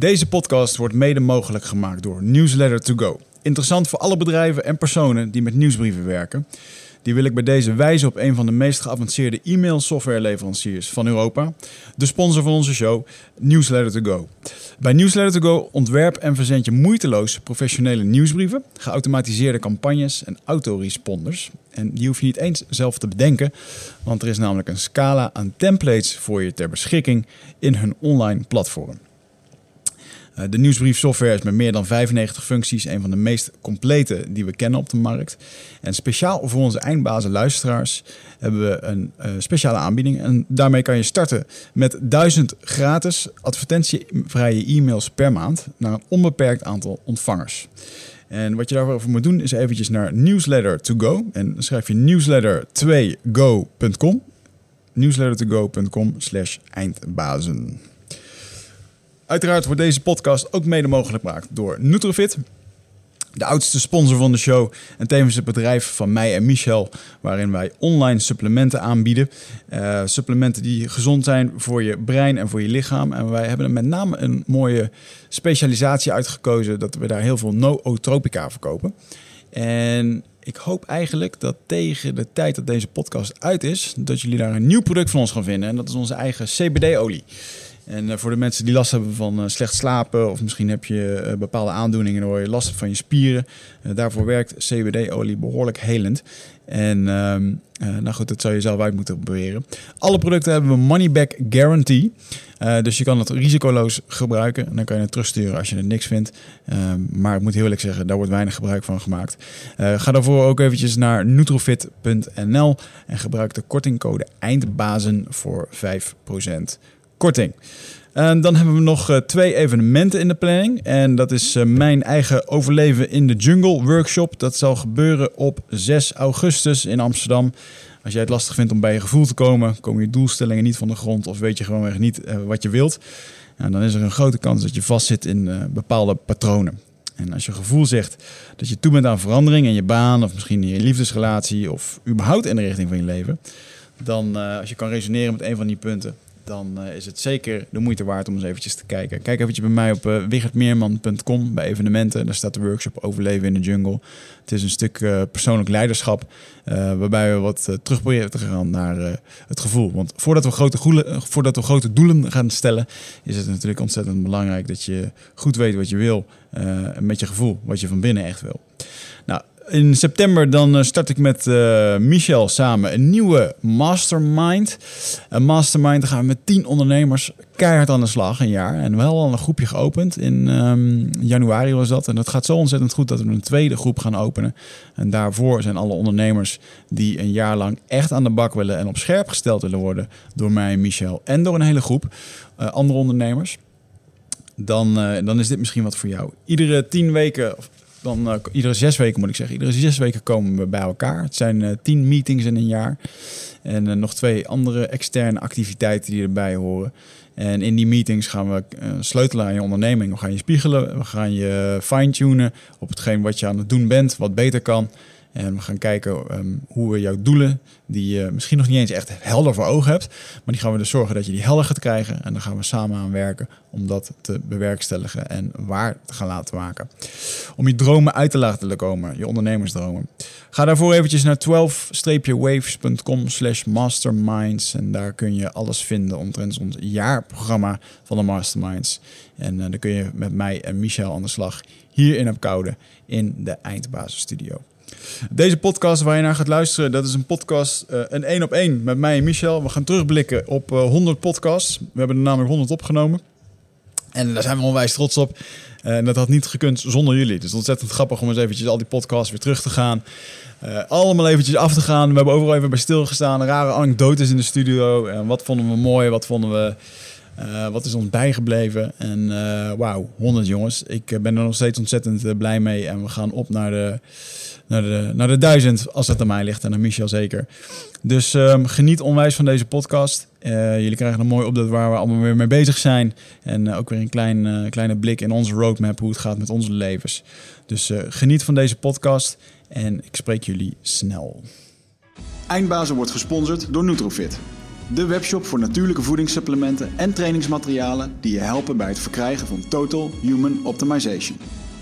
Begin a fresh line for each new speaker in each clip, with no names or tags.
Deze podcast wordt mede mogelijk gemaakt door Newsletter to Go. Interessant voor alle bedrijven en personen die met nieuwsbrieven werken. Die wil ik bij deze wijzen op een van de meest geavanceerde e-mail softwareleveranciers van Europa. De sponsor van onze show, Newsletter to Go. Bij Newsletter to Go ontwerp en verzend je moeiteloos professionele nieuwsbrieven, geautomatiseerde campagnes en autoresponders. En die hoef je niet eens zelf te bedenken, want er is namelijk een scala aan templates voor je ter beschikking in hun online platform. Eh, de nieuwsbriefsoftware is met meer dan 95 functies een van de meest complete die we kennen op de markt. En speciaal voor onze eindbazen luisteraars hebben we een uh, speciale aanbieding. En daarmee kan je starten met 1000 gratis advertentievrije e-mails per maand naar een onbeperkt aantal ontvangers. En wat je daarvoor moet doen is eventjes naar newsletter to go. En dan schrijf je newsletter2go.com. newsletter2go.com slash eindbazen. Uiteraard wordt deze podcast ook mede mogelijk gemaakt door Nutrofit. De oudste sponsor van de show en tevens het bedrijf van mij en Michel, waarin wij online supplementen aanbieden. Uh, supplementen die gezond zijn voor je brein en voor je lichaam. En wij hebben er met name een mooie specialisatie uitgekozen dat we daar heel veel nootropica verkopen. En ik hoop eigenlijk dat tegen de tijd dat deze podcast uit is, dat jullie daar een nieuw product van ons gaan vinden. En dat is onze eigen CBD-olie. En eh, voor de mensen die last hebben van uh, slecht slapen, of misschien heb je uh, bepaalde aandoeningen waar je last hebt van je spieren, daarvoor werkt CBD-olie behoorlijk helend. En ehm, nou goed, dat zou je zelf uit moeten proberen. Alle producten hebben we money back guarantee. dus je kan het risicoloos gebruiken. En dan kan je het terugsturen als je het niks vindt. Ehm, maar ik moet heel eerlijk zeggen, daar wordt weinig gebruik van gemaakt. ga daarvoor ook eventjes naar nutrofit.nl en gebruik de kortingcode EINDBAZEN voor 5% korting. En dan hebben we nog uh, twee evenementen in de planning. En dat is uh, mijn eigen Overleven in de Jungle workshop. Dat zal gebeuren op 6 augustus in Amsterdam. Als jij het lastig vindt om bij je gevoel te komen, komen je doelstellingen niet van de grond of weet je gewoon niet uh, wat je wilt, dan is er een grote kans dat je vastzit in bepaalde patronen. En als je gevoel zegt dat je toe bent aan verandering in je baan of misschien in je liefdesrelatie of überhaupt in de richting van je leven, dan als je kan resoneren met een van die punten, dan uh, is het zeker de moeite waard om eens eventjes te kijken. Kijk eventjes bij mij op uh, bij evenementen. Daar staat de workshop Overleven in de Jungle. Het is een stuk uh, persoonlijk leiderschap, waarbij we wat terug proberen te gaan naar het gevoel. Want voordat we, grote goelen, voordat we grote doelen gaan stellen, is het natuurlijk ontzettend belangrijk dat je goed weet wat je wil. met je gevoel, wat je van binnen echt wil. Nou, in september dan eh, start ik met uh, Michel samen een nieuwe mastermind. Een mastermind, dan gaan we met tien ondernemers keihard aan de slag, een jaar. En wel al een groepje geopend. In um, januari was dat. En dat gaat zo ontzettend goed dat we een tweede groep gaan openen. En daarvoor zijn alle ondernemers die een jaar lang echt aan de bak willen... en op scherp gesteld willen worden door mij Michel. En door een hele groep uh, andere ondernemers dan, dan is dit misschien wat voor jou. Iedere tien weken, dan uh, iedere zes weken moet ik zeggen. Iedere zes weken komen we bij elkaar. Het zijn uh, tien meetings in een jaar. En uh, nog twee andere externe activiteiten die erbij horen. En in die meetings gaan we sleutelen aan je onderneming. We gaan je spiegelen. We gaan je fine-tunen op hetgeen wat je aan het doen bent. Wat beter kan. En we gaan kijken um, hoe we jouw doelen, die je misschien nog niet eens echt helder voor ogen hebt, maar die gaan we dus zorgen dat je die helder gaat krijgen. En dan gaan we samen aan werken om dat te bewerkstelligen en waar te gaan laten maken. Om je dromen uit te laten komen, je ondernemersdromen. Ga daarvoor eventjes naar 12-waves.com slash masterminds. En daar kun je alles vinden omtrent ons jaarprogramma van de masterminds. En uh, dan kun je met mij en Michel aan de slag hier in Koude in de Eindbasisstudio. Deze podcast waar je naar gaat luisteren, dat is een podcast, uh, een één op één met mij en Michel. We gaan terugblikken op uh, 100 podcasts. We hebben er namelijk 100 opgenomen. En daar zijn we onwijs trots op. Eh, en dat had niet gekund zonder jullie. Is ontzettend grappig om eens eventjes al die podcasts weer terug te gaan. Allemaal eventjes af te gaan. We hebben overal even bij stilgestaan. Rare anekdotes in de studio. En wat vonden we mooi, wat vonden we... Wat is ons bijgebleven? En wauw, 100 jongens. Ik ben er nog steeds ontzettend blij mee. En we gaan op naar de, naar de, de duizend, als het aan mij ligt. En aan Michel zeker. Dus um, geniet onwijs van deze podcast. Uh, jullie krijgen een mooi opdat waar we allemaal weer mee bezig zijn. En uh, ook weer een klein, uh, kleine blik in onze roadmap, hoe het gaat met onze levens. Dus geniet van deze podcast en ik spreek jullie snel. Eindbazen wordt gesponsord door Nutrofit. de webshop voor natuurlijke voedingssupplementen en trainingsmaterialen die je helpen bij het verkrijgen van Total Human Optimization.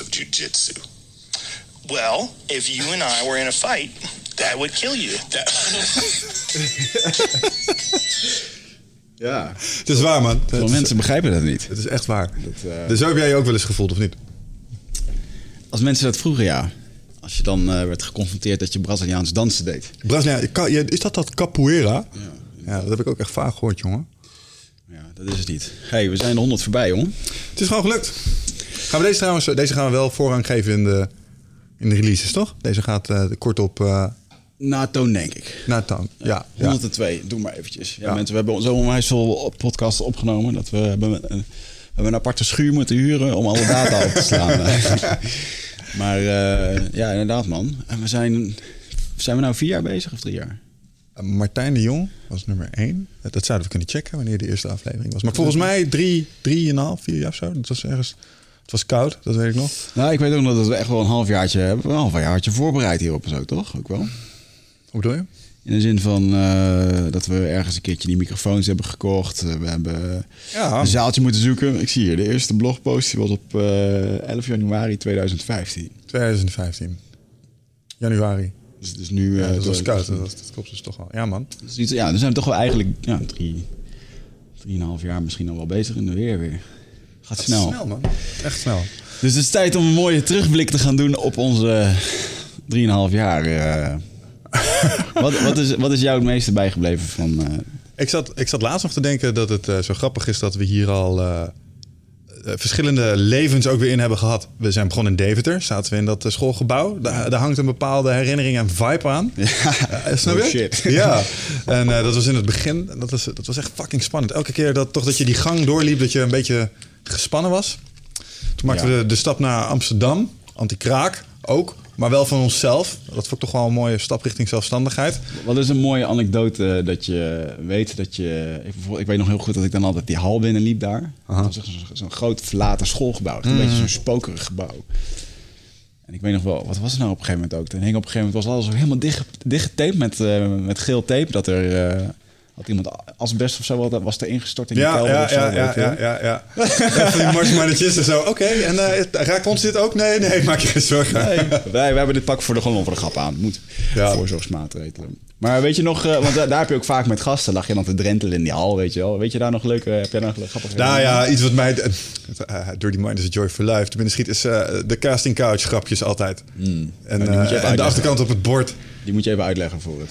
Of jujitsu? Well, if you and I were in a fight, that would kill you.
Ja,
Het is waar, man.
veel
is,
mensen begrijpen dat niet.
het is echt waar.
Dat, eh,
Dus zo heb jij je ook wel eens gevoeld, of niet?
Als mensen dat vroegen, ja. Als je dan eh, werd geconfronteerd dat je Braziliaans dansen deed.
Ja, is dat dat capoeira? Ja. dat heb ik ook echt vaak gehoord, jongen.
Ja, dat is het niet. hey, we zijn de 100 voorbij, jongen.
Het is gewoon gelukt. Gaan we deze trouwens, deze gaan we wel voorrang geven in de, in de releases, toch? Deze gaat eh, kort op eh
Na toon, denk ik.
naar town. Ja, ja.
102, doe maar eventjes. Ja, mensen, we hebben zo onwijs veel podcasts opgenomen... dat we hebben, een- we hebben een aparte schuur moeten huren om alle data op te slaan. maar eh, ja, inderdaad, man. En we zijn... Zijn we nou vier jaar bezig of drie jaar?
Eh, Martijn de Jong was nummer één. Eh, Dat zouden we kunnen checken wanneer de eerste aflevering was. Maar volgens mij drie, drieënhalf, vier jaar of zo. Dat was ergens... Het was koud, dat weet ik nog.
Nou, ik weet ook nog dat we echt wel een halfjaartje hebben. Een halfjaartje voorbereid hierop en zo, toch? Ook wel.
Hoe bedoel je?
In de zin van eh, dat we ergens een keertje die microfoons hebben gekocht. Eh, We hebben
Ja.
een zaaltje moeten zoeken. Ik zie hier, de eerste blogpost die was op eh 11 januari 2015.
2015. Januari.
Dus, dus nu...
Ja, dat was koud. Dat, dat klopt dus toch wel. Ja, man.
dus iets- ja, dan zijn we toch wel eigenlijk ja, drie, drieënhalf jaar misschien al wel bezig in de weer weer. Gaat snel.
Snel, man. Echt snel.
Dus het is tijd om een mooie terugblik te gaan doen op onze drieënhalf jaar. eh. wat, wat, is, wat is jou het meeste bijgebleven van... eh,
Ik zat, ik zat laatst nog te denken dat het eh, zo grappig is dat we hier al verschillende levens ook weer in hebben gehad. We zijn begonnen in Deventer, zaten we in dat schoolgebouw. Daar, daar hangt een bepaalde herinnering en vibe aan. Ja. snap je?
Oh, shit.
Ja, en dat was in het begin. Dat was, dat was echt fucking spannend. Elke keer dat, toch dat je die gang doorliep, dat je een beetje gespannen was. Toen maakten
Ja.
we de, de stap naar Amsterdam, anti-kraak ook. Maar wel van onszelf. Dat vond ik toch wel een mooie stap richting zelfstandigheid.
Wat is een mooie anekdote dat je weet dat je... Ik, weet nog heel goed dat ik dan altijd die hal binnenliep daar. Dat was zo'n groot verlaten schoolgebouw. Echt Een beetje zo'n spokerig gebouw. En ik weet nog wel, wat was het nou op een gegeven moment ook? Toen hing op een gegeven moment, was alles helemaal dicht, dichtgetaped met, eh, met geel tape. Dat er... eh, had iemand asbest of zo, wat was er ingestort in die
Ja,
kelder
ja,
of zo.
ja, ja, ja, ja, ja. Die marsmannetjes en zo. Oké, en eh, raakt ons dit ook? Nee, nee, maak je geen zorgen.
Nee, wij, wij hebben dit pak voor de, gewoon voor de grap aan. Moet.
Ja.
Voorzorgsmaatregelen. Maar weet je nog, eh, want daar, daar heb je ook vaak met gasten, lag je dan te drentelen in die hal, weet je wel. Weet je daar nog leuke, heb jij nog grappige
Nou ja, iets wat mij... eh, eh, Dirty Mind is a joy for life. Te binnen schiet is de casting couch grapjes altijd. En,
die moet je even
en de achterkant op het bord.
Die moet je even uitleggen voor het...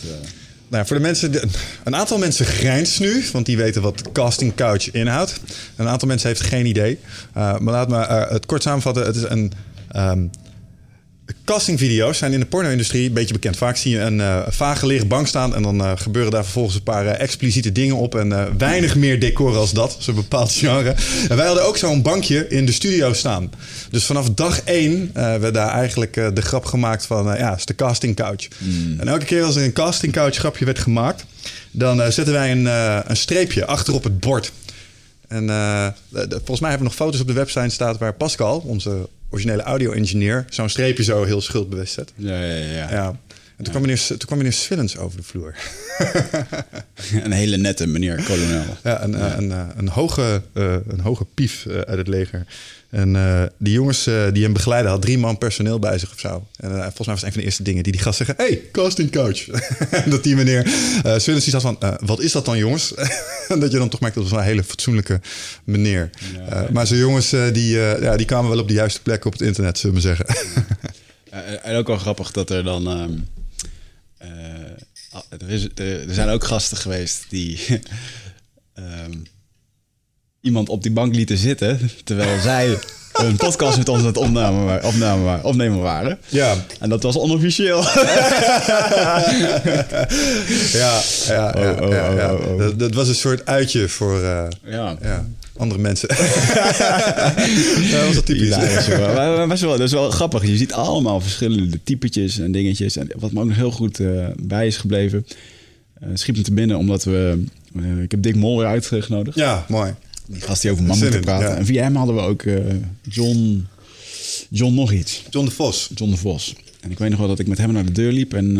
eh,
Nou, voor de mensen, een aantal mensen grijnst nu, want die weten wat casting couch inhoudt. Een aantal mensen heeft geen idee. Uh, maar laat me uh, het kort samenvatten. Het is een um, castingvideo's zijn in de porno-industrie een beetje bekend. Vaak zie je een uh, vage lege bank staan en dan uh, gebeuren daar vervolgens een paar uh, expliciete dingen op en weinig meer decor als dat, zo'n bepaald genre. En wij hadden ook zo'n bankje in de studio staan. Dus vanaf dag één werd daar eigenlijk de grap gemaakt van, ja, is de casting couch. Mm. En elke keer als er een casting couch grapje werd gemaakt, dan zetten wij een, een streepje achter op het bord. En uh, volgens mij hebben we nog foto's op de website staan waar Pascal, onze originele audio-engineer, zo'n streepje zo heel schuldbewust zet.
Ja, ja, ja.
ja. En toen, kwam meneer, toen kwam meneer Swillens over de vloer.
een hele nette meneer kolonel.
Ja, een, ja. Een, een, een, hoge, uh, een hoge pief uit het leger. En uh, die jongens uh, die hem begeleiden had drie man personeel bij zich of zo. En uh, volgens mij was het een van de eerste dingen die die gast zeggen: Hey, casting coach. dat die meneer uh, Swillens die zat van: Wat is dat dan, jongens? en dat je dan toch merkt dat het was een hele fatsoenlijke meneer. Ja, maar zo'n jongens die, ja, die kwamen wel op de juiste plek op het internet, zullen we zeggen.
en ook wel grappig dat er dan. Ah, er, is, er, er zijn ook gasten geweest die ehm, iemand op die bank lieten zitten terwijl zij een podcast met ons aan het opnemen, wa- opnemen, wa- opnemen waren.
Ja,
En dat was onofficieel.
ja, ja, ja,
Oh, oh,
ja,
oh,
ja. Dat, dat was een soort uitje voor eh,
ja.
ja, andere mensen. dat was wel typisch.
Best wel, dat is wel grappig. Je ziet allemaal verschillende typetjes en dingetjes. En wat me ook nog heel goed eh, bij is gebleven... eh schiet me te binnen omdat we... eh, ik heb Dick Mol weer uitgenodigd.
Ja, mooi.
Die gast die over man
Zin
moeten
in,
praten.
ja.
En via hem hadden we ook John... John nog iets.
John de Vos.
John de Vos. En ik weet nog wel dat ik met hem naar de deur liep en...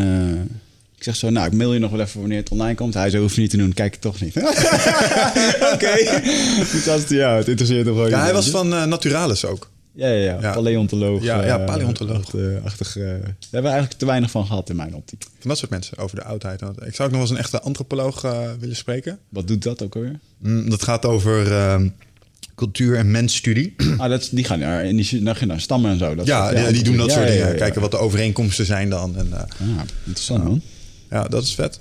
ik zeg zo, nou, ik mail je nog wel even wanneer het online komt. Hij zei, hoef je niet te doen, kijk toch niet. Oké. Ja, het interesseert hem gewoon.
Ja, hij was van eh, Naturalis ook.
Ja, ja, ja.
Ja.
paleontoloog.
Ja, ja,
eh,
paleontoloog.
eh, achtig, eh, daar hebben we eigenlijk te weinig van gehad in mijn optiek.
Van dat soort mensen over de oudheid. Ik zou ook nog eens een echte antropoloog willen spreken.
Wat doet dat ook alweer?
Mm, dat gaat over ehm, cultuur- en mensstudie.
Ah, dat, die gaan naar, die, naar, naar stammen en zo. Dat
ja,
soort-
die, die doen dat
ja,
soort
ja,
dingen.
ja, ja.
Kijken wat de overeenkomsten zijn dan. En,
Ja, interessant man.
Ja, dat is vet.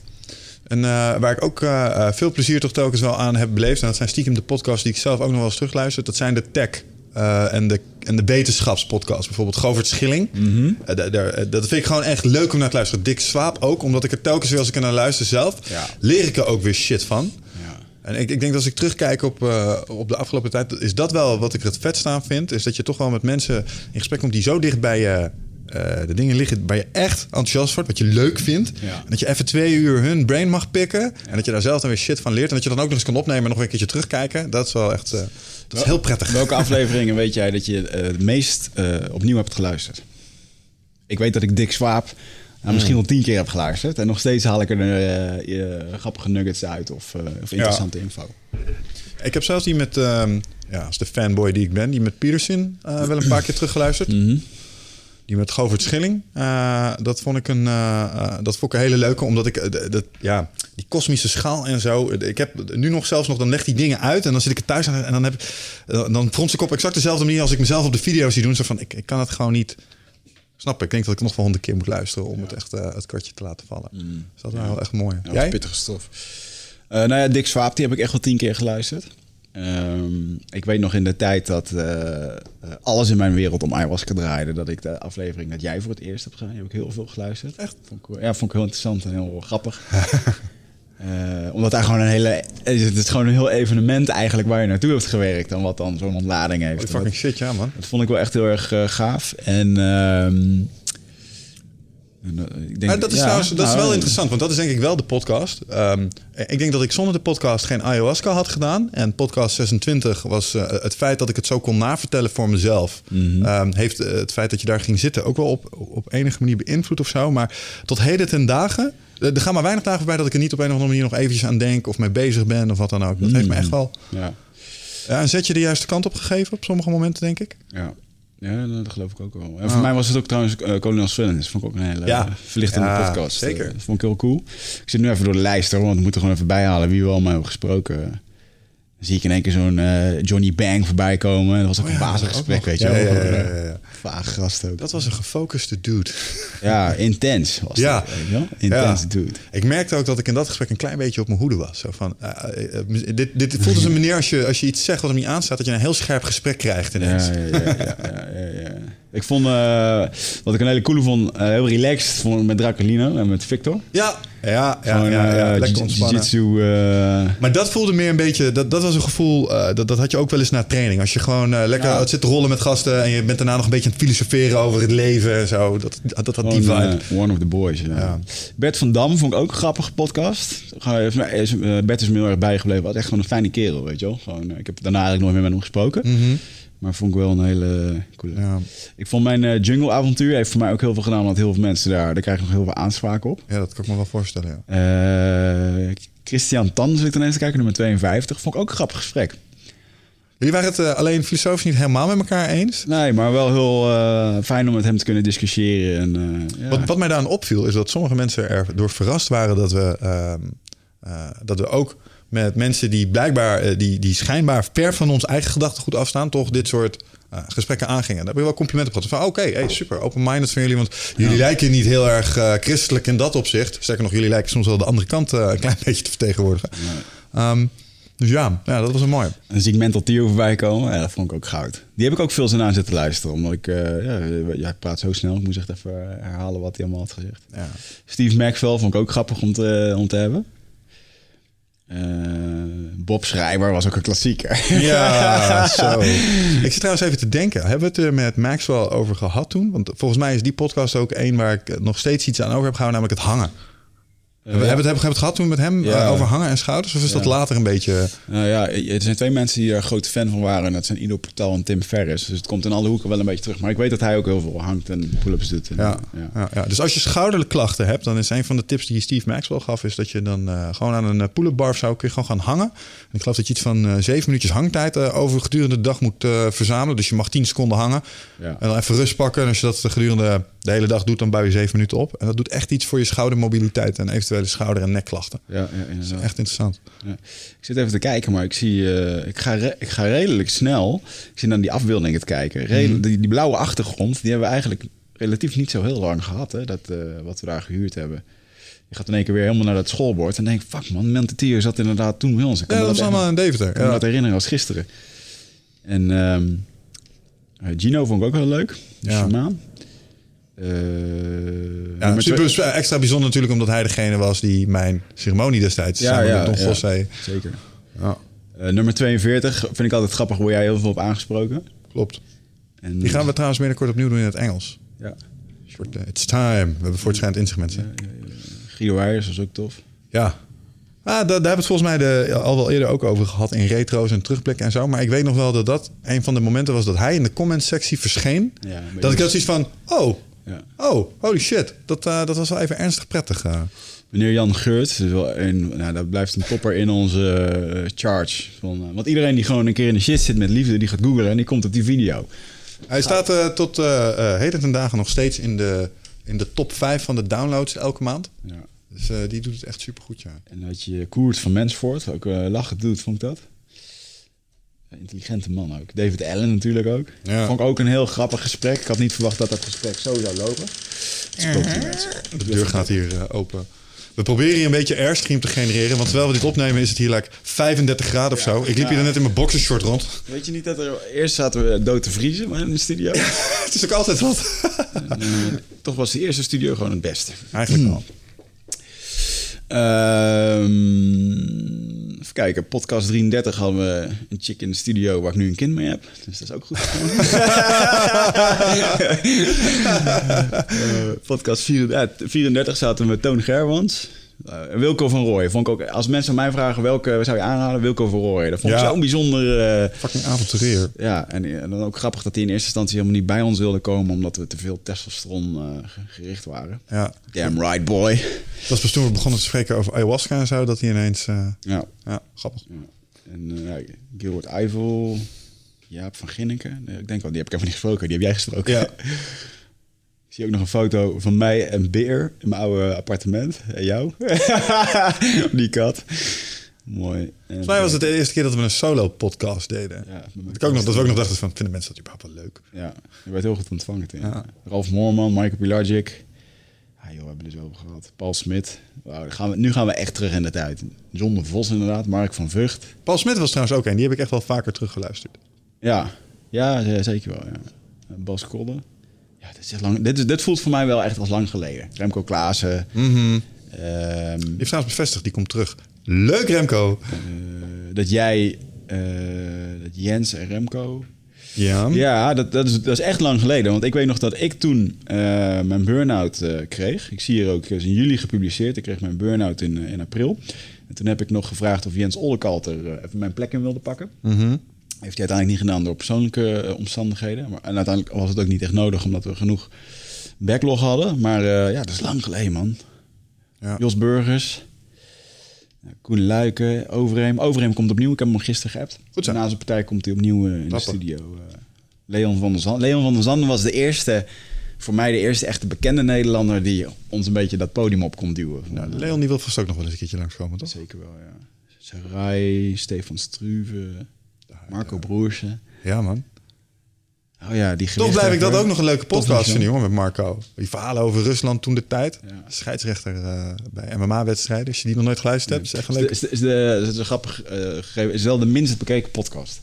En eh, waar ik ook eh, eh, veel plezier toch telkens wel aan heb beleefd... en dat zijn stiekem de podcasts die ik zelf ook nog wel eens terugluister... dat zijn de tech en, de, en de wetenschapspodcasts. Bijvoorbeeld Govert Schilling.
Mhm.
Dat vind ik gewoon echt leuk om naar te luisteren. Dick Swaap ook, omdat ik er telkens weer als ik er naar luister zelf...
Ja.
leer ik er ook weer shit van.
Ja.
En ik, ik denk dat als ik terugkijk op, op de afgelopen tijd, is dat wel wat ik er het vetst aan vind. Is dat je toch wel met mensen in gesprek komt die zo dicht bij je. Eh, de dingen liggen waar je echt enthousiast wordt, wat je leuk vindt.
Ja.
En dat je even twee uur hun brain mag pikken. En dat je daar zelf dan weer shit van leert. En dat je dan ook nog eens kan opnemen en nog een keertje terugkijken. Dat is wel echt. eh, dat is heel prettig.
Welke afleveringen weet jij dat je eh, het meest opnieuw hebt geluisterd? Ik weet dat ik Dick Swaap nou, misschien wel tien keer heb geluisterd. En nog steeds haal ik er grappige nuggets uit of, of interessante info.
Ik heb zelfs die met, ehm, ja, als de fanboy die ik ben, die met Peterson wel een paar keer teruggeluisterd.
Mhm.
Die met Govert Schilling. eh, dat vond ik een, eh, eh, dat vond ik een hele leuke, omdat ik dat, ja, die kosmische schaal en zo. Ik heb nu nog zelfs nog, dan legt die dingen uit en dan zit ik er thuis aan en dan heb dan frons ik op exact dezelfde manier als ik mezelf op de video's zie doen. Zo van, ik, ik kan het gewoon niet. Snap, ik denk dat ik nog wel honderd keer moet luisteren om het echt het kwartje te laten vallen. Dus dat is wel echt mooi.
Ja,
Jij?
pittige stof. Eh, nou ja, Dick Swaap, die heb ik echt wel tien keer geluisterd. Ehm, ik weet nog in de tijd dat eh, eh, alles in mijn wereld om ayahuasca draaide. Dat ik de aflevering dat jij voor het eerst hebt gedaan, heb ik heel veel geluisterd.
Echt?
Vond ik, ja, vond ik heel interessant en heel grappig. Eh, omdat daar gewoon een hele... Het is gewoon een heel evenement eigenlijk waar je naartoe hebt gewerkt. En wat dan zo'n ontlading heeft.
Holy
En dat-
fucking shit, ja man.
dat vond ik wel echt heel erg gaaf. En... ehm, eh, ik denk,
dat is,
ja,
trouwens, dat is
nou,
wel interessant, want dat is denk ik wel de podcast. Ehm, ik denk dat ik zonder de podcast geen ayahuasca had gedaan. En podcast 26 was eh, het feit dat ik het zo kon navertellen voor mezelf.
Mhm.
ehm, heeft eh, het feit dat je daar ging zitten ook wel op, op enige manier beïnvloed of zo. Maar tot heden ten dagen, eh, er gaan maar weinig dagen voorbij dat ik er niet op een of andere manier nog eventjes aan denk of mee bezig ben of wat dan ook. Dat heeft me echt wel
Ja,
ja, een zetje de juiste kant op gegeven op sommige momenten, denk ik.
ja. Ja, dat geloof ik ook wel. En voor mij was het ook trouwens uh, Kolonels Villains. Vond ik ook een hele
Ja.
eh, verlichtende
Ja,
podcast.
zeker.
Eh, dat vond ik heel cool. Ik zit nu even door de lijst hoor, want we moeten gewoon even bijhalen wie we allemaal hebben gesproken. Zie ik in één keer zo'n eh, Johnny Bang voorbij komen. Dat was ook
Oh
een
ja,
basisgesprek,
ook
weet je wel.
Ja, ja.
Vage gast ook.
Dat was een gefocuste dude.
Ja, intens was
Ja.
dat? Intens dude.
Ik merkte ook dat ik in dat gesprek een klein beetje op mijn hoede was. Zo van, eh, eh, dit, dit voelt als een manier als je, als je iets zegt wat hem niet aanstaat, dat je een heel scherp gesprek krijgt ineens.
Ja, ja, ja. Ik vond, eh, wat ik een hele coole vond, eh, heel relaxed, vond met Dracolino en met Victor.
Ja, ja, ja, ja,
Gewoon,
ja,
eh,
lekker ontspannen.
Jiu-jitsu. eh,
Maar dat voelde meer een beetje, dat, dat was een gevoel, eh, dat, dat had je ook wel eens na training. Als je gewoon eh, lekker
Ja.
zit te rollen met gasten en je bent daarna nog een beetje aan het filosoferen over het leven en zo. Dat, dat, dat had die vibe.
one of the boys, ja.
Ja.
Bert van Dam vond ik ook een grappige podcast. Eh, Bert is me heel erg bijgebleven. Wat echt gewoon een fijne kerel, weet je wel. Gewoon, ik heb daarna eigenlijk nooit meer met hem gesproken.
Mhm.
Maar vond ik wel een hele coole.
Ja.
Ik vond mijn eh, jungle-avontuur heeft voor mij ook heel veel gedaan. Want heel veel mensen daar, daar krijg ik nog heel veel aanspraak op.
ja, dat kan ik me wel voorstellen, ja.
Eh, Christian Tan zit ik ineens te kijken, nummer 52. Vond ik ook een grappig gesprek.
Jullie waren het eh, alleen filosofisch niet helemaal met elkaar eens.
Nee, maar wel heel eh, fijn om met hem te kunnen discussiëren. En, eh, ja.
Wat, wat mij daaraan opviel, is dat sommige mensen erdoor verrast waren dat we, ehm, eh, dat we ook met mensen die blijkbaar, eh, die, die schijnbaar ver van ons eigen gedachtegoed afstaan, toch dit soort eh, gesprekken aangingen. Daar heb je wel complimenten gehad. Van oké, hey, super, open-minded van jullie. Want jullie lijken niet heel erg eh, christelijk in dat opzicht. Sterker nog, jullie lijken soms wel de andere kant een klein beetje te vertegenwoordigen. Ehm, dus ja, ja, dat was een mooie.
En zie ik Mental Theo voorbij komen. Ja, dat vond ik ook goud. Die heb ik ook veel zin aan zitten luisteren. Omdat ik... ja, ja, ik praat zo snel. Ik moest echt even herhalen wat hij allemaal had gezegd.
Ja.
Steve Maxwell vond ik ook grappig om te, om te hebben. Eh, Bob Schrijver was ook een klassieker.
Ja, zo. Ik zit trouwens even te denken. Hebben we het er met Maxwell over gehad toen? Want volgens mij is die podcast ook één waar ik nog steeds iets aan over heb gehouden, namelijk het hangen. Hebben, we, hebben, we het, hebben we het gehad toen met hem
Ja.
eh, over hangen en schouders? Of is dat later een beetje...
Nou ja, er zijn twee mensen die er grote fan van waren. En dat zijn Ido Portal en Tim Ferriss. Dus het komt in alle hoeken wel een beetje terug. Maar ik weet dat hij ook heel veel hangt en pull-ups doet. En,
Ja,
ja.
Dus als je schouderklachten hebt, dan is een van de tips die Steve Maxwell gaf, is dat je dan eh, gewoon aan een eh, pull-up bar of zo kun je gewoon gaan hangen. En ik geloof dat je iets van eh, zeven minuutjes hangtijd eh, over gedurende de dag moet eh, verzamelen. Dus je mag tien seconden hangen en dan even rust pakken. En als je dat gedurende de hele dag doet, dan bouw je zeven minuten op. En dat doet echt iets voor je schoudermobiliteit en eventuele schouder- en nekklachten.
Ja, ja,
Dat is echt interessant.
Ja. Ik zit even te kijken, maar ik zie... eh, ik, ga ik ga redelijk snel... Ik zit naar die afbeeldingen te kijken. Redelijk- die, die blauwe achtergrond, die hebben we eigenlijk relatief niet zo heel lang gehad. Hè, dat, eh, wat we daar gehuurd hebben. Je gaat in één keer weer helemaal naar dat schoolbord. En denk fuck man, Mentetier zat inderdaad toen bij ons. Ik kan
Ja, dat was allemaal in Deventer.
Ik kan me dat herinneren als gisteren. En ehm, eh, Gino vond ik ook heel leuk.
Ja.
shamaan. Eh,
Ja, super extra bijzonder natuurlijk omdat hij degene was die mijn ceremonie destijds
Ja,
samen
ja,
met Don
ja.
José.
Zeker.
Ja,
Eh, nummer 42 vind ik altijd grappig, word jij heel veel op aangesproken.
klopt.
En,
Die gaan we trouwens binnenkort opnieuw doen in het Engels.
Ja.
Short, eh, it's time. We hebben voortschrijdend inzicht mensen.
Guido Weijers was ook tof.
Ja. Ah, daar, daar hebben we het volgens mij de, al wel eerder ook over gehad in retro's en terugblikken en zo. Maar ik weet nog wel dat dat een van de momenten was dat hij in de comments-sectie verscheen. Dat ik had zoiets van, oh,
Ja.
oh, holy shit. Dat, eh, dat was wel even ernstig prettig. eh.
Meneer Jan Geurt, dus wel een, nou, dat blijft een topper in onze eh, charge. Van, want iedereen die gewoon een keer in de shit zit met liefde, die gaat googlen en die komt op die video.
Hij staat tot heden ten dagen nog steeds in de, in de top 5 van de downloads elke maand.
Ja.
Dus die doet het echt supergoed, ja.
En dat je Koert van Mensvoort, ook lachen doet, vond ik dat. Intelligente man ook. David Allen natuurlijk ook.
Ja.
Vond ik ook een heel grappig gesprek. Ik had niet verwacht dat dat gesprek zo zou lopen.
De deur gaat hier eh, open. We proberen hier een beetje airstream te genereren. Want terwijl we dit opnemen is het hier like 35 graden of zo. Ik liep hier net in mijn boxershort rond.
Weet je niet dat er... Eerst zaten we dood te vriezen maar in de studio.
het is ook altijd wat.
En, eh, toch was de eerste studio gewoon het beste.
Eigenlijk wel.
Ehm, even kijken, podcast 33 hadden we een chick in de studio waar ik nu een kind mee heb. Dus dat is ook goed. Eh, podcast 34, 34 zaten we met Toon Gerwans. Eh, en Wilco van Rooij. Vond ik ook, als mensen mij vragen welke zou je aanraden, Wilco van Rooij. Dat vond ik
Ja.
zo'n bijzonder... eh,
Fucking avonturier.
ja, en, en dan ook grappig dat hij in eerste instantie helemaal niet bij ons wilde komen... omdat we te veel testosteron eh, ge- gericht waren.
Ja.
Damn right, boy.
Dat was toen we begonnen te spreken over ayahuasca en zo. Dat hij ineens... eh,
Ja,
ja, grappig.
En uh, ja, Gilbert Eivel, Jaap van Ginneken. Nee, ik denk wel, die heb ik even niet gesproken. Die heb jij gesproken.
Ja.
zie ook nog een foto van mij en Beer in mijn oude appartement. En jou. die kat. Mooi. En,
Volgens mij was het de eerste keer dat we een solo-podcast deden.
Ja,
dat, ook nog, dat we ook nog dachten van, vinden mensen dat überhaupt wel leuk?
Ja, je werd heel goed ontvangen.
Ja.
Ralf Moorman, Michael Pilarczyk. Ja, joh, we hebben er zo over gehad. Paul Smit. Dan gaan we, nu gaan we echt terug in de tijd. John de Vos inderdaad, Mark van Vught.
Paul Smit was trouwens ook een. Die heb ik echt wel vaker teruggeluisterd.
Ja, ja zeker wel. Ja. Bas Kodde. Ja, dit, is lang, dit, is, dit voelt voor mij wel echt als lang geleden. Remco Klaassen.
Mhm.
Ehm,
Die heeft trouwens bevestigd, die komt terug. Leuk Remco!
eh, dat jij, eh, dat Jens en Remco.
Ja.
Ja, dat, dat, is, dat is echt lang geleden. Want ik weet nog dat ik toen eh, mijn burn-out kreeg. Ik zie hier ook, is in juli gepubliceerd. Ik kreeg mijn burn-out in, in april. En toen heb ik nog gevraagd of Jens Ollekalter even mijn plek in wilde pakken.
Mhm.
Heeft hij uiteindelijk niet gedaan door persoonlijke eh, omstandigheden. Maar, en uiteindelijk was het ook niet echt nodig, omdat we genoeg backlog hadden. Maar eh, ja, dat is lang geleden, man.
Ja.
Jos Burgers. Koen Luiken, Overheem. Overheem komt opnieuw. Ik heb hem gisteren geappt.
Goed zo.
Na zijn partij komt hij opnieuw eh, in de studio. Leon van der Zanden. Leon van der Zanden was de eerste, voor mij de eerste echte bekende Nederlander... die ons een beetje dat podium op kon duwen.
Nou, Leon die wil vast ook nog wel eens een keertje langskomen, toch?
Zeker wel, ja. Sarai, Stefan Struve, Marco Broersen.
Ja, man.
Oh ja, die
Toch blijf ik dat ook nog een leuke podcast vinden, hoor, met Marco. Die verhalen over Rusland toen de tijd.
Ja.
Scheidsrechter eh, bij MMA-wedstrijden. Als je die nog nooit geluisterd hebt, is echt een
Is, de,
leuke.
is, de, is, de, is de grappig eh, gegeven. Is wel de minst bekeken podcast.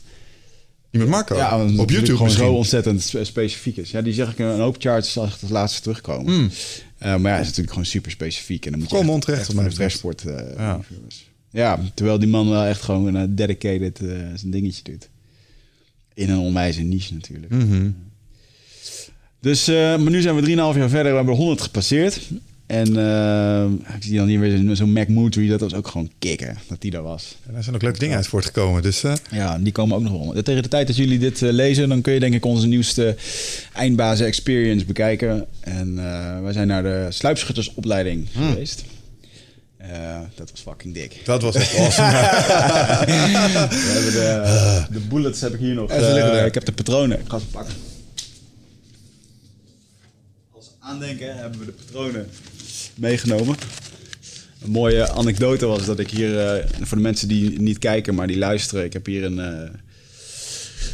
Die met Marco.
Ja, want het
op YouTube
gewoon
misschien.
zo ontzettend spe- specifiek is. Ja, die zeg ik een hoop charts als het laatste terugkomen. Eh, maar ja, het is natuurlijk gewoon super specifiek. En dan moet je
Gewoon
echt-
mondrecht,
echt
wat mij
voor de
betreft.
trashsport. eh,
Ja.
Ja, terwijl die man wel echt gewoon een dedicated eh, zijn dingetje doet. In een onwijze niche natuurlijk.
Mhm.
Dus, eh, maar nu zijn we 3,5 jaar verder. We hebben de 100 gepasseerd. En eh, ik zie dan hier weer zo'n Mac Mootry. Dat was ook gewoon kicken, dat die daar was.
En daar zijn ook leuke dingen uit voortgekomen. Dus eh,
Ja, die komen ook nog wel. Tegen de tijd dat jullie dit eh, lezen, dan kun je denk ik onze nieuwste eindbazen experience bekijken. En eh, wij zijn naar de sluipschuttersopleiding geweest. Eh, dat was fucking dik.
dat was echt awesome.
We hebben de, de bullets heb ik hier nog. Eh, ik heb de patronen. Ik ga ze pakken. Als aandenken hebben we de patronen meegenomen. Een mooie anekdote was dat ik hier, eh, voor de mensen die niet kijken, maar die luisteren, ik heb hier een,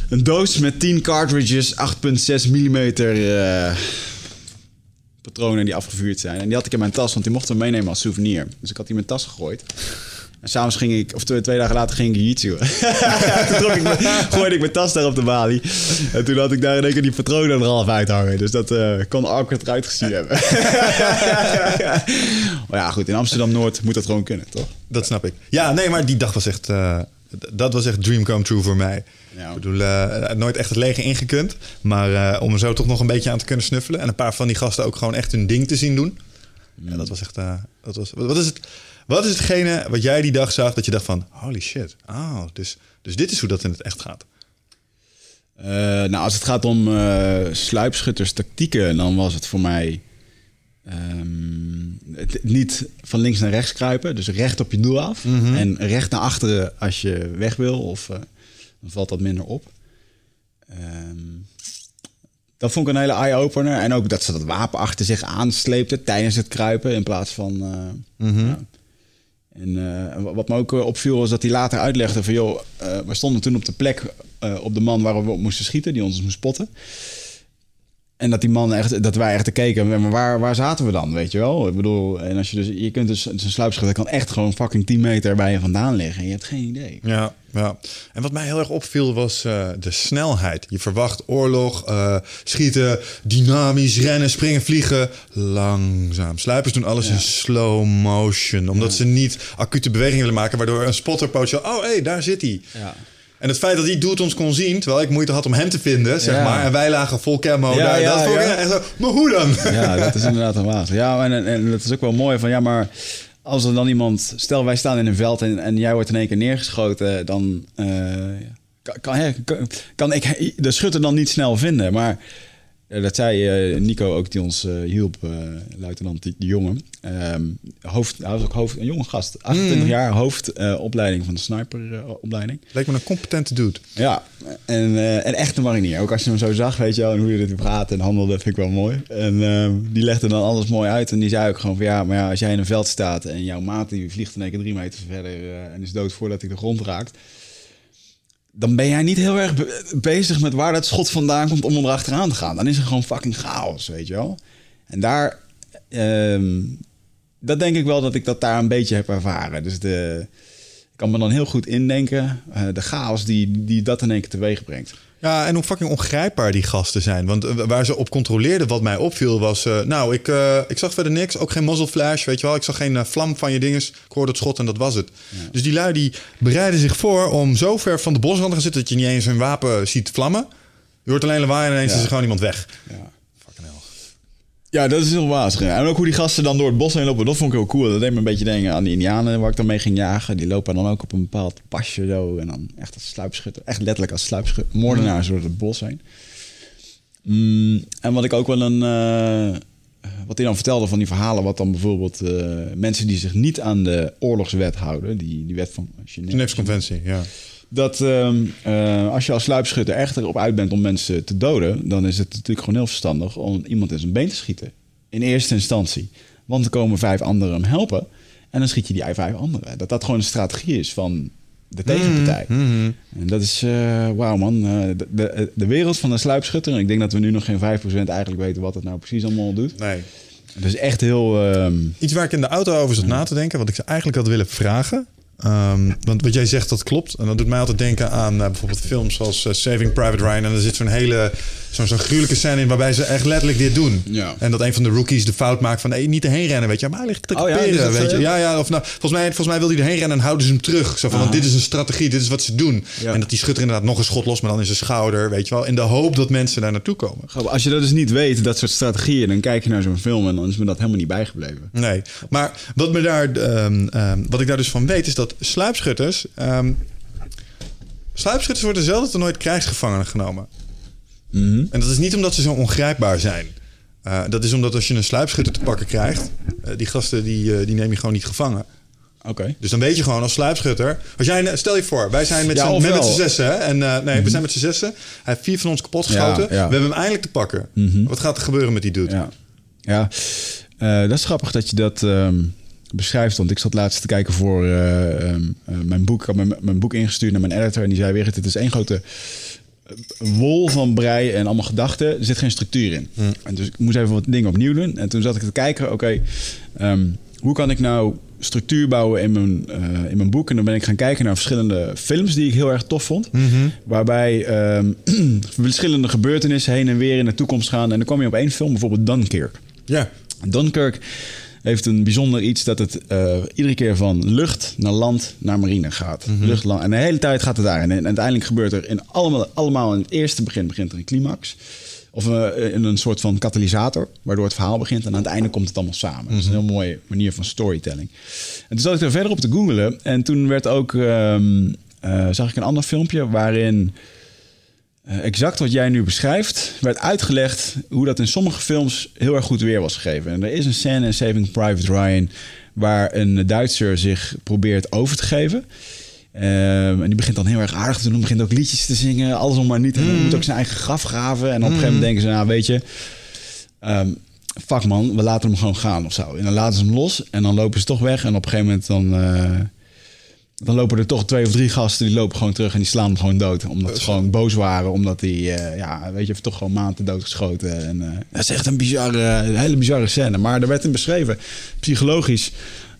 een doos met 10 cartridges, 8,6 mm patronen die afgevuurd zijn. En die had ik in mijn tas, want die mochten we meenemen als souvenir. Dus ik had die in mijn tas gegooid. En s'avonds ging ik, of twee, twee dagen later ging ik jiu-jitsu. toen trok ik me- gooide ik mijn tas daar op de balie. En toen had ik daar in één keer die patronen er half uit hangen. Dus dat eh, kon awkward eruit gezien hebben. maar ja, goed, in Amsterdam-Noord moet dat gewoon kunnen, toch?
dat snap ik. Ja, nee, maar die dag was echt... eh, dat was echt dream come true voor mij.
Ja.
Ik bedoel, eh, nooit echt het leger ingekund. Maar eh, om er zo toch nog een beetje aan te kunnen snuffelen. En een paar van die gasten ook gewoon echt hun ding te zien doen. Ja, dat was echt... eh, dat was, wat, is het, wat is hetgene wat jij die dag zag dat je dacht van... Holy shit. Oh, dus, dus dit is hoe dat in het echt gaat.
Nou, als het gaat om eh sluipschutterstactieken, dan was het voor mij ehm, het, niet van links naar rechts kruipen. Dus recht op je doel af. En recht naar achteren als je weg wil. Of eh, dan valt dat minder op. Ehm, dat vond ik een hele eye-opener. En ook dat ze dat wapen achter zich aansleepten tijdens het kruipen. In plaats van... eh, ja. En eh, wat me ook opviel was dat hij later uitlegde van... joh, we stonden toen op de plek op de man waar we op moesten schieten... die ons moest spotten. En dat die man echt, dat wij echt keken, maar waar, waar zaten we dan, weet je wel? Ik bedoel, en als je dus, je kunt dus, zo'n sluipschutter kan echt gewoon fucking 10 meter bij je vandaan liggen en je hebt geen idee.
Ja, ja. En wat mij heel erg opviel was eh, de snelheid. Je verwacht oorlog, eh, schieten, dynamisch, rennen, springen, vliegen. Langzaam. Sluipers doen alles in slow motion. Omdat ze niet acute bewegingen willen maken. Waardoor een spotter potentieel... Oh, hé, hey, daar zit hij.
Ja.
En het feit dat die dude ons kon zien... terwijl ik moeite had om hem te vinden, zeg
Ja.
maar. En wij lagen vol camo.
Ja,
daar,
ja,
dat vond ik
ja.
echt zo... Maar hoe dan?
Ja, dat is inderdaad een water. Ja, en, en, en dat is ook wel mooi van, ja, maar als er dan iemand... Stel, wij staan in een veld en, en jij wordt in één keer neergeschoten, dan... eh, kan, kan, kan ik de schutter dan niet snel vinden, maar... eh, Dat zei eh, Nico ook, die ons eh, hielp, luitenant de, jongen. Ehm, hoofd, hij was ook hoofd, een jonge gast, 28 jaar, hoofdopleiding van de sniperopleiding.
Leek me een competente dude.
Ja, en, en echt een marinier. Ook als je hem zo zag, weet je wel, en hoe je dit praat en handelde, vind ik wel mooi. En ehm, die legde dan alles mooi uit. En die zei ook gewoon van, ja, maar ja, als jij in een veld staat en jouw maat die vliegt in één keer drie meter verder en is dood voordat hij de grond raakt. Dan ben jij niet heel erg be- bezig met waar dat schot vandaan komt om erachteraan te gaan. Dan is er gewoon fucking chaos, weet je wel. En daar, ehm, dat denk ik wel dat ik dat daar een beetje heb ervaren. Dus de, ik kan me dan heel goed indenken, eh, de chaos die, die dat in één keer teweeg brengt.
Ja, en hoe fucking ongrijpbaar die gasten zijn. Want eh, waar ze op controleerden, wat mij opviel, was... eh, nou, ik, eh, ik zag verder niks. Ook geen muzzle flash, weet je wel. Ik zag geen vlam van je dinges. Ik hoorde het schot en dat was het. Dus die lui die bereiden zich voor om zo ver van de bosrand te gaan zitten... dat je niet eens hun wapen ziet vlammen. Je hoort alleen lawaai en ineens
Ja.
is er gewoon iemand weg.
Ja. Ja, dat is heel ja. En ook hoe die gasten dan door het bos heen lopen, dat vond ik heel cool. Dat deed me een beetje denken aan de Indianen waar ik dan mee ging jagen. Die lopen dan ook op een bepaald pasje zo. En dan echt als sluipschutter. Echt letterlijk als sluipschutter. Moordenaars door het bos heen. Mm, en wat ik ook wel een... eh, wat hij dan vertelde van die verhalen, wat dan bijvoorbeeld eh, mensen die zich niet aan de oorlogswet houden, die, die wet van Genève,
Geneefse conventie, ja.
Dat ehm, eh, als je als sluipschutter echt erop uit bent om mensen te doden, dan is het natuurlijk gewoon heel verstandig om iemand in zijn been te schieten. In eerste instantie. Want er komen vijf anderen hem helpen. En dan schiet je die vijf anderen. Dat dat gewoon een strategie is van de tegenpartij.
Mhm.
En dat is, eh, wauw man, eh, de, de, de wereld van de sluipschutter. En ik denk dat we nu nog geen 5% eigenlijk weten wat het nou precies allemaal doet.
Nee.
Is echt heel... ehm,
Iets waar ik in de auto over zat na te denken, wat ik ze eigenlijk had willen vragen. Ehm, want wat jij zegt, dat klopt. En dat doet mij altijd denken aan eh, bijvoorbeeld films zoals eh, Saving Private Ryan. En er zit zo'n hele, zo'n zo'n gruwelijke scène in waarbij ze echt letterlijk dit doen.
Ja.
En dat een van de rookies de fout maakt van nee, niet erheen rennen, weet je. Maar hij ligt te
Oh ja,
kaperen,
is dat zo,
weet je.
ja?
Ja, ja. Of nou, volgens mij, volgens mij wil hij erheen rennen en houden ze hem terug. Zo van, want dit is een strategie, dit is wat ze doen.
Ja.
En dat die schutter inderdaad nog een schot los, maar dan in zijn schouder, weet je wel. In de hoop dat mensen daar naartoe komen.
als je dat dus niet weet, dat soort strategieën, dan kijk je naar zo'n film en dan is me dat helemaal niet bijgebleven.
Nee, maar wat, me daar, ehm, ehm, wat ik daar dus van weet is dat sluipschutters. ehm sluipschutters worden zelden tot nooit krijgsgevangenen genomen.
Mhm.
En dat is niet omdat ze zo ongrijpbaar zijn. Eh, dat is omdat als je een sluipschutter te pakken krijgt, eh, die gasten die, eh, die neem je gewoon niet gevangen.
Oké.
Dus dan weet je gewoon als sluipschutter. Als jij, stel je voor, wij zijn met
Ja,
z'n zessen. Hè? En, nee, we zijn met z'n zessen. Hij heeft vier van ons kapot geschoten.
Ja, ja.
We hebben hem eindelijk te pakken. Wat gaat er gebeuren met die dude?
Ja, ja. Dat is grappig dat je dat ehm, beschrijft. Want ik zat laatst te kijken voor eh, ehm, eh, mijn boek. Ik had mijn, mijn boek ingestuurd naar mijn editor. En die zei weer, het is één grote wol van brei en allemaal gedachten. Er zit geen structuur in. En dus ik moest even wat dingen opnieuw doen. En toen zat ik te kijken, oké, ehm, hoe kan ik nou structuur bouwen in mijn, eh, in mijn boek? En dan ben ik gaan kijken naar verschillende films die ik heel erg tof vond. Waarbij ehm, verschillende gebeurtenissen heen en weer in de toekomst gaan. En dan kwam je op één film, bijvoorbeeld Dunkirk.
Ja.
Dunkirk heeft een bijzonder iets dat het eh, iedere keer van lucht naar land naar marine gaat. Lucht, land, en de hele tijd gaat het daar. En, uiteindelijk gebeurt er in allemaal, allemaal in het eerste begin begint er een climax. Of eh, in een soort van katalysator, waardoor het verhaal begint. En aan het einde komt het allemaal samen. Dat is een heel mooie manier van storytelling. En toen zat ik er verder op te googelen. En toen werd ook, ehm, eh, zag ik een ander filmpje waarin exact wat jij nu beschrijft, werd uitgelegd hoe dat in sommige films heel erg goed weer was gegeven. En er is een scène in Saving Private Ryan waar een Duitser zich probeert over te geven. Ehm, en die begint dan heel erg aardig te doen, begint ook liedjes te zingen, alles om maar niet. En dan moet ook zijn eigen graf graven. En op een gegeven moment denken ze, nou weet je, ehm, fuck man, we laten hem gewoon gaan of zo. En dan laten ze hem los en dan lopen ze toch weg. En op een gegeven moment dan, eh, dan lopen er toch twee of drie gasten die lopen gewoon terug en die slaan hem gewoon dood. Omdat ze gewoon boos waren, omdat hij, eh, ja, weet je, heeft toch gewoon maanden doodgeschoten. En, eh, dat is echt een bizarre, een hele bizarre scène. Maar er werd in beschreven, psychologisch,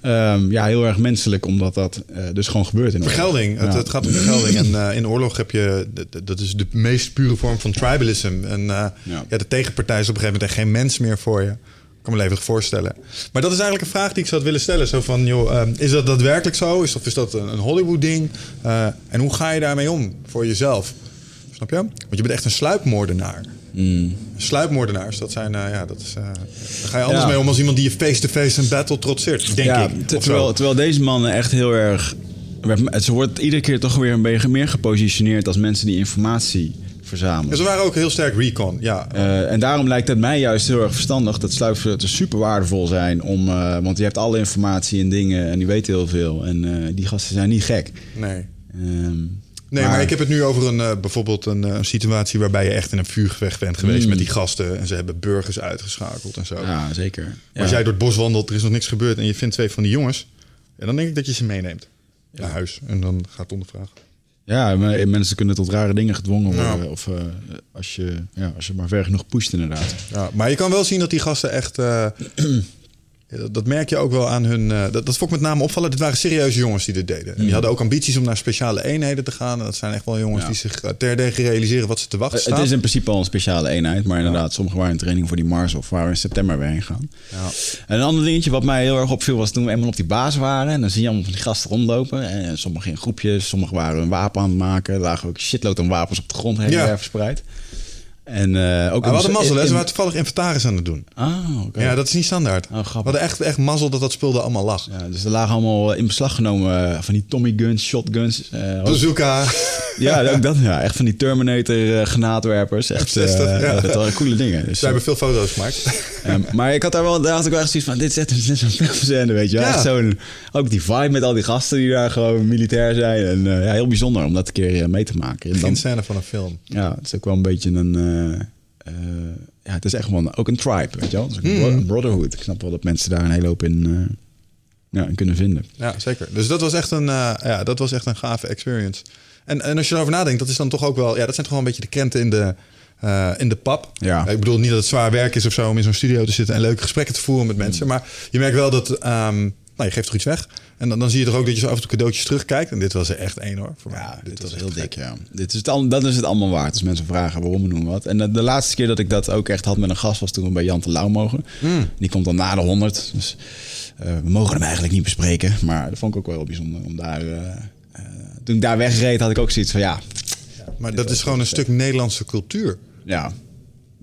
ehm, ja, heel erg menselijk, omdat dat eh, dus gewoon gebeurt in oorlog.
Vergelding. Het,
Ja.
het gaat om vergelding. En eh, in oorlog heb je... Dat is de meest pure vorm van tribalism. En eh,
Ja.
ja. de tegenpartij is op een gegeven moment echt geen mens meer voor je. Ik kan me levendig voorstellen. Maar dat is eigenlijk een vraag die ik zou willen stellen. Zo van, joh, eh, is dat daadwerkelijk zo? Is, of is dat een, een Hollywood-ding? Eh, en hoe ga je daarmee om voor jezelf? Snap je? Want je bent echt een sluipmoordenaar. Sluipmoordenaars, dat zijn, eh, ja, dat is... eh, daar ga je anders
Ja.
mee om als iemand die je face-to-face een battle trotseert, denk
ja,
ik.
terwijl, terwijl deze mannen echt heel erg... Ze wordt iedere keer toch weer een beetje meer gepositioneerd als mensen die informatie Verzamelen.
ze waren ook heel sterk recon, ja.
Eh, en daarom lijkt het mij juist heel erg verstandig dat sluipschutters super waardevol zijn. Om, eh, want je hebt alle informatie en dingen en die weten heel veel. En eh, die gasten zijn niet gek.
Nee.
Ehm,
Nee, maar, ik heb het nu over een, bijvoorbeeld een, situatie waarbij je echt in een vuurgevecht bent geweest met die gasten. En ze hebben burgers uitgeschakeld en zo.
Ja, zeker.
Maar
Ja.
Als jij door het bos wandelt, er is nog niks gebeurd en je vindt twee van die jongens. Ja, dan denk ik dat je ze meeneemt naar huis. En dan gaat het ondervragen.
Ja, mensen kunnen tot rare dingen gedwongen worden.
Ja.
Of eh, als, je, ja, als je maar ver genoeg pusht inderdaad.
Ja, maar je kan wel zien dat die gasten echt... eh, dat, dat merk je ook wel aan hun... eh, dat, dat vond ik met name opvallen. Dit waren serieuze jongens die dit deden. En die hadden ook ambities om naar speciale eenheden te gaan. En dat zijn echt wel jongens
Ja.
die zich eh, terdege realiseren wat ze te wachten
Eh,
staat.
Het is in principe al een speciale eenheid. Maar inderdaad, sommigen waren in training voor die Mars of waar we in september weer heen gaan.
Ja.
En een ander dingetje wat mij heel erg opviel was toen we eenmaal op die baas waren. En dan zie je allemaal van die gasten rondlopen. En sommigen in groepjes, sommigen waren een wapen aan het maken. Er lagen ook shitload aan wapens op de grond heen
Ja.
verspreid. En eh, ook
we hadden mazzel, hè?
in-
Ze waren toevallig inventaris aan het doen.
Ah, oké.
Ja, dat is niet standaard.
Oh,
we hadden echt, echt mazzel dat dat spul er allemaal lag.
Ja, dus er lagen allemaal in beslag genomen eh, van die Tommy guns, shotguns. eh, ook-
Bazooka.
ja, ook dat. Ja, echt van die Terminator eh granaatwerpers. Echt,
F-60,
eh,
ja.
Dat waren coole dingen. Dus,
Ze hebben veel foto's gemaakt.
Maar ik had daar wel, daar had ik wel echt zoiets van, dit is echt is een filmscène, weet je wel.
Ja.
Echt zo'n, ook die vibe met al die gasten die daar gewoon militair zijn. En eh, ja, heel bijzonder om dat een keer eh, mee te maken. En dan,
scène van een film.
ja, het is ook wel een beetje een, eh, eh, ja, het is echt gewoon ook een tribe, weet je wel. Ook een
Hmm.
bro- een brotherhood. Ik snap wel dat mensen daar een hele hoop in, ja, en kunnen vinden.
Ja, zeker. Dus dat was echt een, eh, ja, dat was echt een gave experience. En, en als je erover nadenkt, dat is dan toch ook wel... Ja, dat zijn toch wel een beetje de krenten in de, eh, in de pap.
Ja.
Ik bedoel niet dat het zwaar werk is of zo om in zo'n studio te zitten... en leuke gesprekken te voeren met mensen. Maar je merkt wel dat... ehm, nou, je geeft toch iets weg. En dan, dan zie je toch ook dat je zo af en toe cadeautjes terugkijkt. En dit was er echt één hoor. Voor mij.
Ja, dit, was heel
gek.
dik, ja. Dit is het, al- dat is het allemaal waard. Als mensen vragen waarom we doen wat. En de, de laatste keer dat ik dat ook echt had met een gast... was toen we bij Jan de Lauw mogen. Die komt dan na de 100. Dus eh, we mogen hem eigenlijk niet bespreken. Maar dat vond ik ook wel heel bijzonder. Om daar, eh, eh, toen ik daar wegreed had ik ook zoiets van... Ja,
Maar dat is gewoon een stuk Nederlandse cultuur.
ja,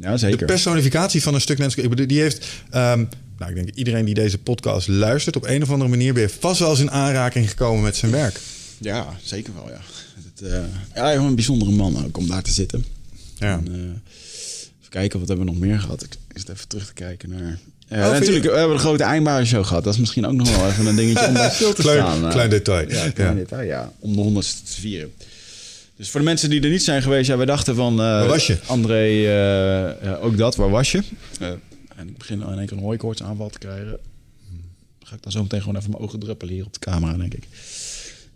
ja
De
zeker.
personificatie van een stuk Nederlandse die heeft... ehm, nou, ik denk iedereen die deze podcast luistert... op een of andere manier ben je vast wel eens in aanraking gekomen met zijn werk.
Ja, zeker wel, ja. Het, eh, ja, een bijzondere man ook om daar te zitten.
Ja.
En, eh, even kijken, wat hebben we nog meer gehad? Ik zit even terug te kijken naar... Ja,
Oh,
natuurlijk,
je-
we hebben de grote eindbaren gehad. Dat is misschien ook nog wel even een dingetje om bij stil te
Klein-
staan.
klein detail.
Ja, klein
Ja.
detail, ja. Om de honderdste te vieren. Dus voor de mensen die er niet zijn geweest, ja, wij dachten van... eh,
Waar was je?
André, ook dat, waar was je? En ik begin in één keer een hooikoortsaanval te krijgen. Ga ik dan zo meteen gewoon even mijn ogen druppelen hier op de camera, denk ik.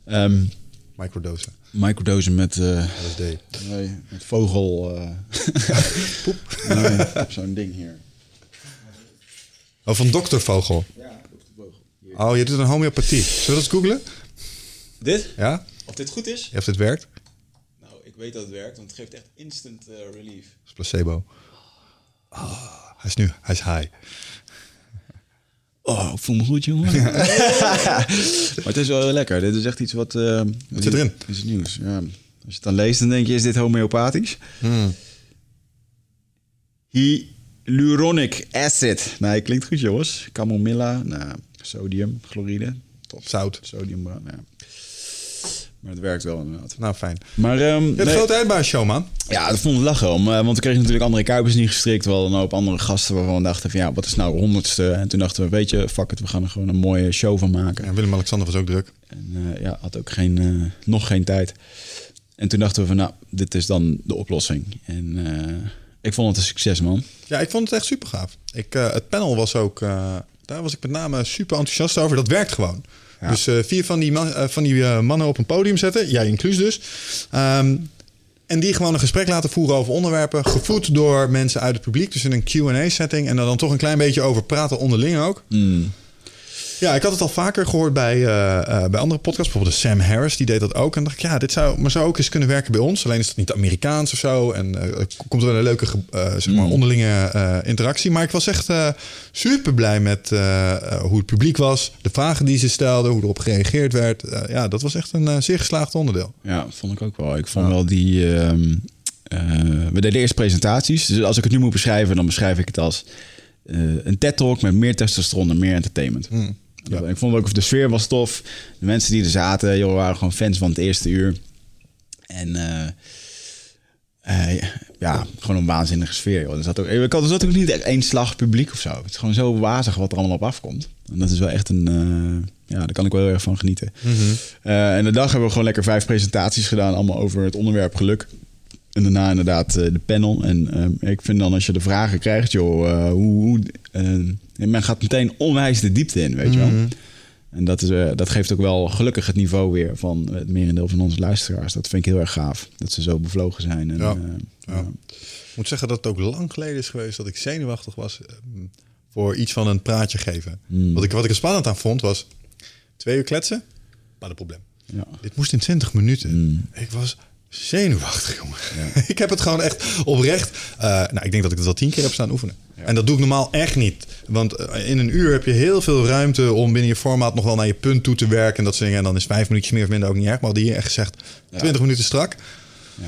Ehm
Microdosen.
microdosen met... eh,
LSD.
Nee, met vogel. eh Poep. Nee, zo'n ding hier.
Oh, van Dr. Vogel.
Ja, vogel.
Oh, je doet een homeopathie. Zullen we dat eens googlen?
Dit?
Ja?
Of dit goed is?
Of dit werkt? Dat
Nou, ik weet dat het werkt, want het geeft echt instant eh, relief.
is placebo. Ah, hij is nu, hij is high.
Oh, ik voel me goed, jongen. maar het is wel heel lekker. Dit is echt iets wat...
Wat zit erin?
Is nieuws, ja. Als je het dan leest, dan denk je, is dit homeopathisch?
Hmm.
Hyaluronic acid. Nee, klinkt goed, jongens. Camomilla, nou, sodium, chloride. Top.
Zout.
Sodium, ja. Maar het werkt wel inderdaad.
Nou, fijn.
Maar ehm,
Je hebt
nee,
grote eindbaanshow, man.
ja, dat vond ik lachen om. eh, want we kregen natuurlijk andere kuipers niet gestrikt. Wel een hoop andere gasten waarvan we dachten van ja, wat is nou de honderdste? En toen dachten we, weet je, fuck it, we gaan er gewoon een mooie show van maken.
Ja, Willem-Alexander was ook druk.
En eh, ja, had ook geen, eh, nog geen tijd. En toen dachten we van nou, dit is dan de oplossing. En ik vond het een succes, man.
Ja, ik vond het echt super gaaf. Ik, het panel was ook, daar was ik met name super enthousiast over. Dat werkt gewoon.
Ja.
Dus eh, vier van die, man- eh, van die eh, mannen op een podium zetten, jij inclus dus. Ehm, en die gewoon een gesprek laten voeren over onderwerpen, gevoed door mensen uit het publiek. Dus in een Q&A-setting en dan, dan toch een klein beetje over praten onderling ook. Ja, ik had het al vaker gehoord bij, eh, eh, bij andere podcasts. Bijvoorbeeld Sam Harris, die deed dat ook. En dacht ik, ja, dit zou, maar zou ook eens kunnen werken bij ons. Alleen is het niet Amerikaans of zo. En er komt er wel een leuke zeg maar, onderlinge eh, interactie. Maar ik was echt super blij met hoe het publiek was. De vragen die ze stelden, hoe erop gereageerd werd. Ja, dat was echt een zeer geslaagd onderdeel.
Ja, vond ik ook wel. Ik vond wel die... ehm, eh, we deden eerst presentaties. Dus als ik het nu moet beschrijven, dan beschrijf ik het als een TED-talk met meer testosteron en meer entertainment.
Ja.
Ik vond ook, de sfeer was tof. De mensen die er zaten, joh, waren gewoon fans van het eerste uur. En eh, eh, ja, gewoon een waanzinnige sfeer. Joh. Er zat ook, ik had er zat ook niet echt één slag publiek of zo. Het is gewoon zo wazig wat er allemaal op afkomt. En dat is wel echt een... eh, ja, daar kan ik wel heel erg van genieten. Eh, en de dag hebben we gewoon lekker vijf presentaties gedaan. Allemaal over het onderwerp geluk. En daarna inderdaad eh, de panel. En eh, ik vind dan als je de vragen krijgt, joh, eh, hoe... hoe eh, men gaat meteen onwijs de diepte in, weet je wel. En dat, is, eh, dat geeft ook wel gelukkig het niveau weer van het merendeel van onze luisteraars. Dat vind ik heel erg gaaf. Dat ze zo bevlogen zijn. En,
Ja.
eh,
Ja. Ik moet zeggen dat het ook lang geleden is geweest dat ik zenuwachtig was eh, voor iets van een praatje geven. Wat, ik, wat ik er spannend aan vond was twee uur kletsen, maar een probleem.
Ja.
Dit moest in 20 minuten. Ik was zenuwachtig, jongen. ik heb het gewoon echt oprecht. eh, nou, ik denk dat ik het al tien keer heb staan oefenen. En dat doe ik normaal echt niet. Want eh, in een uur heb je heel veel ruimte om binnen je formaat nog wel naar je punt toe te werken. En dat soort dingen. En dan is vijf minuutjes meer of minder ook niet erg. Maar die hier echt gezegd 20 minuten strak.
Ja.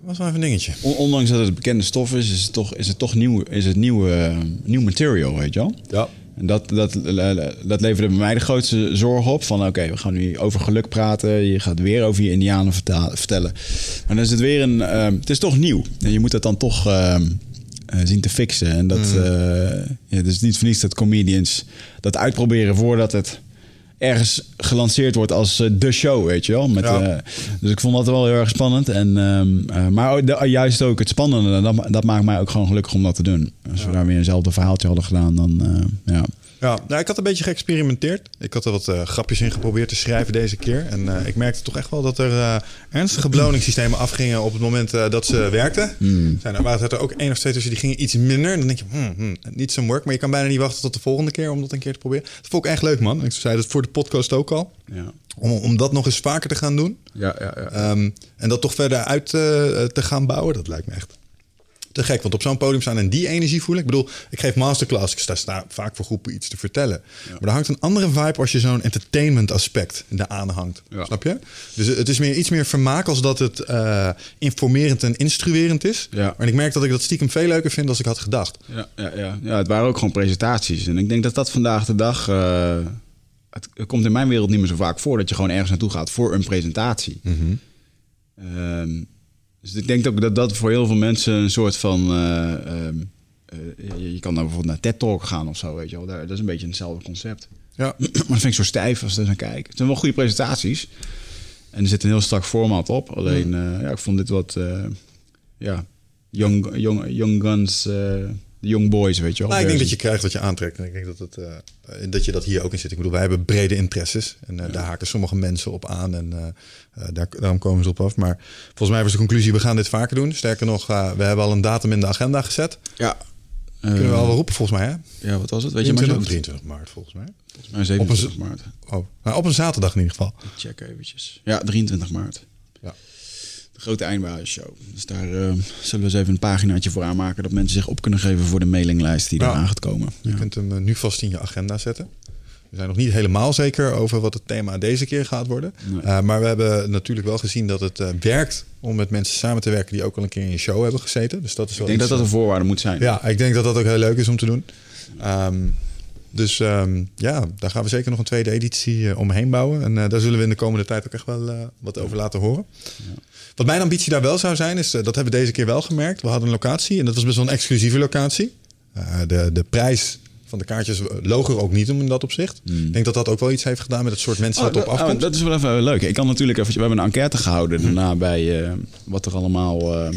Was wel even een dingetje.
On- Ondanks dat het bekende stof is, is het toch, is het toch nieuw, is het nieuw, eh, nieuw material, weet je wel?
Ja.
En dat, dat, dat leverde bij mij de grootste zorg op. Van oké, we gaan nu over geluk praten. Je gaat weer over je indianen vertellen. Maar dan is het weer een... ehm, het is toch nieuw. En je moet het dan toch ehm, eh, zien te fixen. En dat... eh, ja, het is niet voor niets dat comedians dat uitproberen voordat het ergens gelanceerd wordt als eh, de show, weet je wel. Met,
Ja.
dus ik vond dat wel heel erg spannend. En, ehm, eh, maar de- juist ook het spannende, dat, dat maakt mij ook gewoon gelukkig om dat te doen. Als we daar weer eenzelfde verhaaltje hadden gedaan, dan ja.
Ja, nou, ik had een beetje geëxperimenteerd. Ik had er wat eh, grapjes in geprobeerd te schrijven deze keer. En eh, ik merkte toch echt wel dat er eh, ernstige beloningssystemen afgingen op het moment dat ze werkten. Zijn er waren er ook één of twee tussen die gingen iets minder. En dan denk je, hmm, hmm, niet zo'n work. Maar je kan bijna niet wachten tot de volgende keer om dat een keer te proberen. Dat vond ik echt leuk, man. Ik zei dat voor de podcast ook al.
Ja,
Om, om dat nog eens vaker te gaan doen.
ja, ja. ja.
Ehm, en dat toch verder uit te gaan bouwen, dat lijkt me echt te gek. Want op zo'n podium staan en die energie voelen. Ik bedoel, ik geef masterclass. Ik sta, sta vaak voor groepen iets te vertellen. Maar er hangt een andere vibe als je zo'n entertainment aspect eraan hangt.
Ja.
Snap je? Dus het is meer, iets meer vermaak als dat het eh, informerend en instruerend is.
Ja.
Maar ik merk dat ik dat stiekem veel leuker vind dan ik had gedacht.
Ja, ja, ja. ja, het waren ook gewoon presentaties. En ik denk dat dat vandaag de dag... eh, het, het komt in mijn wereld niet meer zo vaak voor... dat je gewoon ergens naartoe gaat voor een presentatie. Ehm, dus ik denk ook dat dat voor heel veel mensen een soort van... eh, ehm, eh, je, kan dan bijvoorbeeld naar TED Talk gaan of zo, weet je wel. Daar, dat is een beetje hetzelfde concept.
Ja.
Maar dat vind ik zo stijf als ik daar naar kijk. Het zijn wel goede presentaties. En er zit een heel strak format op. Alleen, eh, ja, ik vond dit wat... eh, ja, young, young, young guns... de young boys, weet je wel.
Nou, ik denk dat je krijgt wat je aantrekt. En ik denk dat, het, eh, dat je dat hier ook in zit. Ik bedoel, wij hebben brede interesses. En eh, daar haken sommige mensen op aan. En eh, eh, daar, daarom komen ze op af. Maar volgens mij was de conclusie, we gaan dit vaker doen. Sterker nog, eh, we hebben al een datum in de agenda gezet.
Ja.
Kunnen we al wel roepen, volgens mij, hè?
Ja, wat was het? Weet je maar
23,
zo?
23 maart, volgens mij.
Maar 27
Op een
maart.
Oh, nou, op een zaterdag in ieder geval.
Ik check eventjes. Ja, 23 maart.
Ja.
Grote eindbazisshow. Dus daar eh, zullen we eens even een paginaatje voor aanmaken... dat mensen zich op kunnen geven voor de mailinglijst die
Ja.
eraan gaat komen.
Je
Ja.
kunt hem eh, nu vast in je agenda zetten. We zijn nog niet helemaal zeker over wat het thema deze keer gaat worden.
Nee.
Eh, maar we hebben natuurlijk wel gezien dat het eh, werkt om met mensen samen te werken die ook al een keer in je show hebben gezeten. Dus dat is wel
Ik denk dat dat een voorwaarde moet zijn.
Ja, ik denk dat dat ook heel leuk is om te doen. Ehm, dus ehm, ja, daar gaan we zeker nog een tweede editie omheen bouwen. En daar zullen we in de komende tijd ook echt wel wat over laten horen. Wat mijn ambitie daar wel zou zijn, is eh, dat hebben we deze keer wel gemerkt. We hadden een locatie en dat was best wel een exclusieve locatie. Eh, de, de prijs van de kaartjes loog er ook niet om in dat opzicht. Ik denk dat dat ook wel iets heeft gedaan met het soort mensen
Hmm. Oh,
dat op
dat,
afkomt.
oh, dat is wel even leuk. Ik kan natuurlijk even. We hebben een enquête gehouden daarna bij eh, wat er allemaal. eh,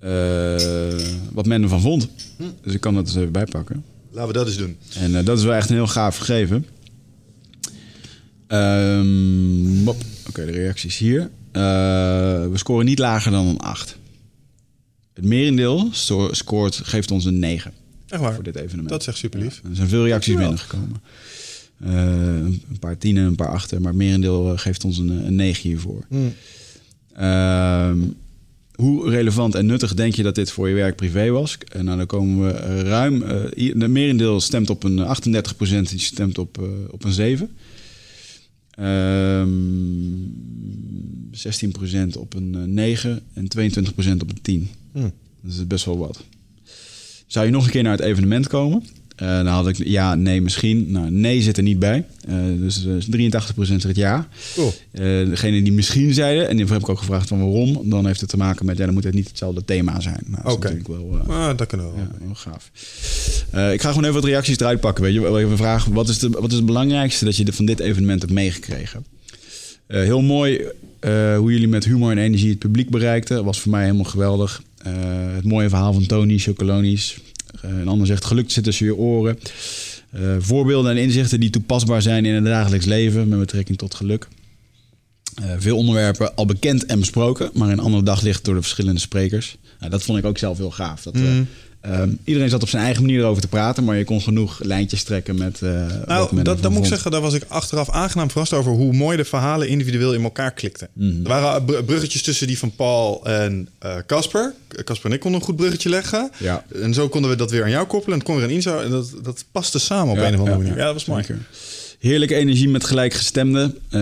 eh, wat men ervan vond. Dus ik kan dat eens even bijpakken.
Laten we dat eens doen.
En eh, dat is wel echt een heel gaaf gegeven. Ehm. Oké, de reacties hier. Eh, we scoren niet lager dan een 8. Het merendeel scoort, geeft ons een 9
Echt waar.
voor dit evenement.
Dat is echt super lief.
Er zijn veel reacties binnengekomen. Eh, een paar tienen, een paar achter. Maar het merendeel eh, geeft ons een, een 9 hiervoor.
Hmm.
Ehm, hoe relevant en nuttig denk je dat dit voor je werk privé was? En nou, dan komen we ruim... de merendeel stemt op een 38%, die stemt op, op een 7. Ehm 16% op een eh, 9 en 22% op een 10.
Hmm.
Dat is best wel wat. Zou je nog een keer naar het evenement komen? Eh, dan had ik ja, nee, misschien. Nou, nee zit er niet bij. Eh, dus eh, 83% zegt ja.
Cool.
Eh, degene die misschien zeiden, en die heb ik ook gevraagd van waarom, dan heeft het te maken met, ja, dan moet het niet hetzelfde thema zijn. Nou,
Oké.
eh,
Ah, dat we wel.
ja, wel gaaf. Eh, ik ga gewoon even wat reacties eruit pakken. Weet je, wel even vragen, wat is, de, wat is het belangrijkste dat je van dit evenement hebt meegekregen? Eh, heel mooi eh, hoe jullie met humor en energie het publiek bereikten. Was voor mij helemaal geweldig. Eh, het mooie verhaal van Tony, Chocolonies. Eh, een ander zegt, geluk zit tussen je oren. Eh, voorbeelden en inzichten die toepasbaar zijn in het dagelijks leven met betrekking tot geluk. Eh, veel onderwerpen al bekend en besproken, maar in een ander daglicht door de verschillende sprekers. Nou, dat vond ik ook zelf heel gaaf. Dat, eh,
Mhm.
Ehm, iedereen zat op zijn eigen manier erover te praten, maar je kon genoeg lijntjes trekken met. wat
Nou, dat, moet ik zeggen, daar was ik achteraf aangenaam verrast over hoe mooi de verhalen individueel in elkaar klikten.
Mhm.
Er waren br- bruggetjes tussen die van Paul en eh, Casper. Casper en ik konden een goed bruggetje leggen.
Ja.
En zo konden we dat weer aan jou koppelen. En het kon weer aan Inzo. En dat, dat paste samen op
Ja,
een of andere
ja,
manier.
ja.
Ja, dat was mooi.
Zeker. Heerlijke energie met gelijkgestemden. Eh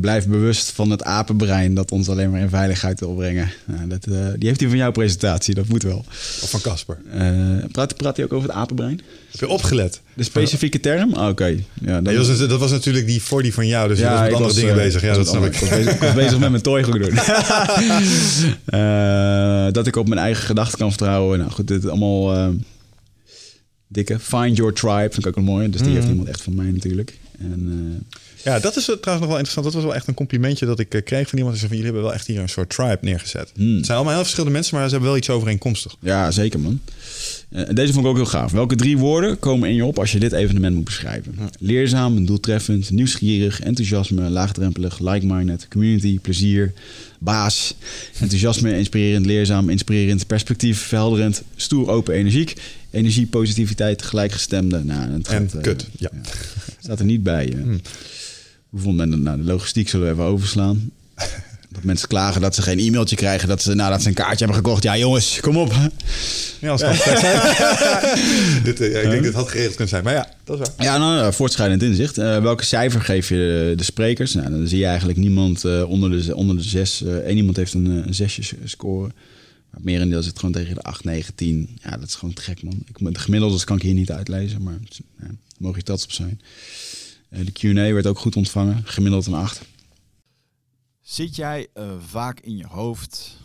blijf bewust van het apenbrein dat ons alleen maar in veiligheid wil brengen. Nou, dat, eh, die heeft hij van jouw presentatie, dat moet wel.
Of van Casper.
Eh, praat, praat hij ook over het apenbrein?
Heb je opgelet?
De specifieke term? Ah, Oké. Ja, dan-
Nee, dat, was, dat was natuurlijk die voor die van jou. Dus je was met andere dingen bezig. Ja, dat snap ik.
Ik was bezig, ik was bezig met mijn toy doen. Dat ik op mijn eigen gedachten kan vertrouwen. Nou goed, dit allemaal... Dikke. Find Your Tribe vind ik ook wel mooi. Dus die heeft iemand echt van mij natuurlijk. En, eh,
Ja, dat is trouwens nog wel interessant. Dat was wel echt een complimentje dat ik eh, kreeg van iemand. Die zei van, jullie hebben wel echt hier een soort tribe neergezet.
Hmm.
Het zijn allemaal heel verschillende mensen, maar ze hebben wel iets overeenkomstig.
ja, zeker man. Eh, deze vond ik ook heel gaaf. Welke drie woorden komen in je op als je dit evenement moet beschrijven? Leerzaam, doeltreffend, nieuwsgierig, enthousiasme, laagdrempelig, like-minded, community, plezier, baas, enthousiasme, inspirerend, leerzaam, inspirerend, perspectief, verhelderend, stoer, open, energiek, energie, positiviteit, gelijkgestemde. Nou, het
En
gaat, eh,
kut, ja.
Staat er niet bij. eh. Hoe vond men dat? Nou, de logistiek zullen we even overslaan. Dat mensen klagen dat ze geen e-mailtje krijgen dat ze nadat ze een kaartje hebben gekocht. Ja, jongens, kom op.
Ja, als zijn. dit, eh, ja, ik denk dat het had geregeld kunnen zijn. Maar ja, dat is waar.
Ja, nou, nou, voortschrijdend inzicht. Welke cijfer geef je de, de sprekers? Nou, dan zie je eigenlijk niemand onder, de, onder de zes. één iemand heeft een, een zesje score. Maar merendeel zit gewoon tegen de 8, 9, 10. Ja, dat is gewoon te gek, man. Ik, de gemiddeldes kan ik hier niet uitlezen, maar ja, mogen je trots op zijn. Eh, de Q&A werd ook goed ontvangen. Gemiddeld een 8.
Zit jij eh, vaak in je hoofd?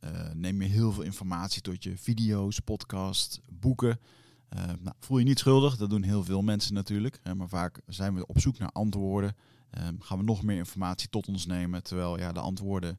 Eh, neem je heel veel informatie tot je video's, podcast, boeken? Nou, voel je niet schuldig, dat doen heel veel mensen natuurlijk. maar vaak zijn we op zoek naar antwoorden. Eh, gaan we nog meer informatie tot ons nemen. Terwijl ja, de antwoorden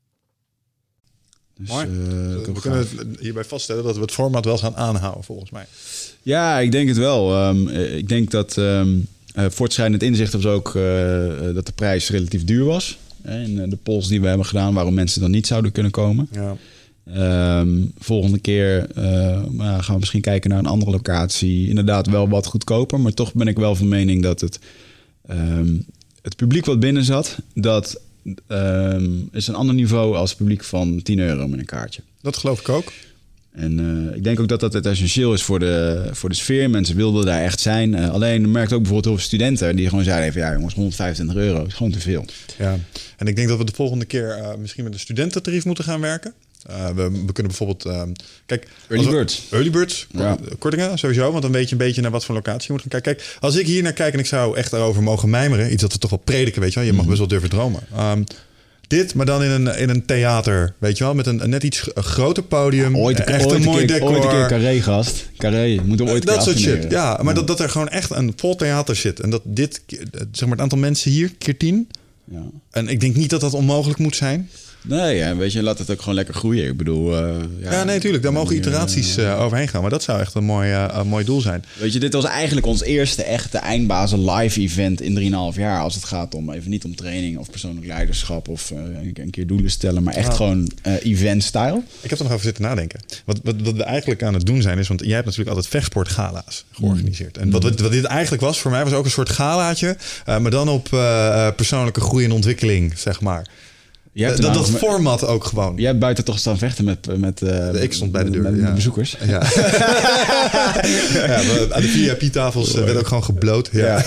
Dus,
Mooi.
eh,
We kunnen het hierbij vaststellen dat we het format wel gaan aanhouden, volgens mij.
Ja, ik denk het wel. Ehm, eh, ik denk dat eh, voortschrijdend inzicht was ook dat de prijs relatief duur was. En de polls die we hebben gedaan, waarom mensen dan niet zouden kunnen komen.
Ja.
Ehm, volgende keer nou, gaan we misschien kijken naar een andere locatie. Inderdaad wel wat goedkoper, maar toch ben ik wel van mening dat het, het publiek wat binnen zat, dat ehm, is een ander niveau als publiek van 10 euro met een kaartje.
Dat geloof ik ook.
En eh, ik denk ook dat dat het essentieel is voor de, voor de sfeer. Mensen wilden daar echt zijn. Eh, alleen merkte ook bijvoorbeeld heel veel studenten die gewoon zeiden: van, ja, jongens, 125 euro is gewoon te veel.
Ja. En ik denk dat we de volgende keer eh, misschien met een studententarief moeten gaan werken. Eh, we, we kunnen bijvoorbeeld... ehm, kijk,
Early birds.
Early birds,
Ja.
kortingen sowieso. Want dan weet je een beetje naar wat voor locatie je moet gaan kijken. Kijk, als ik hier naar kijk en ik zou echt daarover mogen mijmeren... iets dat we toch wel prediken, weet je wel. Je mag best wel durven dromen. Ehm, dit, maar dan in een, in een theater, weet je wel. Met een, een net iets een groter podium.
Ooit,
echt
ooit
een mooi decor.
Ooit een keer carré gast. Carré, moeten we ooit een
dat soort shit. Ja, maar Dat, dat er gewoon echt een vol theater zit. En dat dit, eh, zeg maar het aantal mensen hier, keer tien.
Ja.
En ik denk niet dat dat onmogelijk moet zijn.
Nee, ja, weet je, laat het ook gewoon lekker groeien. Ik bedoel... eh,
Ja, nee, tuurlijk. Daar mogen
hier,
iteraties
eh,
eh, overheen gaan. Maar dat zou echt een mooi, eh, een mooi doel zijn.
Weet je, dit was eigenlijk ons eerste echte eindbazen live event in 3,5 jaar. Als het gaat om, even niet om training of persoonlijk leiderschap of eh, een, keer doelen stellen, maar echt
Ja.
gewoon eh, event style.
Ik heb er nog over zitten nadenken. Wat, wat, wat we eigenlijk aan het doen zijn is... want jij hebt natuurlijk altijd vechtsportgala's georganiseerd. En wat, wat, wat dit eigenlijk was voor mij... was ook een soort galaatje... eh, maar dan op eh, eh, persoonlijke groei en ontwikkeling, zeg maar.
Hebt
dat dat format ook gewoon.
Jij hebt buiten toch staan vechten met... met eh,
Ik stond bij de deur,
Met,
ja.
de bezoekers.
Ja. ja, we- aan de VIP-tafels werd ook gewoon gebloot. Ja.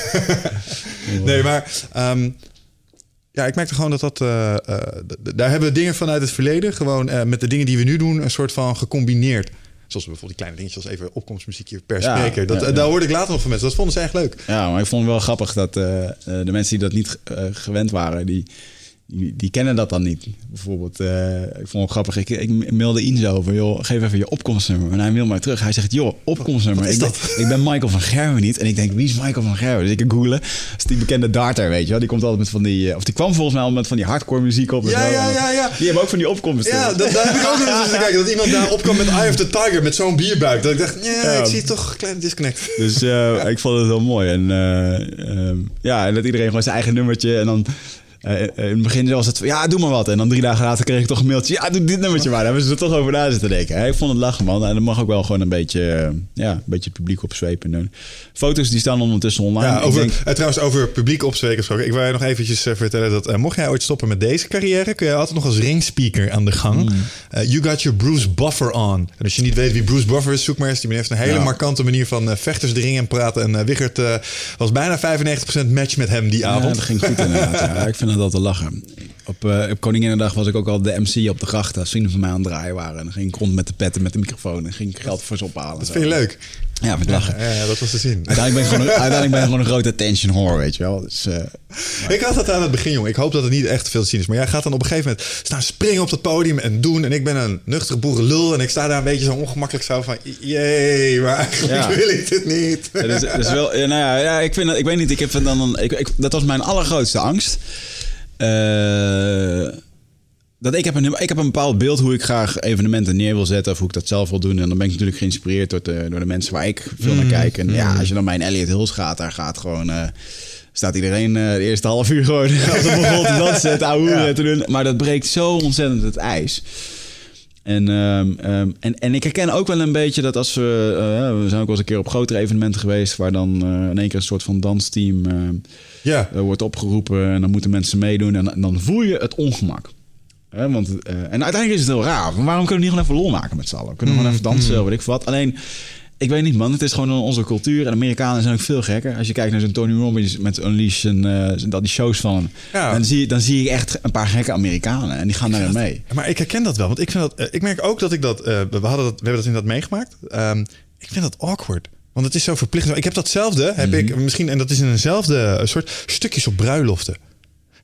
nee, maar ehm, ja, ik merkte gewoon dat dat... eh, eh, d- daar hebben we dingen vanuit het verleden... gewoon eh, met de dingen die we nu doen... een soort van gecombineerd. Zoals bijvoorbeeld die kleine dingetjes als even opkomstmuziekje per
Ja,
spreker. Dat,
ja, ja.
Daar hoorde ik later nog van mensen. Dat vonden ze echt leuk.
Ja, maar ik vond het wel grappig dat eh, eh, de mensen die dat niet eh, gewend waren, die, die kennen dat dan niet. Bijvoorbeeld, eh, ik vond het grappig. Ik, ik mailde Inzo over, joh, geef even je opkomstnummer. En hij mail mij terug. Hij zegt, joh, opkomstnummer. Ik ben, ik ben Michael van Gerwen niet. En ik denk, wie is Michael van Gerwen? Dus ik ga googlen. Dat is die bekende darter, weet je wel. Die komt altijd met van die... eh, Of die kwam volgens mij al met van die hardcore muziek op.
Ja,
zo.
ja, ja, ja.
Die hebben ook van die opkomsten.
Ja, dat, daar heb ik ook nog eens kijken. Dat iemand daar opkwam met Eye of the Tiger met zo'n bierbuik. Dat ik dacht, ja,
Ja.
ik zie toch een kleine disconnect.
Dus eh, ik vond het wel mooi. En eh, ehm, ja, en dat iedereen gewoon zijn eigen nummertje. En dan eh, in het begin was het van, ja, doe maar wat. En dan drie dagen later kreeg ik toch een mailtje. Ja, doe dit nummertje maar. Daar hebben ze er toch over na zitten denken. hè. Ik vond het lachen, man. En dan mag ook wel gewoon een beetje, eh, ja, een beetje het publiek opzwepen doen. Foto's die staan ondertussen online.
Ja, over,
denk-
eh, trouwens, over publiek opzweken gesproken. Ik wil je nog eventjes eh, vertellen dat eh, mocht jij ooit stoppen met deze carrière, kun je altijd nog als ringspeaker aan de gang.
Mm.
Eh, you got your Bruce Buffer on. En als je niet weet wie Bruce Buffer is, zoek maar eens. Die heeft een hele
Ja.
markante manier van eh, vechters de ring in praten. En eh Wichert eh, was bijna 95% match met hem die
Ja,
avond.
dat ging goed inderdaad. Ja, ik vind het altijd lachen. Op, eh op Koninginnedag was ik ook al de MC op de gracht. Als vrienden van mij aan het draaien waren. En dan ging ik rond met de petten, met de microfoon. En ging geld voor ze ophalen.
Dat vind je leuk?
Ja, lachen.
Ja, ja, dat was te zien.
Uiteindelijk ben, ik gewoon een, uiteindelijk ben ik gewoon een grote attention whore, weet je wel. Dus, eh,
Ik had dat aan het begin, jongen. Ik hoop dat het niet echt veel te zien is. Maar jij gaat dan op een gegeven moment staan springen op dat podium en doen. En ik ben een nuchtere boerenlul. En ik sta daar een beetje zo ongemakkelijk zo van... Jee, maar eigenlijk
Ja.
wil ik dit niet.
ja, dus, dus wel, nou ja, ja, ik, vind dat, ik weet niet, ik heb dan, ik, dat was mijn allergrootste angst. Eh, dat ik heb, een, ik heb een bepaald beeld hoe ik graag evenementen neer wil zetten. Of hoe ik dat zelf wil doen. En dan ben ik natuurlijk geïnspireerd door de, door de mensen waar ik veel naar kijk. En ja, als je dan bij een Elliot Hills gaat, daar gaat gewoon... eh, staat iedereen eh, de eerste half uur gewoon het begon te dansen, ouwe te doen. Maar dat breekt zo ontzettend het ijs. En, ehm, ehm, en, en ik herken ook wel een beetje dat als we... eh, we zijn ook wel eens een keer op grotere evenementen geweest... waar dan in één keer een soort van dansteam
Ja.
wordt opgeroepen... en dan moeten mensen meedoen en, en dan voel je het ongemak. Hè, want, eh, en uiteindelijk is het heel raar. Waarom kunnen we niet gewoon even lol maken met z'n allen? We kunnen gewoon even dansen, weet ik wat. Alleen, ik weet niet man, het is gewoon onze cultuur. En Amerikanen zijn ook veel gekker. Als je kijkt naar zo'n Tony Robbins met Unleash en eh, dat die shows van hem...
Ja.
Dan, zie, je- dan zie ik echt een paar gekke Amerikanen. En die gaan daarin mee.
Maar ik herken dat wel. Want ik, vind dat, eh, ik merk ook dat ik dat... we, hadden dat we hebben dat inderdaad meegemaakt. Ehm, ik vind dat awkward. Want het is zo verplicht. Ik heb datzelfde, heb
Mhm.
ik misschien... En dat is in eenzelfde soort stukjes op bruiloften.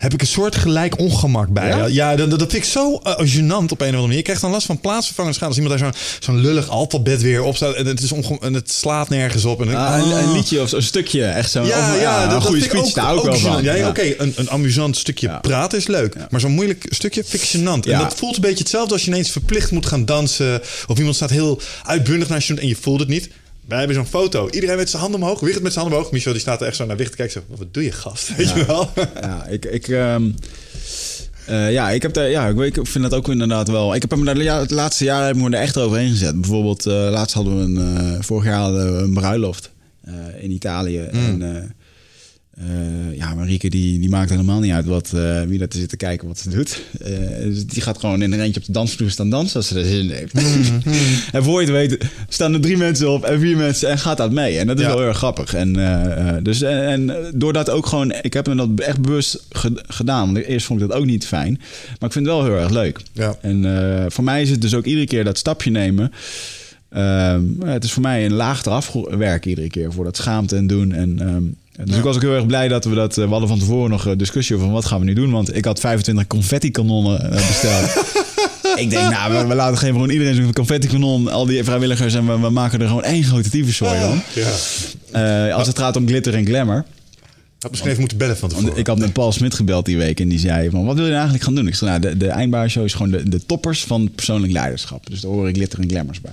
Heb ik een soort gelijk ongemak bij.
Ja?
Ja, dat, dat vind ik zo eh, gênant op een of andere manier. Je krijgt dan last van plaatsvervangend schade. Als iemand daar zo'n zo'n lullig alfabet weer op staat. En het, is onge- en het slaat nergens op. En dan-
Ah, een, een
Ah.
liedje of zo'n stukje. Echt zo'n
Ja,
over-
ja,
een
dat,
goede
dat
speech daar ook, wel van.
Ja,
Ja.
Oké, een, een amusant stukje praten is leuk. Maar zo'n moeilijk stukje gênant. En dat voelt een beetje hetzelfde als je ineens verplicht moet gaan dansen. Of iemand staat heel uitbundig naast je en je voelt het niet. Wij hebben zo'n foto. Iedereen met zijn handen omhoog. Wicht met zijn handen omhoog. Michel die staat er echt zo naar Wicht te kijken. Zo, wat doe je gast? Weet je wel?
Ja, ik, ik, ehm, eh, ja, ik heb daar, ja, ik, vind dat ook inderdaad wel. Ik heb hem daar, ja, het laatste jaar heb ik me er echt overheen gezet. Bijvoorbeeld, eh, laatst hadden we een, eh, vorig jaar hadden we een bruiloft in Italië. En eh, ja, Marieke die, die maakt helemaal niet uit wat, eh, wie dat zit te kijken wat ze doet. Eh, dus die gaat gewoon in een eentje op de dansvloer staan dansen als ze er zin in heeft. en voor je het weet staan er drie mensen op en vier mensen en gaat dat mee. En dat is
Ja.
wel heel erg grappig. En, dus, en, en doordat ook gewoon, ik heb me dat echt bewust ge- gedaan. Want eerst vond ik dat ook niet fijn. Maar ik vind het wel heel erg leuk.
Ja.
En voor mij is het dus ook iedere keer dat stapje nemen. Ehm, het is voor mij een laag eraf werken iedere keer voor dat schaamte en doen. En, ehm, dus ik was ook heel erg blij dat we dat. eh, We hadden van tevoren nog een discussie over wat gaan we nu doen. Want ik had 25 confetti-kanonnen eh, besteld. ik denk, nou, we, we laten geven gewoon iedereen zo'n confetti-kanon. Al die vrijwilligers. En we, we maken er gewoon één grote tyfuszooi van.
Ja.
Eh, als het gaat om glitter en glamour.
Had misschien even moeten bellen van tevoren.
Ik had met Paul Smit gebeld die week en die zei van... wat wil je nou eigenlijk gaan doen? Ik zei, nou, de, de eindbaarshow is gewoon de, de toppers van persoonlijk leiderschap. Dus daar horen glitter en glamours bij.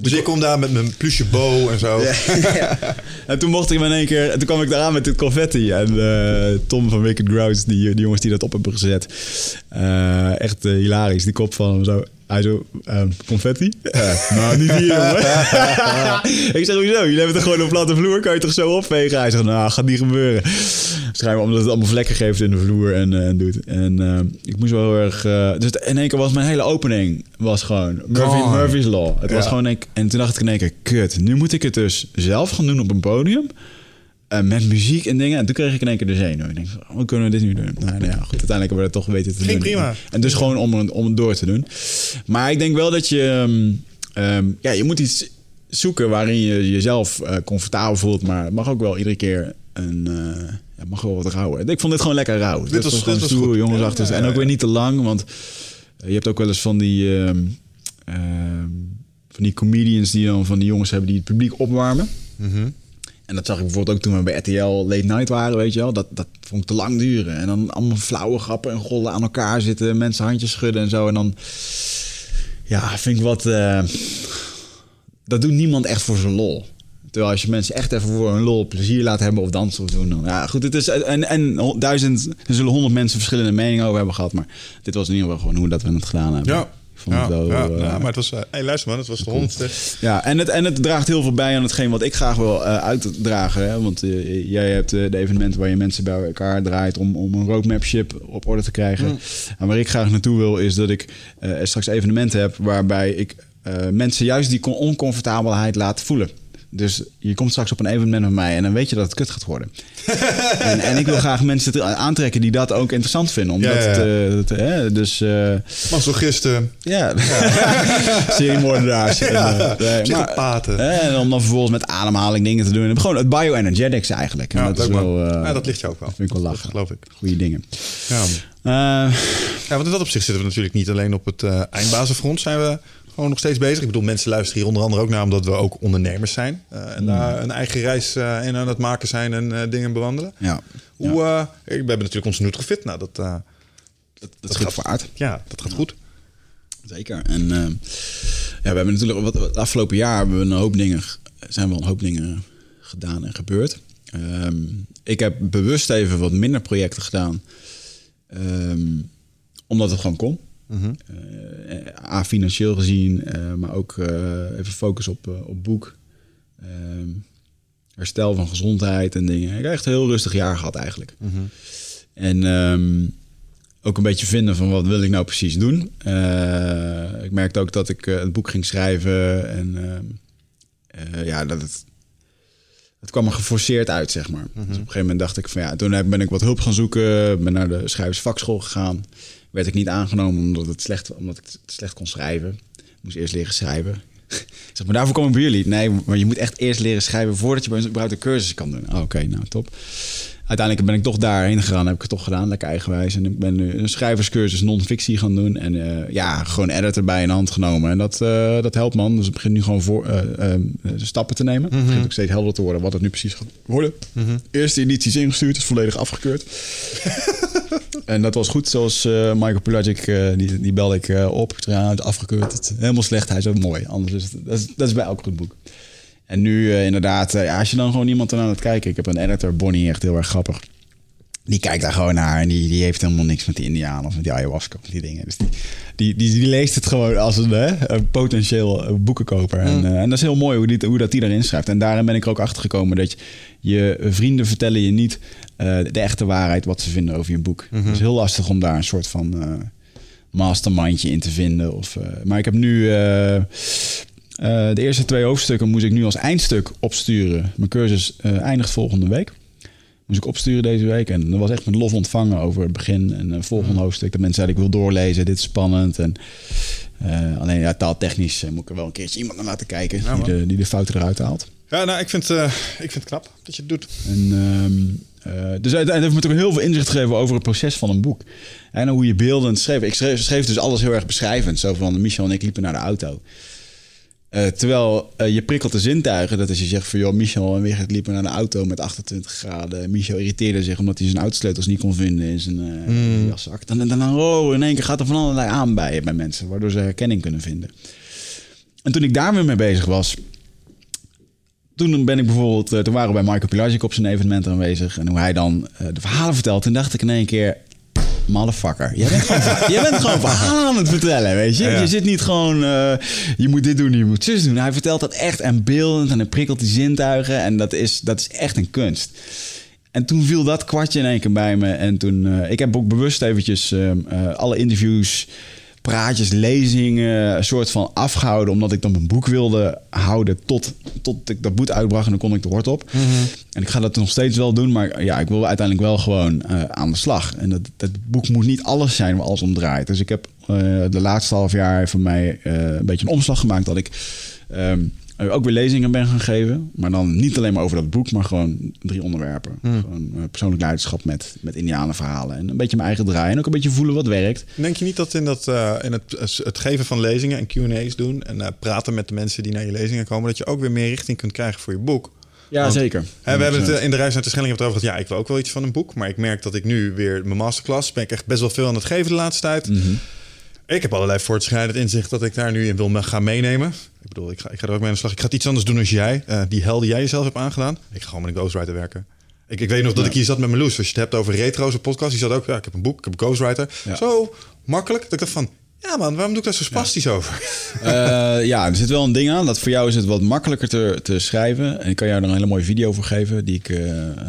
Dus ik kom daar met mijn plusje bow en zo.
En toen mocht ik me in één keer... En toen kwam ik daaraan met dit confetti. En eh, Tom van Wicked Grouse, die, die jongens die dat op hebben gezet. eh, echt eh, hilarisch. Die kop van hem zo... Hij zo, ehm, confetti? nou, niet hier, jongen. ik zeg, hoezo? Jullie hebben toch gewoon een platte vloer? Kan je toch zo opvegen? Hij zegt, nou, gaat niet gebeuren. Schijnbaar omdat het allemaal vlekken geeft in de vloer en, eh, en doet. En eh, ik moest wel heel erg... eh, dus in één keer was mijn hele opening was gewoon Murphy. Murphy's Law. Het was
Ja.
gewoon... Ik, en toen dacht ik in één keer, kut, nu moet ik het dus zelf gaan doen op een podium. Eh, met muziek en dingen. En toen kreeg ik in één keer de zenuw. Ik denk, hoe kunnen we dit nu doen? Nou, nou ja, goed, uiteindelijk hebben we het toch weten te
Ging
doen.
prima.
En dus gewoon om, het- om het door te doen. Maar ik denk wel dat je... ehm, ehm, ja, je moet iets zoeken waarin je jezelf eh, comfortabel voelt. Maar het mag ook wel iedere keer een uh, ja, mag wel wat rauwer. Ik vond dit gewoon lekker rauw.
Dit was,
was gewoon
dit was goed.
jongens
Ja,
achter.
ja,
En ook weer niet te lang, want eh, je hebt ook wel eens van die, ehm, van die comedians die dan van die jongens hebben die het publiek opwarmen.
Mhm.
En dat zag ik bijvoorbeeld ook toen we bij RTL Late Night waren, weet je wel. Dat, dat vond ik te lang duren. En dan allemaal flauwe grappen en gollen aan elkaar zitten. Mensen handjes schudden en zo. En dan, ja, vind ik wat... eh, dat doet niemand echt voor zijn lol. Terwijl als je mensen echt even voor hun lol plezier laat hebben of dansen of doen. Dan, ja, goed, het is... En, en duizend, er zullen honderd mensen verschillende meningen over hebben gehad. Maar dit was in ieder geval gewoon hoe dat we het gedaan hebben.
Ja.
Vond
Ja,
wel...
ja,
eh,
ja, maar het was... eh, hey, luister man, het was de honderdste.
ja, en het, en het draagt heel veel bij aan hetgeen wat ik graag wil eh, uitdragen. Hè? Want jij hebt de evenementen waar je mensen bij elkaar draait om, om een roadmapship op orde te krijgen. En waar ik graag naartoe wil, is dat ik straks evenementen heb waarbij ik mensen juist die oncomfortabelheid laat voelen. Dus je komt straks op een evenement met mij en dan weet je dat het kut gaat worden. en, en ik wil graag mensen aantrekken die dat ook interessant vinden. Omdat
Ja, ja, ja.
Het, eh, te- hè, dus eh,
Masochisten,
ja, seriemoordenaars. En, eh,
psychopaten.
En om dan vervolgens met ademhaling dingen te doen. En gewoon het bioenergetics eigenlijk. En
Ja,
dat is wel...
Ja, dat ligt je ook wel.
Dat vind ik wel
Dat
lachen.
geloof ik.
Goeie dingen.
Ja. Ja, want in dat opzicht zitten we natuurlijk niet alleen op het eindbazenfront. Zijn we gewoon nog steeds bezig. Ik bedoel, mensen luisteren hier onder andere ook naar omdat we ook ondernemers zijn. eh, en daar een eigen reis eh, in aan het maken zijn en eh, dingen bewandelen.
ja,
Hoe, eh, we hebben natuurlijk onze Nutrifit. Nou, dat, eh,
dat, dat schip vaart.
ja, dat gaat goed.
Zeker. En ja, we hebben natuurlijk... Wat, het afgelopen jaar hebben we een hoop dingen... zijn wel een hoop dingen gedaan en gebeurd. Ehm, ik heb bewust even wat minder projecten gedaan. ehm, omdat het gewoon kon. Eh, A, financieel gezien, eh, maar ook eh, even focus op, op boek. Ehm, herstel van gezondheid en dingen. Ik heb echt een heel rustig jaar gehad eigenlijk. En ehm, ook een beetje vinden van wat wil ik nou precies doen. Ik merkte ook dat ik het boek ging schrijven en ehm, eh, ja, dat het, het kwam er geforceerd uit, zeg maar. Dus op een gegeven moment dacht ik van ja, toen heb- ben ik wat hulp gaan zoeken, ben naar de schrijversvakschool gegaan. Werd ik niet aangenomen omdat, het slecht, omdat ik het slecht kon schrijven. Ik moest eerst leren schrijven. Ik zeg, maar daarvoor kom ik bij jullie. Nee, maar je moet echt eerst leren schrijven voordat je bij ons überhaupt een cursus kan doen. Oh, Oké, nou top. Uiteindelijk ben ik toch daarheen gegaan, heb ik het toch gedaan, lekker eigenwijs. En ik ben nu een schrijverscursus non-fictie gaan doen. En eh, ja, gewoon editor bij in hand genomen. En dat, eh, dat helpt man. Dus ik begin nu gewoon voor, eh, stappen te nemen. Het begint ook steeds helder te worden wat het nu precies gaat worden. Eerste edities ingestuurd, is volledig afgekeurd. En dat was goed, zoals eh, Michael Pelagic, eh, die, die belde ik eh, op. Is afgekeurd. Helemaal slecht, hij is ook mooi. Anders is het, dat, is, dat is bij elk goed boek. En nu inderdaad, ja, als je dan gewoon iemand aan het kijken... Ik heb een editor, Bonnie, echt heel erg grappig. Die kijkt daar gewoon naar en die, die heeft helemaal niks met die indianen of met die ayahuasca of die dingen. Dus die, die, die, die leest het gewoon als een, hè, een potentieel eh, boekenkoper. En, eh, en dat is heel mooi hoe, die, hoe dat die daarin schrijft. En daarin ben ik er ook achter gekomen dat je, je vrienden vertellen je niet eh, de echte waarheid wat ze vinden over je boek. Het is heel lastig om daar een soort van eh, mastermindje in te vinden. Of, maar ik heb nu... de eerste twee hoofdstukken moest ik nu als eindstuk opsturen. Mijn cursus eindigt volgende week. Moest ik opsturen deze week. En dat was echt met lof ontvangen over het begin en het volgende hoofdstuk. De mensen zeiden, ik wil doorlezen, dit is spannend. En, eh, alleen ja, taaltechnisch eh, moet ik er wel een keertje iemand naar laten kijken...
Ja,
die, de, die de fouten eruit haalt.
Ja, nou, ik vind, eh, ik vind het knap dat je het doet.
En, ehm, eh, dus uiteindelijk heeft me toch heel veel inzicht gegeven over het proces van een boek. En hoe je beelden schreef. Ik schreef, schreef dus alles heel erg beschrijvend. Zo van Michel en ik liepen naar de auto. Eh, terwijl eh, je prikkelt de zintuigen. Dat als je zegt van joh, Michel en Wigert liepen naar de auto met 28 graden. Michel irriteerde zich omdat hij zijn autosleutels niet kon vinden in zijn eh jaszak. Dan, dan, dan oh, in één keer gaat er van allerlei aan bij, bij mensen. Waardoor ze herkenning kunnen vinden. En toen ik daar weer mee bezig was, toen ben ik bijvoorbeeld, toen waren we bij Michael Pilagic op zijn evenement aanwezig. En hoe hij dan de verhalen vertelt, toen dacht ik in één keer. Motherfucker. Jij bent gewoon, jij bent gewoon verhalen aan het vertellen, weet je.
Ja.
Je zit niet gewoon, eh, je moet dit doen, je moet zus doen. Hij vertelt dat echt en beeldend en hij prikkelt die zintuigen. En dat is, dat is echt een kunst. En toen viel dat kwartje in één keer bij me. En toen, eh, ik heb ook bewust eventjes ehm, eh, alle interviews, praatjes, lezingen, een soort van afgehouden. Omdat ik dan mijn boek wilde houden tot, tot ik dat boek uitbracht. En dan kon ik de hort op. En ik ga dat nog steeds wel doen. Maar ja, ik wil uiteindelijk wel gewoon eh, aan de slag. En dat, dat boek moet niet alles zijn waar alles om draait. Dus ik heb eh, de laatste half jaar voor mij eh, een beetje een omslag gemaakt. Dat ik ehm, eh, ook weer lezingen ben gaan geven. Maar dan niet alleen maar over dat boek, maar gewoon drie onderwerpen. Gewoon eh, persoonlijk leiderschap met, met indianenverhalen. En een beetje mijn eigen draai. En ook een beetje voelen wat werkt.
Denk je niet dat in, dat, eh, in het, het geven van lezingen en Q&A's doen... en eh, praten met de mensen die naar je lezingen komen... dat je ook weer meer richting kunt krijgen voor je boek?
Ja,
Want,
zeker.
Hè, we hebben het
100%.
in de reis naar de Schelling over gehad. Ja, ik wil ook wel iets van een boek. Maar ik merk dat ik nu weer mijn masterclass... ben ik echt best wel veel aan het geven de laatste tijd.
Mhm.
Ik heb allerlei voortschrijdend inzicht dat ik daar nu in wil gaan meenemen. Ik bedoel, ik ga, ik ga er ook mee aan de slag. Ik ga het iets anders doen als jij. eh, die hel die jij jezelf hebt aangedaan. Ik ga gewoon met een ghostwriter werken. Ik, ik weet nog dat ik hier zat met Meloes. Als je het hebt over retro's, podcast. Die zat ook, ja, ik heb een boek, ik heb een ghostwriter.
Ja.
Zo makkelijk. Dat ik dacht van, ja man, waarom doe ik daar zo spastisch over?
Eh, ja, er zit wel een ding aan. Dat voor jou is het wat makkelijker te, te schrijven. En ik kan jou er een hele mooie video voor geven die ik eh,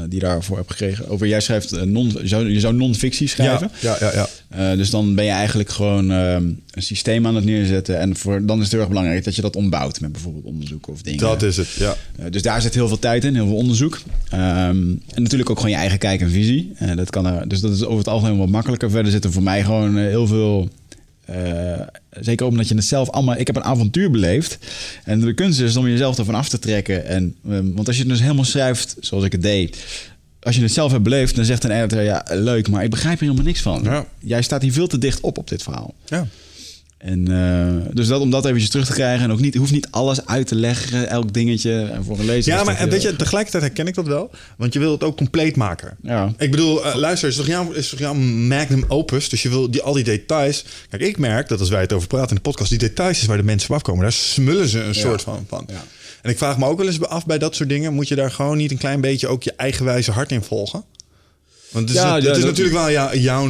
die daarvoor heb gekregen. Over jij schrijft eh, non, je zou, je zou non-fictie schrijven.
ja, ja, ja.
Dus dan ben je eigenlijk gewoon ehm, een systeem aan het neerzetten. En voor, dan is het heel erg belangrijk dat je dat ombouwt met bijvoorbeeld onderzoek of dingen.
Dat is het, ja.
Dus daar zit heel veel tijd in, heel veel onderzoek. Ehm, en natuurlijk ook gewoon je eigen kijk en visie. Dat kan er, dus dat is over het algemeen wat makkelijker. Verder zit er voor mij gewoon heel veel. Eh, zeker omdat je het zelf allemaal. Ik heb een avontuur beleefd. En de kunst is om jezelf ervan af te trekken. En, ehm, want als je het dus helemaal schrijft zoals ik het deed. Als je het zelf hebt beleefd, dan zegt een editor: ja, leuk, maar ik begrijp er helemaal niks van.
Ja.
Jij staat hier veel te dicht op op dit verhaal.
ja.
En eh, dus dat, om dat eventjes terug te krijgen. En ook niet, hoeft niet alles uit te leggen, elk dingetje. En voor een lezer.
Ja, maar
heel-
weet je, tegelijkertijd herken ik dat wel. Want je wil het ook compleet maken.
Ja.
Ik bedoel, eh, luister, is toch, jouw, is toch jouw magnum opus? Dus je wil die, al die details. Kijk, ik merk dat als wij het over praten in de podcast, die details is waar de mensen op afkomen. Daar smullen ze een soort van. van.
Ja.
En ik vraag me ook wel eens af bij dat soort dingen. Moet je daar gewoon niet een klein beetje ook je eigenwijze hart in volgen? Want het is,
Ja,
het
ja,
is natuurlijk wel jou, jouw,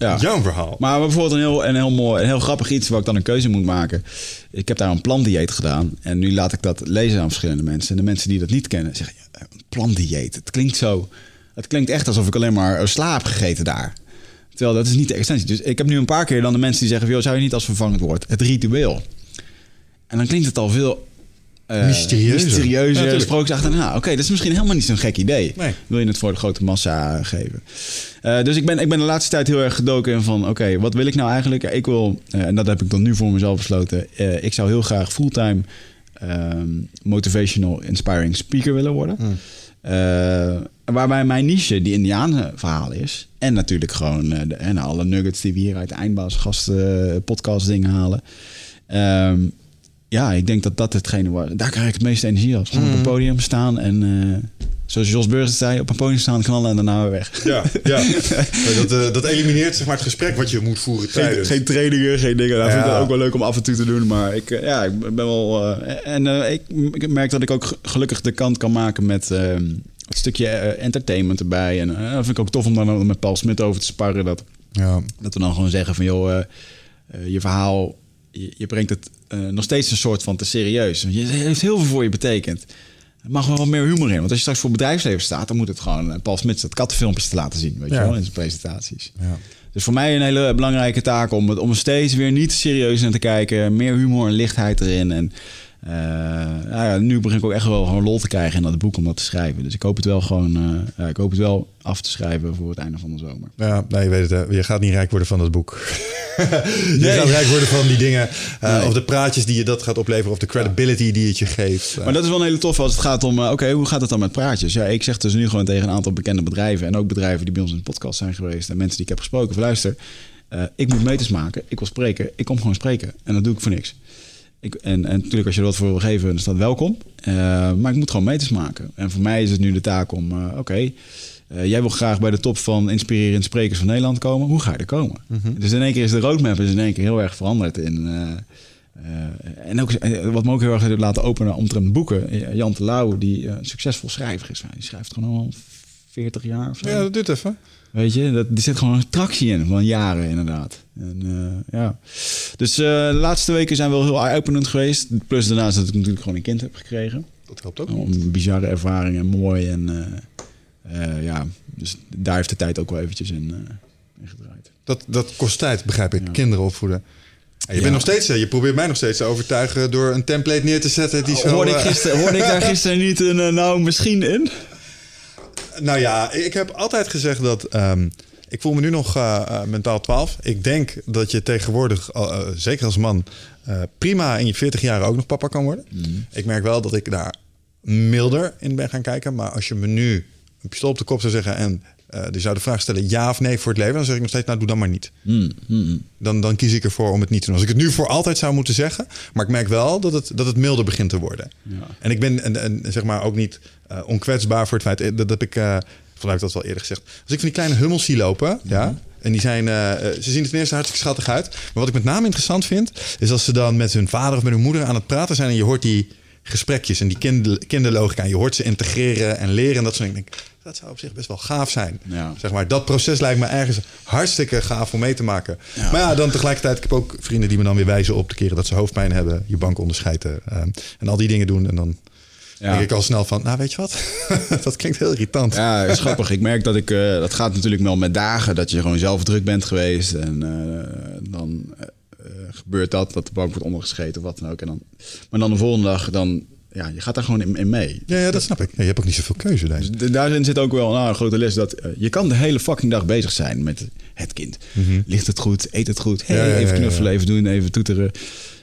Ja.
jouw verhaal.
Maar bijvoorbeeld een heel, een heel mooi, een heel grappig iets waar ik dan een keuze moet maken. Ik heb daar een plantdieet gedaan. En nu laat ik dat lezen aan verschillende mensen. En de mensen die dat niet kennen zeggen, ja, een plantdieet. Het klinkt zo, het klinkt echt alsof ik alleen maar eh, sla heb gegeten daar. Terwijl dat is niet de essentie. Dus ik heb nu een paar keer dan de mensen die zeggen, joh, zou je niet als vervangend woord het ritueel. En dan klinkt het al veel eh,
Mysterieuzer. Ja,
mysterieuzer
tuurlijk.
sprookjes achter. Nou, oké, dat is misschien helemaal niet zo'n gek idee.
Nee.
Wil je het voor de grote massa geven? Eh, dus ik ben, ik ben de laatste tijd heel erg gedoken in van... oké, wat wil ik nou eigenlijk? Ja, Ik wil, eh, en dat heb ik dan nu voor mezelf besloten... eh, ik zou heel graag fulltime ehm, motivational inspiring speaker willen worden. Eh, waarbij mijn niche die Indianen verhaal is. En natuurlijk gewoon eh, de, en alle nuggets die we hier uit de eindbaas gasten podcast dingen halen. Ehm, ja, ik denk dat dat hetgene was. Daar krijg ik het meeste energie uit. Gewoon op een podium staan en eh, zoals Jos Burgers zei, op een podium staan, knallen en daarna weer weg.
Ja, ja. dat, eh, dat elimineert zeg maar, het gesprek wat je moet voeren
Geen,
tijdens.
geen trainingen, geen dingen. Dat vind ik ook wel leuk om af en toe te doen. Maar ik, eh, ja, ik ben wel. en ik, ik merk dat ik ook ge- gelukkig de kant kan maken met eh, het stukje entertainment erbij. En dat vind ik ook tof om daar met Paul Smit over te sparren. Dat,
Ja.
dat we dan gewoon zeggen van joh, je verhaal, je, je brengt het eh, nog steeds een soort van te serieus. Je heeft heel veel voor je betekend. Er mag wel wat meer humor in. Want als je straks voor bedrijfsleven staat, dan moet het gewoon eh, Paul Smit dat kattenfilmpjes te laten zien, weet
Ja.
je wel, in zijn presentaties.
Ja.
Dus voor mij een hele belangrijke taak om, het, om steeds weer niet serieus naar te kijken. Meer humor en lichtheid erin. En nou ja, nu begin ik ook echt wel gewoon lol te krijgen in dat boek om dat te schrijven. Dus ik hoop het wel gewoon, eh, ja, ik hoop het wel af te schrijven voor het einde van de zomer.
Ja, nee, je weet het. hè. Je gaat niet rijk worden van dat boek. je gaat rijk worden van die dingen. eh,
Nee.
Of de praatjes die je dat gaat opleveren. Of de credibility die het je geeft.
Maar dat is wel een hele tof als het gaat om, eh, oké, hoe gaat het dan met praatjes? Ja, ik zeg dus nu gewoon tegen een aantal bekende bedrijven en ook bedrijven die bij ons in de podcast zijn geweest en mensen die ik heb gesproken, van luister, eh, ik moet meters maken, ik wil spreken, ik kom gewoon spreken en dat doe ik voor niks. Ik, en, en natuurlijk als je er wat voor wil geven, dan is dat welkom. Eh, maar ik moet gewoon meters maken. En voor mij is het nu de taak om, eh, oké, eh, jij wil graag bij de top van inspirerende sprekers van Nederland komen. Hoe ga je er komen? Dus in één keer is de roadmap is in één keer heel erg veranderd in... en ook, wat me ook heel erg heeft laten openen omtrent boeken. Jan de Lauw, die een succesvol schrijver is. Die schrijft gewoon al 40 jaar of zo.
Ja, dat doet even.
Weet je, dat, er zit gewoon een tractie in van jaren inderdaad. En, eh, ja. Dus eh, de laatste weken zijn wel heel eye-openend geweest. Plus daarnaast dat ik natuurlijk gewoon een kind heb gekregen.
Dat helpt ook.
Een bizarre ervaring en mooi. En eh, ja, dus daar heeft de tijd ook wel eventjes in, in gedraaid.
Dat, dat kost tijd, begrijp ik. Kinderen opvoeden. En je
Ja.
bent nog steeds, je probeert mij nog steeds te overtuigen door een template neer te zetten die zo.
hoorde, ik gisteren, hoorde ik daar gisteren niet een nou misschien in?
Nou ja, ik heb altijd gezegd dat. ehm, Ik voel me nu nog eh, eh, mentaal 12. Ik denk dat je tegenwoordig, eh, zeker als man, prima in je 40 jaar ook nog papa kan worden. Ik merk wel dat ik daar milder in ben gaan kijken. Maar als je me nu een pistool op de kop zou zeggen en eh, die zou de vraag stellen ja of nee voor het leven, dan zeg ik nog steeds, nou doe dan maar niet.
Hmm, hmm.
Dan, dan kies ik ervoor om het niet te doen. Als ik het nu voor altijd zou moeten zeggen, maar ik merk wel dat het, dat het milder begint te worden. En ik ben en, en, zeg maar ook niet eh, onkwetsbaar voor het feit eh, dat, dat ik, uh, dat wel eerder gezegd. Als ik van die kleine hummels zie lopen, ja, en die zijn, uh, ze zien er ten eerste hartstikke schattig uit. Maar wat ik met name interessant vind, is als ze dan met hun vader of met hun moeder aan het praten zijn en je hoort die gesprekjes en die kinder, kinderlogica. En je hoort ze integreren en leren en dat soort dingen. Dat zou op zich best wel gaaf zijn.
Ja.
Zeg maar, dat proces lijkt me ergens hartstikke gaaf om mee te maken. Ja. Maar ja, dan tegelijkertijd, ik heb ook vrienden die me dan weer wijzen op de keren dat ze hoofdpijn hebben, je bank onderscheiden uh, en al die dingen doen. En dan ja. denk ik al snel van, nou weet je wat, dat klinkt heel irritant.
Ja, is grappig. Ik merk dat ik, uh, dat gaat natuurlijk wel met dagen, dat je gewoon zelf druk bent geweest. En uh, dan gebeurt dat, dat de bank wordt ondergescheten of wat dan ook. En dan, maar dan de volgende dag, dan ja, je gaat daar gewoon in, in mee.
Ja, ja, dat snap ik. Ja, je hebt ook niet zoveel keuze.
Dus daarin zit ook wel nou, een grote les dat uh, je kan de hele fucking dag bezig zijn met het kind. Mm -hmm. Ligt het goed? Eet het goed? Hey, even knuffelen, even doen, even toeteren.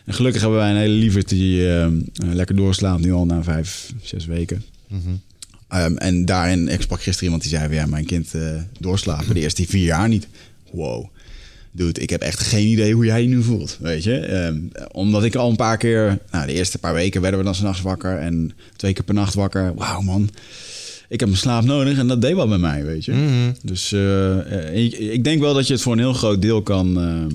En gelukkig hebben wij een hele lieverd die uh, lekker doorslaat nu al na vijf, zes weken. Mm -hmm. um, en daarin, ik sprak gisteren iemand die zei, ja, mijn kind uh, doorslapen de eerste vier jaar niet. Wow. Dude, ik heb echt geen idee hoe jij je nu voelt, weet je. Um, omdat ik al een paar keer... Nou, de eerste paar weken werden we dan s'nachts wakker... en twee keer per nacht wakker. Wauw, man. Ik heb mijn slaap nodig en dat deed wat met mij, weet je. Mm -hmm. Dus uh, ik, ik, denk wel dat je het voor een heel groot deel kan... Uh,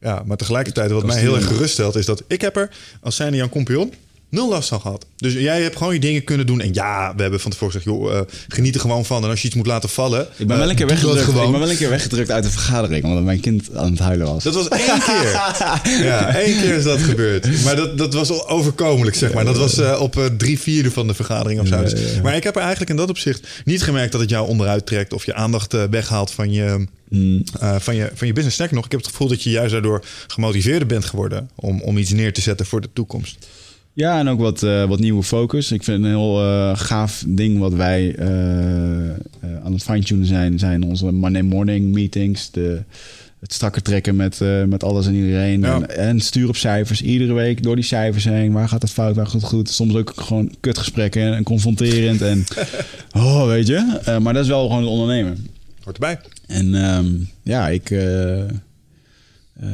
ja, maar tegelijkertijd wat mij heel erg geruststelt... is dat ik heb er als zijnde Jan Kompion nul last van gehad. Dus jij hebt gewoon je dingen kunnen doen. En ja, we hebben van tevoren gezegd, joh, uh, geniet er gewoon van. En als je iets moet laten vallen...
Ik ben, wel een keer weggedrukt, gewoon. ik ben wel een keer weggedrukt uit de vergadering... omdat mijn kind aan het huilen was.
Dat was één keer. ja, één keer is dat gebeurd. Maar dat, dat was overkomelijk, zeg maar. Dat was uh, op drie vierde van de vergadering of zo. Dus, maar ik heb er eigenlijk in dat opzicht niet gemerkt... dat het jou onderuit trekt of je aandacht weghaalt van je... Mm. Uh, van, je, van je business. Sterker nog, ik heb het gevoel dat je juist daardoor gemotiveerder bent geworden... om, om iets neer te zetten voor de toekomst.
Ja, en ook wat, uh, wat nieuwe focus. Ik vind een heel uh, gaaf ding wat wij uh, aan het fine-tunen zijn... zijn onze Monday morning meetings. De, het strakker trekken met, met alles en iedereen. Ja. En, en, stuur op cijfers. Iedere week door die cijfers heen. Waar gaat het fout, waar gaat het goed? Soms ook gewoon kutgesprekken en confronterend. en oh, weet je. maar dat is wel gewoon het ondernemen.
Hoort erbij.
En um, ja, ik...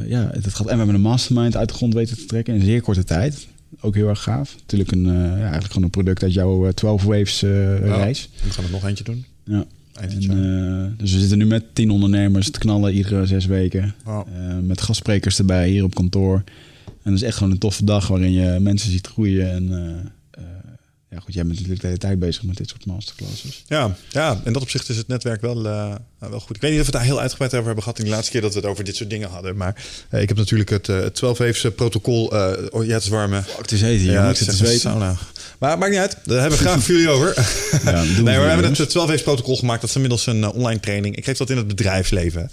ja, het gaat, en we hebben een mastermind uit de grond weten te trekken in een zeer korte tijd ook heel erg gaaf. Natuurlijk een, uh, ja, eigenlijk gewoon een product uit jouw uh, 12 Waves uh, ja, reis.
We gaan er nog eentje doen.
Ja. En, dus we zitten nu met tien ondernemers te knallen iedere zes weken. Wow. met gastsprekers erbij hier op kantoor. En dat is echt gewoon een toffe dag waarin je mensen ziet groeien. En ja, goed, jij bent natuurlijk de hele tijd bezig met dit soort masterclasses.
Ja, ja in dat opzicht is het netwerk wel, uh, wel goed. Ik weet niet of we het daar heel uitgebreid over hebben gehad in de laatste keer dat we het over dit soort dingen hadden. Maar uh, ik heb natuurlijk het, uh, het 12 Waves protocol. oh, ja, het is warme.
Fuck, het is heet hier.
Ja, het is weten. sauna. Maar maakt niet uit. Daar hebben we graag voor jullie over. Ja, nee, we hebben het 12 Waves protocol gemaakt. Dat is inmiddels een online training. Ik geef dat in het bedrijfsleven.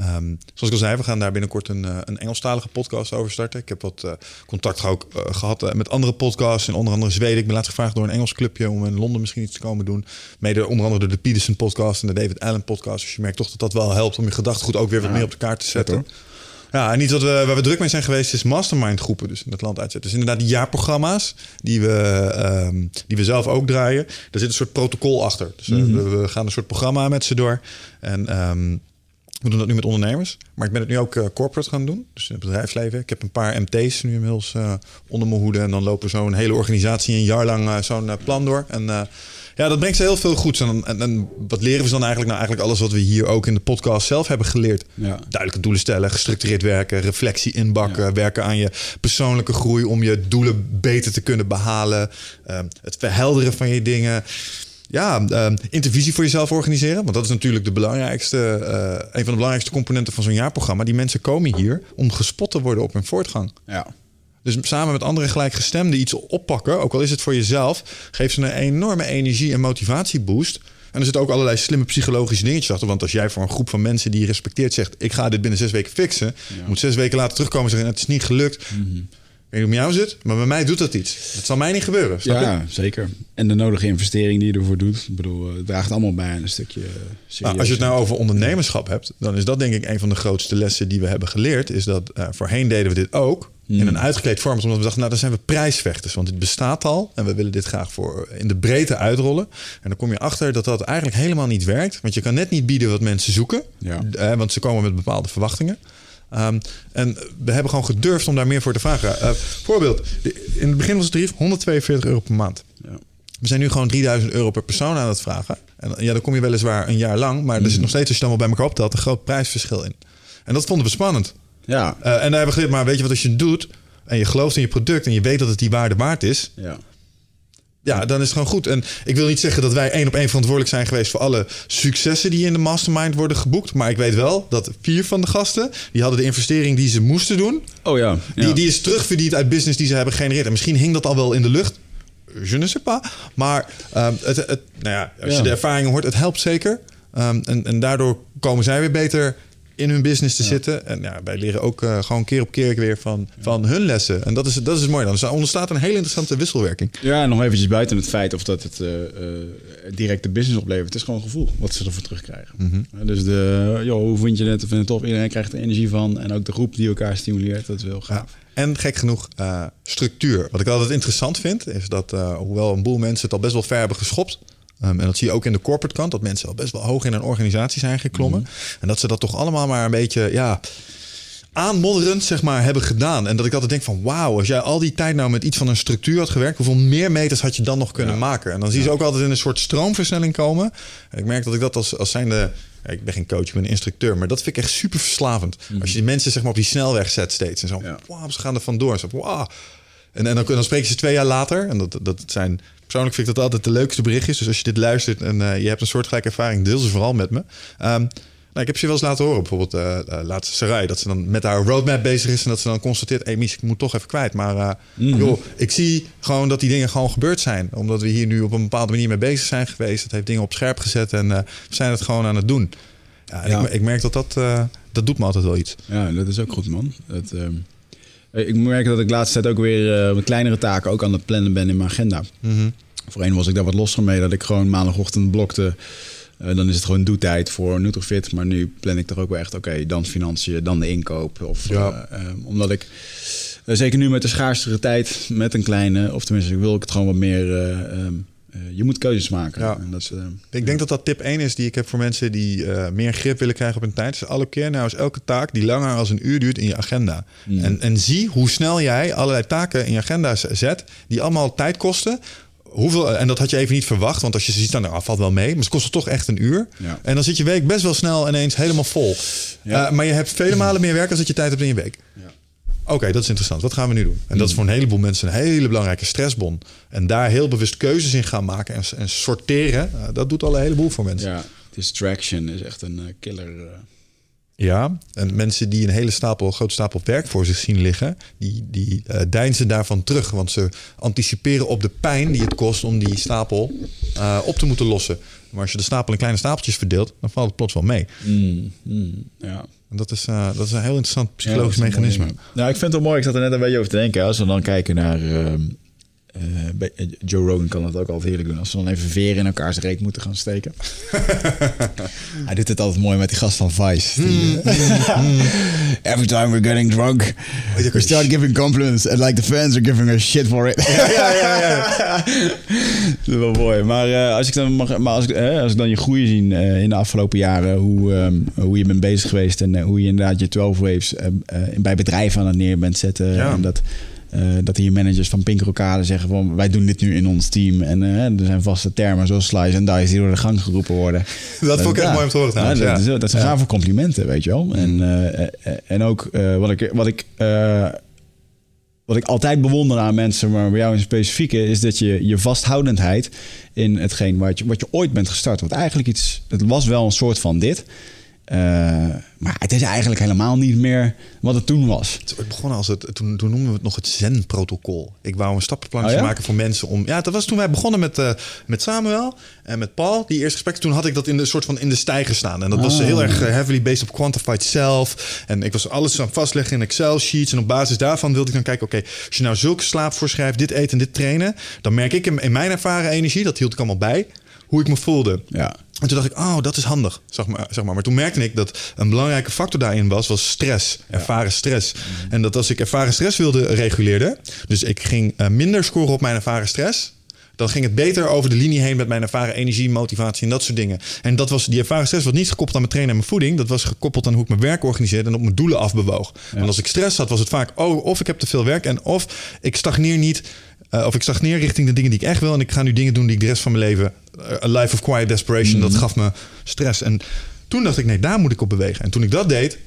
Um, zoals ik al zei, we gaan daar binnenkort een, een Engelstalige podcast over starten. Ik heb wat contact ook gehad met andere podcasts. En onder andere Zweden. Ik ben laatst gevraagd door een Engels clubje om in Londen misschien iets te komen doen. Mede onder andere door de Peterson podcast en de David Allen podcast. Dus je merkt toch dat dat wel helpt om je gedachtegoed ook weer wat meer op de kaart te zetten. Ja, en iets wat we, waar we druk mee zijn geweest is mastermind groepen dus in het land uitzetten. Dus inderdaad die jaarprogramma's die we, um, die we zelf ook draaien. Daar zit een soort protocol achter. Dus mm -hmm. we, we, gaan een soort programma met ze door. En um, we doen dat nu met ondernemers. Maar ik ben het nu ook uh, corporate gaan doen. Dus in het bedrijfsleven. Ik heb een paar MT's nu inmiddels uh, onder mijn hoede. En dan lopen zo'n hele organisatie een jaar lang uh, zo'n plan door. En ja, dat brengt ze heel veel goeds. En, en, en, wat leren we dan eigenlijk? Nou, eigenlijk alles wat we hier ook in de podcast zelf hebben geleerd. Ja. Duidelijke doelen stellen, gestructureerd werken, reflectie inbakken, ja. werken aan je persoonlijke groei om je doelen beter te kunnen behalen. het verhelderen van je dingen ja, uh, intervisie voor jezelf organiseren. Want dat is natuurlijk de belangrijkste, uh, een van de belangrijkste componenten van zo'n jaarprogramma. Die mensen komen hier om gespot te worden op hun voortgang.
Ja.
Dus samen met andere gelijkgestemden iets oppakken, ook al is het voor jezelf, geeft ze een enorme energie- en motivatieboost. En er zitten ook allerlei slimme psychologische dingetjes achter. Want als jij voor een groep van mensen die je respecteert zegt: Ik ga dit binnen zes weken fixen. Ja. Moet zes weken later terugkomen en zeggen: Het is niet gelukt. Mm -hmm. Weet niet hoe het met jou zit, maar bij mij doet dat iets. Dat zal mij niet gebeuren. Je?
Ja, zeker. En de nodige investering die je ervoor doet. Ik bedoel, eh, het draagt allemaal bij aan een stukje eh.
Nou, als je het nou over ondernemerschap hebt, dan is dat denk ik een van de grootste lessen die we hebben geleerd. Is dat eh, voorheen deden we dit ook in een uitgekleed vorm, omdat we dachten, nou dan zijn we prijsvechters, want het bestaat al en we willen dit graag voor in de breedte uitrollen. En dan kom je achter dat dat eigenlijk helemaal niet werkt, want je kan net niet bieden wat mensen zoeken,
Ja.
want ze komen met bepaalde verwachtingen. Ehm, en we hebben gewoon gedurfd om daar meer voor te vragen. Eh, voorbeeld, in het begin was het tarief 142 euro per maand.
Ja.
We zijn nu gewoon 3000 euro per persoon aan het vragen. En ja, dan kom je weliswaar een jaar lang. Maar er zit nog steeds, als je dan wel bij elkaar optelt, een groot prijsverschil in. En dat vonden we spannend.
Ja,
Eh, en daar hebben we geleerd, maar weet je wat, als je het doet en je gelooft in je product en je weet dat het die waarde waard is,
ja.
Ja, dan is het gewoon goed. En ik wil niet zeggen dat wij één op één verantwoordelijk zijn geweest voor alle successen die in de mastermind worden geboekt. Maar ik weet wel dat vier van de gasten, die hadden de investering die ze moesten doen,
Oh ja.
die,
ja.
die is terugverdiend uit business die ze hebben gegenereerd. En misschien hing dat al wel in de lucht. Je ne sais pas. Maar ehm, het, het, nou ja, als
Ja.
je de ervaringen hoort, het helpt zeker. Ehm, en, en daardoor komen zij weer beter in hun business te zitten. En ja, wij leren ook eh, gewoon keer op keer weer van, van hun lessen. En dat is, dat is het mooie dan. Dus er ontstaat een hele interessante wisselwerking.
Ja, en nog eventjes buiten het feit of dat het eh, eh, directe business oplevert. Het is gewoon een gevoel wat ze ervoor terugkrijgen.
Mhm.
Dus de, joh, hoe vind je het? Vind je het tof? Iedereen krijgt er energie van. En ook de groep die elkaar stimuleert. Dat is wel gaaf.
En gek genoeg, structuur. Wat ik altijd interessant vind, is dat hoewel een boel mensen het al best wel ver hebben geschopt. Ehm, en dat zie je ook in de corporate kant, dat mensen al best wel hoog in een organisatie zijn geklommen. En dat ze dat toch allemaal maar een beetje, ja, aanmodderend zeg maar hebben gedaan. En dat ik altijd denk van wauw, als jij al die tijd nou met iets van een structuur had gewerkt, hoeveel meer meters had je dan nog kunnen maken? En dan zie je ze ook altijd in een soort stroomversnelling komen. En ik merk dat ik dat als, als zijnde, ik ben geen coach, ik ben een instructeur, maar dat vind ik echt super verslavend. Als je die mensen zeg maar op die snelweg zet steeds en zo,
Ja.
wauw, ze gaan er vandoor. Zo, wauw. En, en dan, dan spreek je ze twee jaar later. En dat, dat zijn, persoonlijk vind ik dat altijd de leukste berichtjes. Dus als je dit luistert en eh, je hebt een soortgelijke ervaring, deel ze vooral met me. Ehm, nou, ik heb ze wel eens laten horen. Bijvoorbeeld eh eh, laatste Sarai. Dat ze dan met haar roadmap bezig is. En dat ze dan constateert, hé hey, Mies, ik moet toch even kwijt. Maar eh, joh, ik zie gewoon dat die dingen gewoon gebeurd zijn. Omdat we hier nu op een bepaalde manier mee bezig zijn geweest. Het heeft dingen op scherp gezet. En we zijn het gewoon aan het doen. Ja. Ik, ik merk dat dat, dat doet me altijd wel iets.
Ja, dat is ook goed, man. Dat, ehm, eh, ik merk dat ik de laatste tijd ook weer eh, met kleinere taken ook aan het plannen ben in mijn agenda. Voorheen was ik daar wat losser mee, dat ik gewoon maandagochtend blokte. Eh, dan is het gewoon doetijd voor Nutrofit. Maar nu plan ik er ook wel echt, oké, dan financiën, dan de inkoop. Of,
Ja.
eh, eh, omdat ik, eh, zeker nu met de schaarstere tijd, met een kleine, of tenminste, wil ik het gewoon wat meer... eh, ehm, eh, je moet keuzes maken.
Ja.
En dat is, eh,
Ik denk dat dat tip 1 is die ik heb voor mensen die eh, meer grip willen krijgen op hun tijd. Dus allokeer nou eens elke taak die langer als een uur duurt in je agenda. En, en zie hoe snel jij allerlei taken in je agenda zet die allemaal tijd kosten. Hoeveel, en dat had je even niet verwacht, want als je ze ziet, dan nou, valt wel mee. Maar het kost toch echt een uur.
Ja.
En dan zit je week best wel snel ineens helemaal vol.
Ja.
Eh, maar je hebt vele malen meer werk als dat je tijd hebt in je week.
Ja.
Oké, dat is interessant. Wat gaan we nu doen? En dat is voor een heleboel mensen een hele belangrijke stressbon. En daar heel bewust keuzes in gaan maken en, en sorteren, eh, dat doet al een heleboel voor mensen.
ja, distraction is echt een eh, killer. eh.
Ja, en mensen die een hele stapel, grote stapel werk voor zich zien liggen, die, die eh deinzen daarvan terug. Want ze anticiperen op de pijn die het kost om die stapel op te moeten lossen. Maar als je de stapel in kleine stapeltjes verdeelt, dan valt het plots wel mee.
Mm, mm, ja.
En dat is, eh, dat is een heel interessant psychologisch mechanisme.
Nou, ik vind het wel mooi. Ik zat er net een beetje over te denken. Als we dan kijken naar... ehm, eh, eh, Joe Rogan kan dat ook altijd heerlijk doen. Als ze dan even veren in elkaars reet moeten gaan steken. Hij doet het altijd mooi met die gast van Vice. Die, eh, Every time we're getting drunk, we start giving compliments. And like the fans are giving us shit for it. Ja, ja, ja. dat is wel mooi. Maar, als ik dan mag, maar als ik, eh, als ik dan je groei zie in de afgelopen jaren, hoe, ehm, hoe je bent bezig geweest en hoe je inderdaad je 12 waves eh, eh, bij bedrijven aan het neer bent zetten.
Ja.
En dat, eh, dat hier managers van Pink Rocade zeggen van wij doen dit nu in ons team. En eh, er zijn vaste termen zoals slice en dice die door de gang geroepen worden.
Dat vond ik echt
Ja.
mooi om te horen
Ja, dat,
ja.
dat zijn gave complimenten, weet je wel. En, eh, eh, en ook wat ik, wat ik wat ik altijd bewonder aan mensen, maar bij jou in specifieke, is dat je je vasthoudendheid in hetgeen wat je, wat je ooit bent gestart. Want eigenlijk iets, het was wel een soort van dit. Eh, maar het is eigenlijk helemaal niet meer wat het toen was.
Het begonnen als het, toen, toen noemden we het nog het Zen-protocol. Ik wou een stappenplankje
Oh ja?
maken voor mensen om. Ja, dat was toen wij begonnen met, eh, met Samuel en met Paul. Die eerste gesprekken. Toen had ik dat in de soort van in de stijger staan. En dat was
Ah.
heel erg eh, heavily based op quantified self. En ik was alles aan vastleggen in Excel sheets. En op basis daarvan wilde ik dan kijken: oké, als je nou zulke slaap voorschrijft, dit eten en dit trainen, dan merk ik in, in mijn ervaren energie, dat hield ik allemaal bij, hoe ik me voelde.
Ja.
En toen dacht ik, oh, dat is handig. Zeg maar, zeg maar. maar toen merkte ik dat een belangrijke factor daarin was, was stress. Ervaren stress. En dat als ik ervaren stress wilde reguleren, dus ik ging eh, minder scoren op mijn ervaren stress. Dan ging het beter over de linie heen met mijn ervaren energie, motivatie en dat soort dingen. En dat was die ervaren stress was niet gekoppeld aan mijn trainen en mijn voeding. Dat was gekoppeld aan hoe ik mijn werk organiseerde en op mijn doelen afbewoog. Want als ik stress had, was het vaak, oh, of ik heb te veel werk en of ik stagneer niet. Eh, of ik stagneer richting de dingen die ik echt wil. En ik ga nu dingen doen die ik de rest van mijn leven. eh, a life of quiet desperation. Dat gaf me stress. En toen dacht ik, nee, daar moet ik op bewegen. En toen ik dat deed,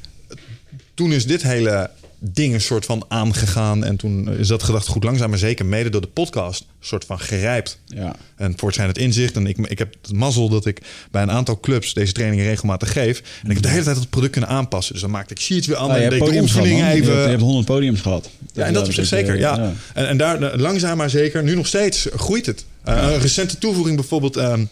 toen is dit hele ding een soort van aangegaan. En toen is dat gedachtegoed langzaam, maar zeker mede door de podcast, soort van gerijpt.
Ja.
En het inzicht. En ik, ik heb het mazzel dat ik bij een aantal clubs deze trainingen regelmatig geef. En ik heb de hele tijd het product kunnen aanpassen. Dus dan maakte ik sheets weer
Ah,
en
hebt
deed ik de oefening even.
Je hebt, je hebt 100 podiums gehad.
Ja, en dat op zich zeker, ja. En, en daar langzaam maar zeker, nu nog steeds, groeit het. Eh, Een recente toevoeging bijvoorbeeld... ehm,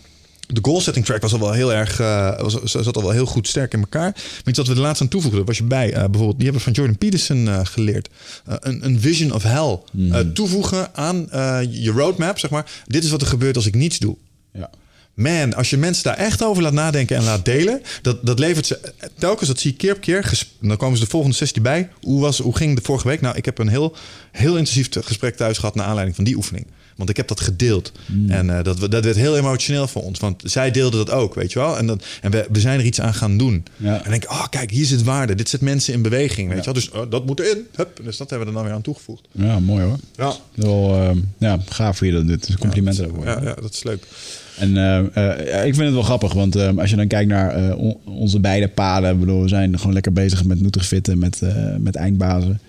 de goal setting track was al wel heel erg, eh, was, zat al wel heel goed sterk in elkaar. Maar iets wat we de laatste aan toevoegden, was je bij. eh, bijvoorbeeld, die hebben we van Jordan Peterson eh, geleerd. Een, een vision of hell. Eh, toevoegen aan je roadmap, zeg maar. Dit is wat er gebeurt als ik niets doe.
Ja.
Man, als je mensen daar echt over laat nadenken en laat delen, dat, dat levert ze telkens, dat zie ik keer op keer. Dan komen ze de volgende sessie bij. Hoe, was, hoe ging de vorige week? Nou, ik heb een heel, heel intensief te- gesprek thuis gehad naar aanleiding van die oefening. Want ik heb dat gedeeld. En eh, dat, dat werd heel emotioneel voor ons. Want zij deelden dat ook, weet je wel. En, dat, en we, we zijn er iets aan gaan doen.
Ja.
En denk ik, oh kijk, hier zit waarde. Dit zet mensen in beweging, weet je wel. Dus oh, dat moet erin. Hup. Dus dat hebben we er dan weer aan toegevoegd.
ja, mooi hoor.
Ja,
Wel, eh, ja, gaaf voor je dat. Dus complimenten daarvoor.
ja, ja dat is leuk.
En ja, ik vind het wel grappig, want eh, als je dan kijkt naar on- onze beide paden, bedoel, we zijn gewoon lekker bezig met Nutrifit en met, met eindbazen.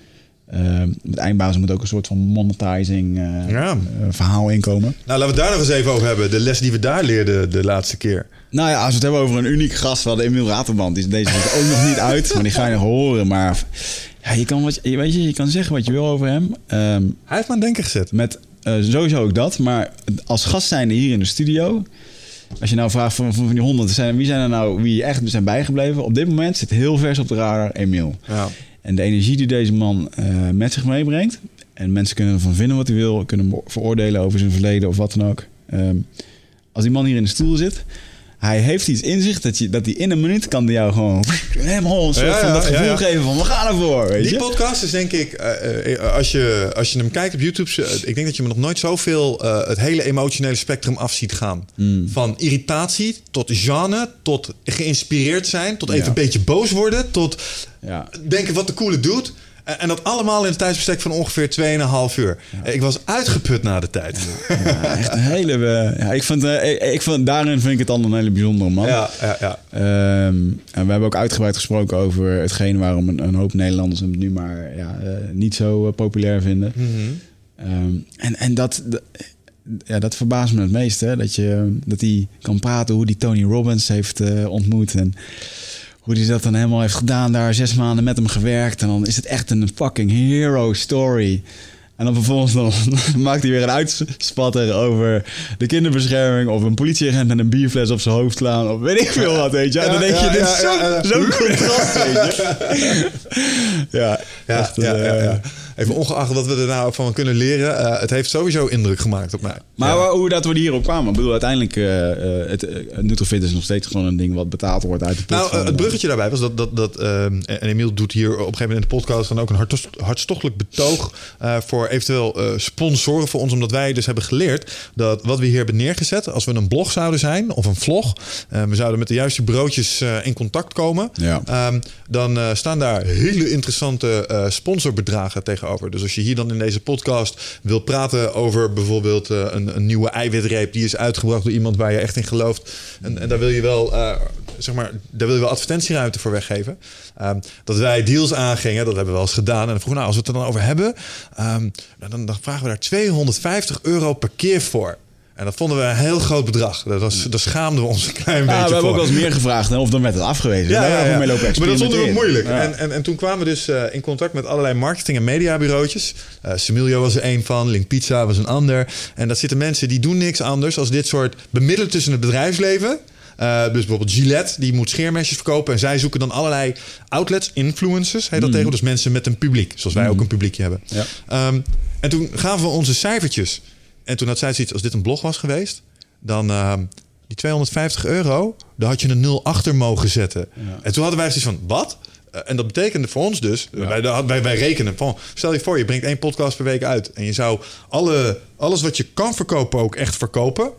Eh, met eindbazen moet ook een soort van monetizing eh,
Ja.
eh, verhaal inkomen.
Nou, laten we het daar nog eens even over hebben. De les die we daar leerden de laatste keer.
Nou ja, als we het hebben over een uniek gast, we hadden Emiel Raterband, die is deze week ook nog niet uit, maar die ga je nog horen. Maar ja, je kan, wat, je- weet je, je kan zeggen wat je wil over hem. Ehm,
Hij heeft me aan het denken gezet.
Met sowieso ook dat. Maar als gast zijnde hier in de studio. Als je nou vraagt van, van, van die honderd, zijn, wie zijn er nou wie echt zijn bijgebleven? Op dit moment zit heel vers op de radar Emiel.
Ja.
En de energie die deze man eh, met zich meebrengt. En mensen kunnen ervan vinden wat hij wil. Kunnen veroordelen over zijn verleden of wat dan ook. Ehm, als die man hier in de stoel zit. Hij heeft iets in zich dat, je, dat hij in een minuut kan jou gewoon helemaal een soort
Ja,
van
ja,
dat gevoel
ja, ja.
geven van we gaan ervoor. Weet
Die
je?
podcast is denk ik, eh, eh, als, je, als je hem kijkt op YouTube, eh, ik denk dat je me nog nooit zoveel het hele emotionele spectrum af ziet gaan.
Hmm.
Van irritatie tot genre, tot geïnspireerd zijn, tot even een beetje boos worden, tot
Ja.
denken wat de coole doet. En en dat allemaal in een tijdsbestek van ongeveer 2,5 uur. Ik was uitgeput na de tijd.
Ja, echt een hele. eh, ja, ik vind, eh, ik, ik vind, daarin vind ik het dan een hele bijzondere man.
Ja, ja, ja.
Ehm, en we hebben ook uitgebreid gesproken over hetgeen waarom een, een hoop Nederlanders hem nu maar ja, eh, niet zo eh, populair vinden. Ehm, en en dat, ja, dat verbaast me het meest. Hè? Dat, je, dat hij kan praten hoe die Tony Robbins heeft eh, ontmoet. En hoe hij dat dan helemaal heeft gedaan. Daar zes maanden met hem gewerkt. En dan is het echt een fucking hero story. En dan vervolgens dan, maakt hij weer een uitspatter over de kinderbescherming. Of een politieagent met een bierfles op zijn hoofd slaan. Of weet ik veel wat, weet je. En dan denk je, dit is zo- zo'n contrast, weet je. ja,
Ja,
echt,
ja, ja,
eh,
ja. Even ongeacht wat we er nou van kunnen leren. eh, het heeft sowieso indruk gemaakt op mij.
Maar
Ja.
hoe dat we hierop kwamen. Ik bedoel, uiteindelijk, eh, het, eh, Nutrofit is nog steeds gewoon een ding wat betaald wordt uit de pot
Nou,
van,
het bruggetje daarbij was dat, dat, dat en Emiel doet hier op een gegeven moment in de podcast dan ook een hartst- hartstochtelijk betoog voor eventueel sponsoren voor ons, omdat wij dus hebben geleerd dat wat we hier hebben neergezet, als we een blog zouden zijn of een vlog, we zouden met de juiste broodjes in contact komen,
Ja.
Ehm, dan staan daar hele interessante eh, Dus als je hier dan in deze podcast wil praten over bijvoorbeeld eh, een, een nieuwe eiwitreep die is uitgebracht door iemand waar je echt in gelooft. En, en daar wil je wel, eh, zeg maar, daar wil je wel advertentieruimte voor weggeven. Ehm, dat wij deals aangingen, dat hebben we wel eens gedaan. En dan vroegen, nou, als we het er dan over hebben, ehm, nou, dan, dan vragen we daar 250 euro per keer voor. En dat vonden we een heel groot bedrag. Dat was, daar schaamden we ons een klein
Ja,
beetje
we hebben
voor.
ook wel eens meer gevraagd hè, of dan werd het afgewezen. We mee lopen
Maar dat vonden we moeilijk.
Ja.
En, en, en toen kwamen we dus eh, in contact met allerlei marketing- en mediabureautjes. Eh Semilio was er één van, Link Pizza was een ander. En dat zitten mensen die doen niks anders als dit soort bemiddelen tussen het bedrijfsleven. Eh, dus bijvoorbeeld Gillette, die moet scheermesjes verkopen. En zij zoeken dan allerlei outlets, influencers, heet dat tegen. Dus mensen met een publiek, zoals wij ook een publiekje hebben.
Ja.
Ehm, en toen gaven we onze cijfertjes. En toen had zij zoiets, als dit een blog was geweest... dan ehm, die 250 euro, daar had je een nul achter mogen zetten. En toen hadden wij zoiets van, wat? Eh, en dat betekende voor ons dus, wij, wij, wij rekenen van... stel je voor, je brengt één podcast per week uit... en je zou alle, alles wat je kan verkopen ook echt verkopen...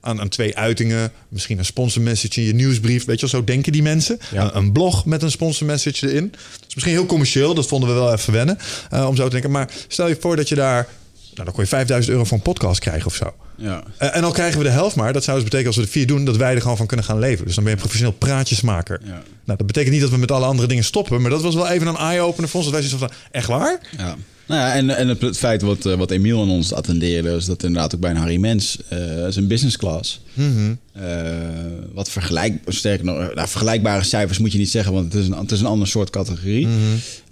Aan, aan twee uitingen, misschien een sponsormessage in je nieuwsbrief. Weet je wel, zo denken die mensen. Een, een blog met een sponsormessage erin. Dat is misschien heel commercieel, dat vonden we wel even wennen. eh, om zo te denken. Maar stel je voor dat je daar... Nou, dan kon je 5000 euro voor een podcast krijgen of zo.
Ja.
Eh, en al krijgen we de helft maar. Dat zou dus betekenen als we de vier doen... dat wij er gewoon van kunnen gaan leven. Dus dan ben je een professioneel praatjesmaker.
Ja.
Nou, dat betekent niet dat we met alle andere dingen stoppen. Maar dat was wel even een eye-opener voor ons. Dat wij zoiets van, echt waar?
Ja. Nou ja, en, en het, feit wat, eh, wat Emiel aan ons attendeerde, is dat inderdaad ook bij een Harry Mens, eh zijn business class. Eh, wat vergelijk, sterker nog, nou, vergelijkbare cijfers moet je niet zeggen, want het is een, het is een ander soort categorie.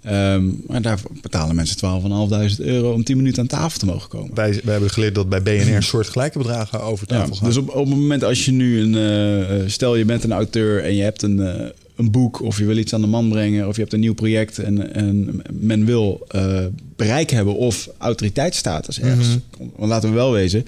Ehm, maar daar betalen mensen 12.500 euro om 10 minuten aan tafel te mogen komen.
Wij, wij hebben geleerd dat bij BNR soortgelijke bedragen over
Ja,
tafel gaan.
dus op, op het moment als je nu een, stel je bent een auteur en je hebt een, een boek of je wil iets aan de man brengen of je hebt een nieuw project en, en men wil eh, bereik hebben of autoriteitsstatus ergens. Want laten we wel wezen,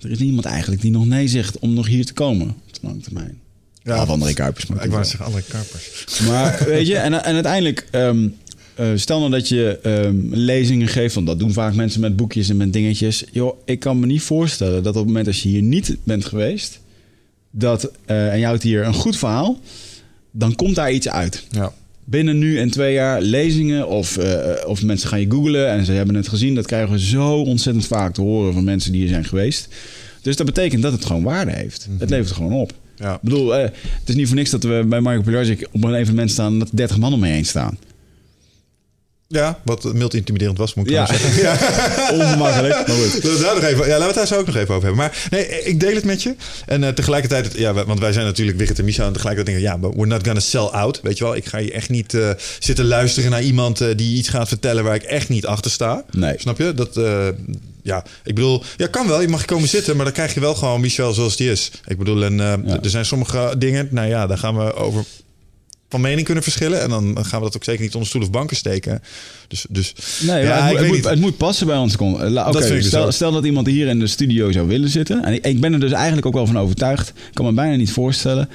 er is niemand eigenlijk die nog nee zegt om nog hier te komen op de lange termijn. Ja. Of André Kuipers. Maar
ik wou zeggen, andere karpers.
maar weet je, en, en uiteindelijk, ehm, eh, stel nou dat je ehm, lezingen geeft, want dat doen vaak mensen met boekjes en met dingetjes. Joh, ik kan me niet voorstellen dat op het moment als je hier niet bent geweest, dat, eh, en je houdt hier een goed verhaal, dan komt daar iets uit.
Ja.
Binnen nu en twee jaar lezingen of, eh, of mensen gaan je googlen en ze hebben het gezien. Dat krijgen we zo ontzettend vaak te horen van mensen die hier zijn geweest. Dus dat betekent dat het gewoon waarde heeft. Het levert gewoon op.
Ja.
Ik bedoel, eh, het is niet voor niks dat we bij Marco Pilarczyk op een evenement staan dat 30 man om me heen staan.
Ja, wat mild intimiderend was, moet ik
Ja.
zeggen.
Ongemakkelijk, maar goed.
Laten we het daar nog even, ja, laten we het daar zo ook nog even over hebben. Maar nee, ik deel het met je. En eh, tegelijkertijd, ja, want wij zijn natuurlijk Wigert en Misha. En tegelijkertijd denken, ja, we're not gonna sell out. Weet je wel, ik ga hier echt niet eh, zitten luisteren naar iemand eh, die iets gaat vertellen waar ik echt niet achter sta.
Nee.
Snap je? Dat, ja, ik bedoel, ja, kan wel. Je mag komen zitten, maar dan krijg je wel gewoon Michel zoals die is. Ik bedoel, en
Ja.
er zijn sommige dingen, nou ja, daar gaan we over van mening kunnen verschillen. En dan gaan we dat ook zeker niet onder stoel of banken steken. Dus, dus
Nee,
ja,
het,
ik
moet, het, moet, het moet passen bij ons. La-
dus
stel, stel dat iemand hier in de studio zou willen zitten. En ik, ik ben er dus eigenlijk ook wel van overtuigd. Ik kan me bijna niet voorstellen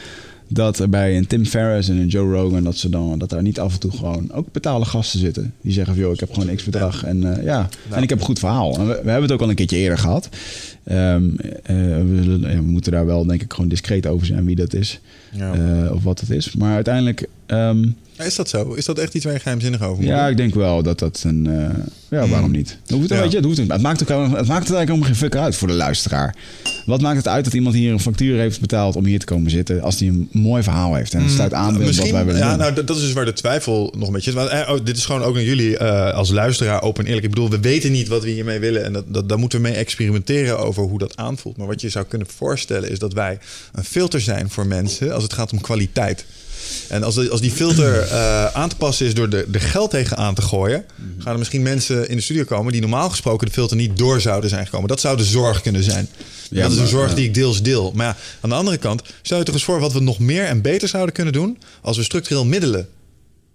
dat er bij een Tim Ferriss en een Joe Rogan... dat, ze dan, dat daar niet af en toe gewoon ook betaalde gasten zitten. Die zeggen van, joh, ik heb gewoon x bedrag. En eh, ja, en ik heb een goed verhaal. En we, we hebben het ook al een keertje eerder gehad. Ehm, eh, we, we moeten daar wel, denk ik, gewoon discreet over zijn wie dat is. Eh, of wat het is. Maar uiteindelijk... ehm,
Is dat zo? Is dat echt iets waar je geheimzinnig over moet
ja, ik denk wel dat dat een. eh, ja, waarom niet? Het, hoeft,
Ja.
weet je, het, hoeft, niet. het, maakt ook, het maakt het eigenlijk helemaal geen fuck uit voor de luisteraar. Wat maakt het uit dat iemand hier een factuur heeft betaald om hier te komen zitten als hij een mooi verhaal heeft en het sluit aan bij wat wij willen
ja,
doen?
nou, dat dat is dus waar de twijfel nog een beetje is. Want, eh, oh, dit is gewoon ook aan jullie eh, als luisteraar open en eerlijk. Ik bedoel, we weten niet wat we hiermee willen. En dat, dat, daar moeten we mee experimenteren over hoe dat aanvoelt. Maar wat je zou kunnen voorstellen is dat wij een filter zijn voor mensen als het gaat om kwaliteit. En als, als die filter eh, aan te passen is door er de geld tegenaan te gooien, gaan er misschien mensen in de studio komen die normaal gesproken de filter niet door zouden zijn gekomen. Dat zou de zorg kunnen zijn.
Ja,
dat is een zorg die ik deels deel. Maar ja, aan de andere kant, stel je toch eens voor wat we nog meer en beter zouden kunnen doen als we structureel middelen.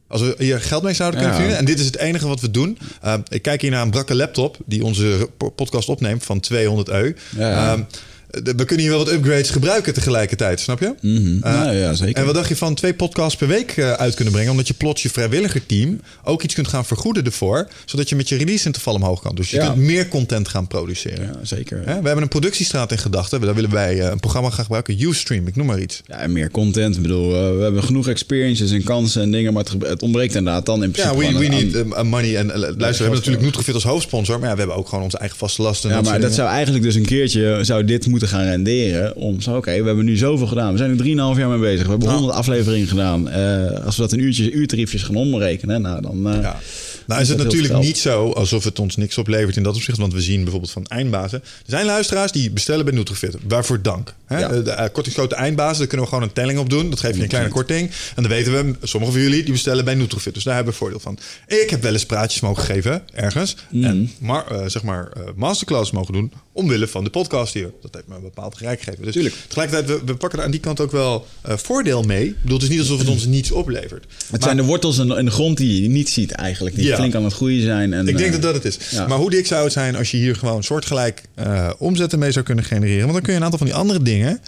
Als we hier geld mee zouden kunnen
Ja.
verdienen. En dit is het enige wat we doen. Uh, ik kijk hier naar een brakke laptop die onze po- podcast opneemt van 200 eu.
Ja, ja.
Um, de- we kunnen hier wel wat upgrades gebruiken tegelijkertijd, snap je?
Mhm.
Uh,
Nou ja, zeker.
En wat dacht je van twee podcasts per week uh, uit kunnen brengen? Omdat je plots je vrijwilligerteam ook iets kunt gaan vergoeden ervoor. Zodat je met je release interval omhoog kan. Dus je
Ja.
kunt meer content gaan produceren.
ja, zeker.
We hebben een productiestraat in gedachten. Daar willen wij een programma gaan gebruiken. Ustream, ik noem maar iets.
Ja, en meer content. Ik bedoel, we hebben genoeg experiences en kansen en dingen, maar het, ontbreekt inderdaad dan in
Ja,
principe.
we,
gewoon
we need money. En luister, we hebben natuurlijk Nutrifit als hoofdsponsor. Maar ja, we hebben ook gewoon onze eigen vaste lasten. en
Ja, maar dat zou eigenlijk dus een keertje zou dit moeten moeten gaan renderen. Om zo, oké, we hebben nu zoveel gedaan. We zijn er 3,5 jaar mee bezig. We hebben 100 afleveringen gedaan. Eh, als we dat in uurtjes, uurtariefjes gaan omrekenen, nou dan... eh,
Ja. Nou is het natuurlijk niet zo alsof het ons niks oplevert in dat opzicht. Want we zien bijvoorbeeld van eindbazen. Er zijn luisteraars die bestellen bij Nutrifit. Waarvoor dank. Hè?
Ja.
De uh, kortingsgrote eindbazen, daar kunnen we gewoon een telling op doen. Dat geeft je een kleine korting. En dan weten we, sommige van jullie die bestellen bij Nutrifit. Dus daar hebben we voordeel van. Ik heb wel eens praatjes mogen geven ergens.
Mm.
En maar, eh, zeg maar eh, masterclass mogen doen. Omwille van de podcast hier. Dat heeft me een bepaald gelijk gegeven. Dus
Tuurlijk.
tegelijkertijd, we, we pakken er aan die kant ook wel eh, voordeel mee. Ik bedoel, het is niet alsof het ons niets oplevert.
het
Maar-
zijn de wortels en, en de grond die je niet ziet eigenlijk. Die
Ja.
flink aan het groeien zijn. En,
Ik denk
eh,
dat dat het is.
ja.
Maar hoe dik zou het zijn als je hier gewoon soortgelijk eh omzetten mee zou kunnen genereren? Want dan kun je een aantal van die andere dingen.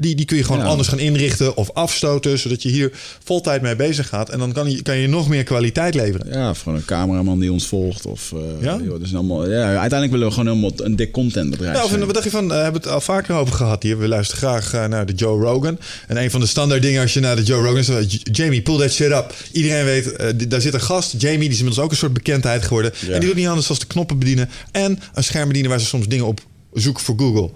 Die, die kun je gewoon
Ja.
anders gaan inrichten of afstoten, zodat je hier voltijd mee bezig gaat. En dan kan je, kan je nog meer kwaliteit leveren.
Ja, of gewoon een cameraman die ons volgt. Of, eh,
Ja?
joh, dat is allemaal, ja, uiteindelijk willen we gewoon helemaal een dik contentbedrijf
Ja, of
zijn.
wat dacht je van, eh, we hebben het al vaker over gehad hier. We luisteren graag eh, naar de Joe Rogan. En een van de standaard dingen als je naar de Joe Rogan is, Jamie, pull that shit up. Iedereen weet, daar zit een gast, Jamie, die is inmiddels ook een soort bekendheid geworden.
Ja.
En die doet niet anders dan de knoppen bedienen. En een scherm bedienen waar ze soms dingen op zoeken voor Google.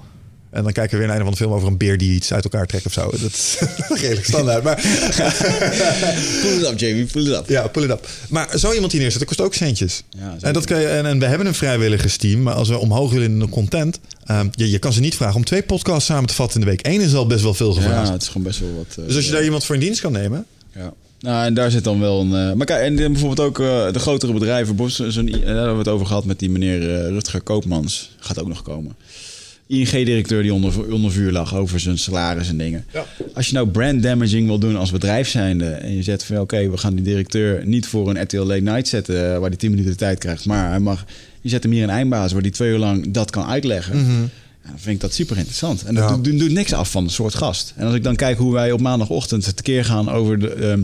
En dan kijken we weer naar een van de film over een beer die iets uit elkaar trekt of zo. Dat is redelijk standaard. Maar
Pull it up, Jamie, pull it up.
ja, pull it up. Maar zo iemand hier neerzetten kost ook centjes.
Ja,
en, dat kan je, en, en we hebben een vrijwilligersteam. Maar als we omhoog willen in de content... ehm, je, je kan ze niet vragen om twee podcasts samen te vatten in de week. Eén is al best wel veel gevraagd.
Ja, het is gewoon best wel wat... eh,
dus als je daar iemand voor in dienst kan nemen...
Ja. Nou, en daar zit dan wel een. eh, maar kijk, en bijvoorbeeld ook eh, de grotere bedrijven. Bos- daar hebben we het over gehad met die meneer Rutger Koopmans. Gaat ook nog komen. ING-directeur die onder, onder vuur lag over zijn salaris en dingen.
Ja.
Als je nou brand damaging wil doen als bedrijf zijnde... en je zet van oké, we gaan die directeur niet voor een RTL Late Night zetten... eh, waar hij 10 minuten de tijd krijgt, maar hij mag, je zet hem hier een eindbaas... waar hij twee uur lang dat kan uitleggen... Ja, dan vind ik dat super interessant. En dat
Ja.
doet, doet, doet niks af van een soort gast. En als ik dan kijk hoe wij op maandagochtend tekeer gaan over de, ehm,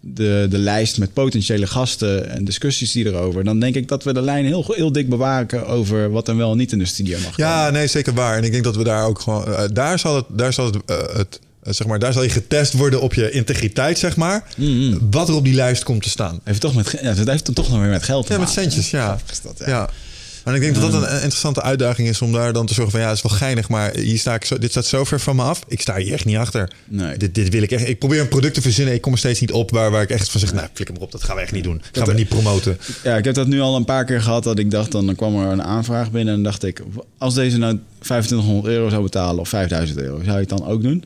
de, de lijst met potentiële gasten en discussies die erover, dan denk ik dat we de lijn heel, heel dik bewaken over wat er wel en niet in de studio mag. komen.
Ja, nee, zeker waar. En ik denk dat we daar ook gewoon... eh, daar zal het... Daar zal het, eh, het eh, zeg maar, daar zal je getest worden op je integriteit, zeg maar. Wat er op die lijst komt te staan.
Heeft toch met, ja, dat heeft dan toch nog weer met geld te
Ja, met centjes, ja.
Ja.
En ik denk dat dat een interessante uitdaging is om daar dan te zorgen van ja, het is wel geinig, maar hier sta ik zo, dit staat zo ver van me af. Ik sta hier echt niet achter.
Nee.
Dit, dit wil ik echt. Ik probeer een product te verzinnen. Ik kom er steeds niet op waar, waar ik echt van zeg, nou, flikker maar op, dat gaan we echt niet doen. Gaan we niet promoten.
Ja, ik heb dat nu al een paar keer gehad. Dat ik dacht, dan kwam er een aanvraag binnen. En dacht ik, als deze nou 2500 euro zou betalen of 5000 euro, zou je het dan ook doen?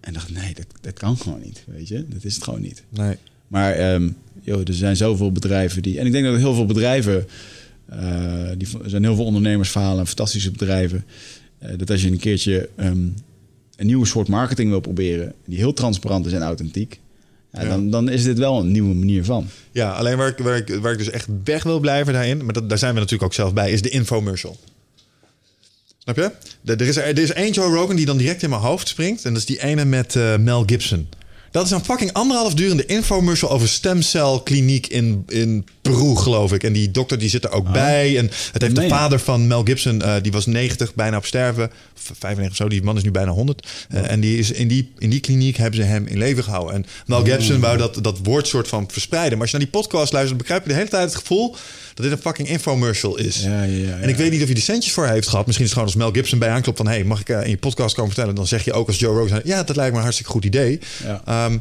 En dacht, nee, dat, dat kan gewoon niet. Weet je, dat is het gewoon niet.
Nee.
Maar ehm, joh, er zijn zoveel bedrijven die. En ik denk dat er heel veel bedrijven. Eh, die, er zijn heel veel ondernemersverhalen, fantastische bedrijven. eh, dat als je een keertje ehm, een nieuwe soort marketing wil proberen, die heel transparant is en authentiek, ja,
Ja.
Dan, dan is dit wel een nieuwe manier van.
Ja, alleen waar ik, waar, ik, waar ik dus echt weg wil blijven daarin, maar dat, daar zijn we natuurlijk ook zelf bij, is de infomercial. Snap je? Er is, er is één Joe Rogan die dan direct in mijn hoofd springt. En dat is die ene met eh, Mel Gibson. Dat is een fucking anderhalf durende infomercial over stemcelkliniek in, in Peru, geloof ik. En die dokter die zit er ook bij. En het heeft de
je?
vader van Mel Gibson, eh, die was 90, bijna op sterven. Of 95 of zo, die man is nu bijna 100. Eh, en die is in, die, in die kliniek hebben ze hem in leven gehouden. En Mel Gibson wou dat, dat woord soort van verspreiden. Maar als je naar die podcast luistert, begrijp je de hele tijd het gevoel dat dit een fucking infomercial is.
Ja, ja, ja,
En ik weet niet of hij de centjes voor heeft gehad. Misschien is het gewoon als Mel Gibson bij aanklopt van... hey, mag ik eh, in je podcast komen vertellen? Dan zeg je ook als Joe Rogan... ja, dat lijkt me een hartstikke goed idee.
Ja.
Ehm,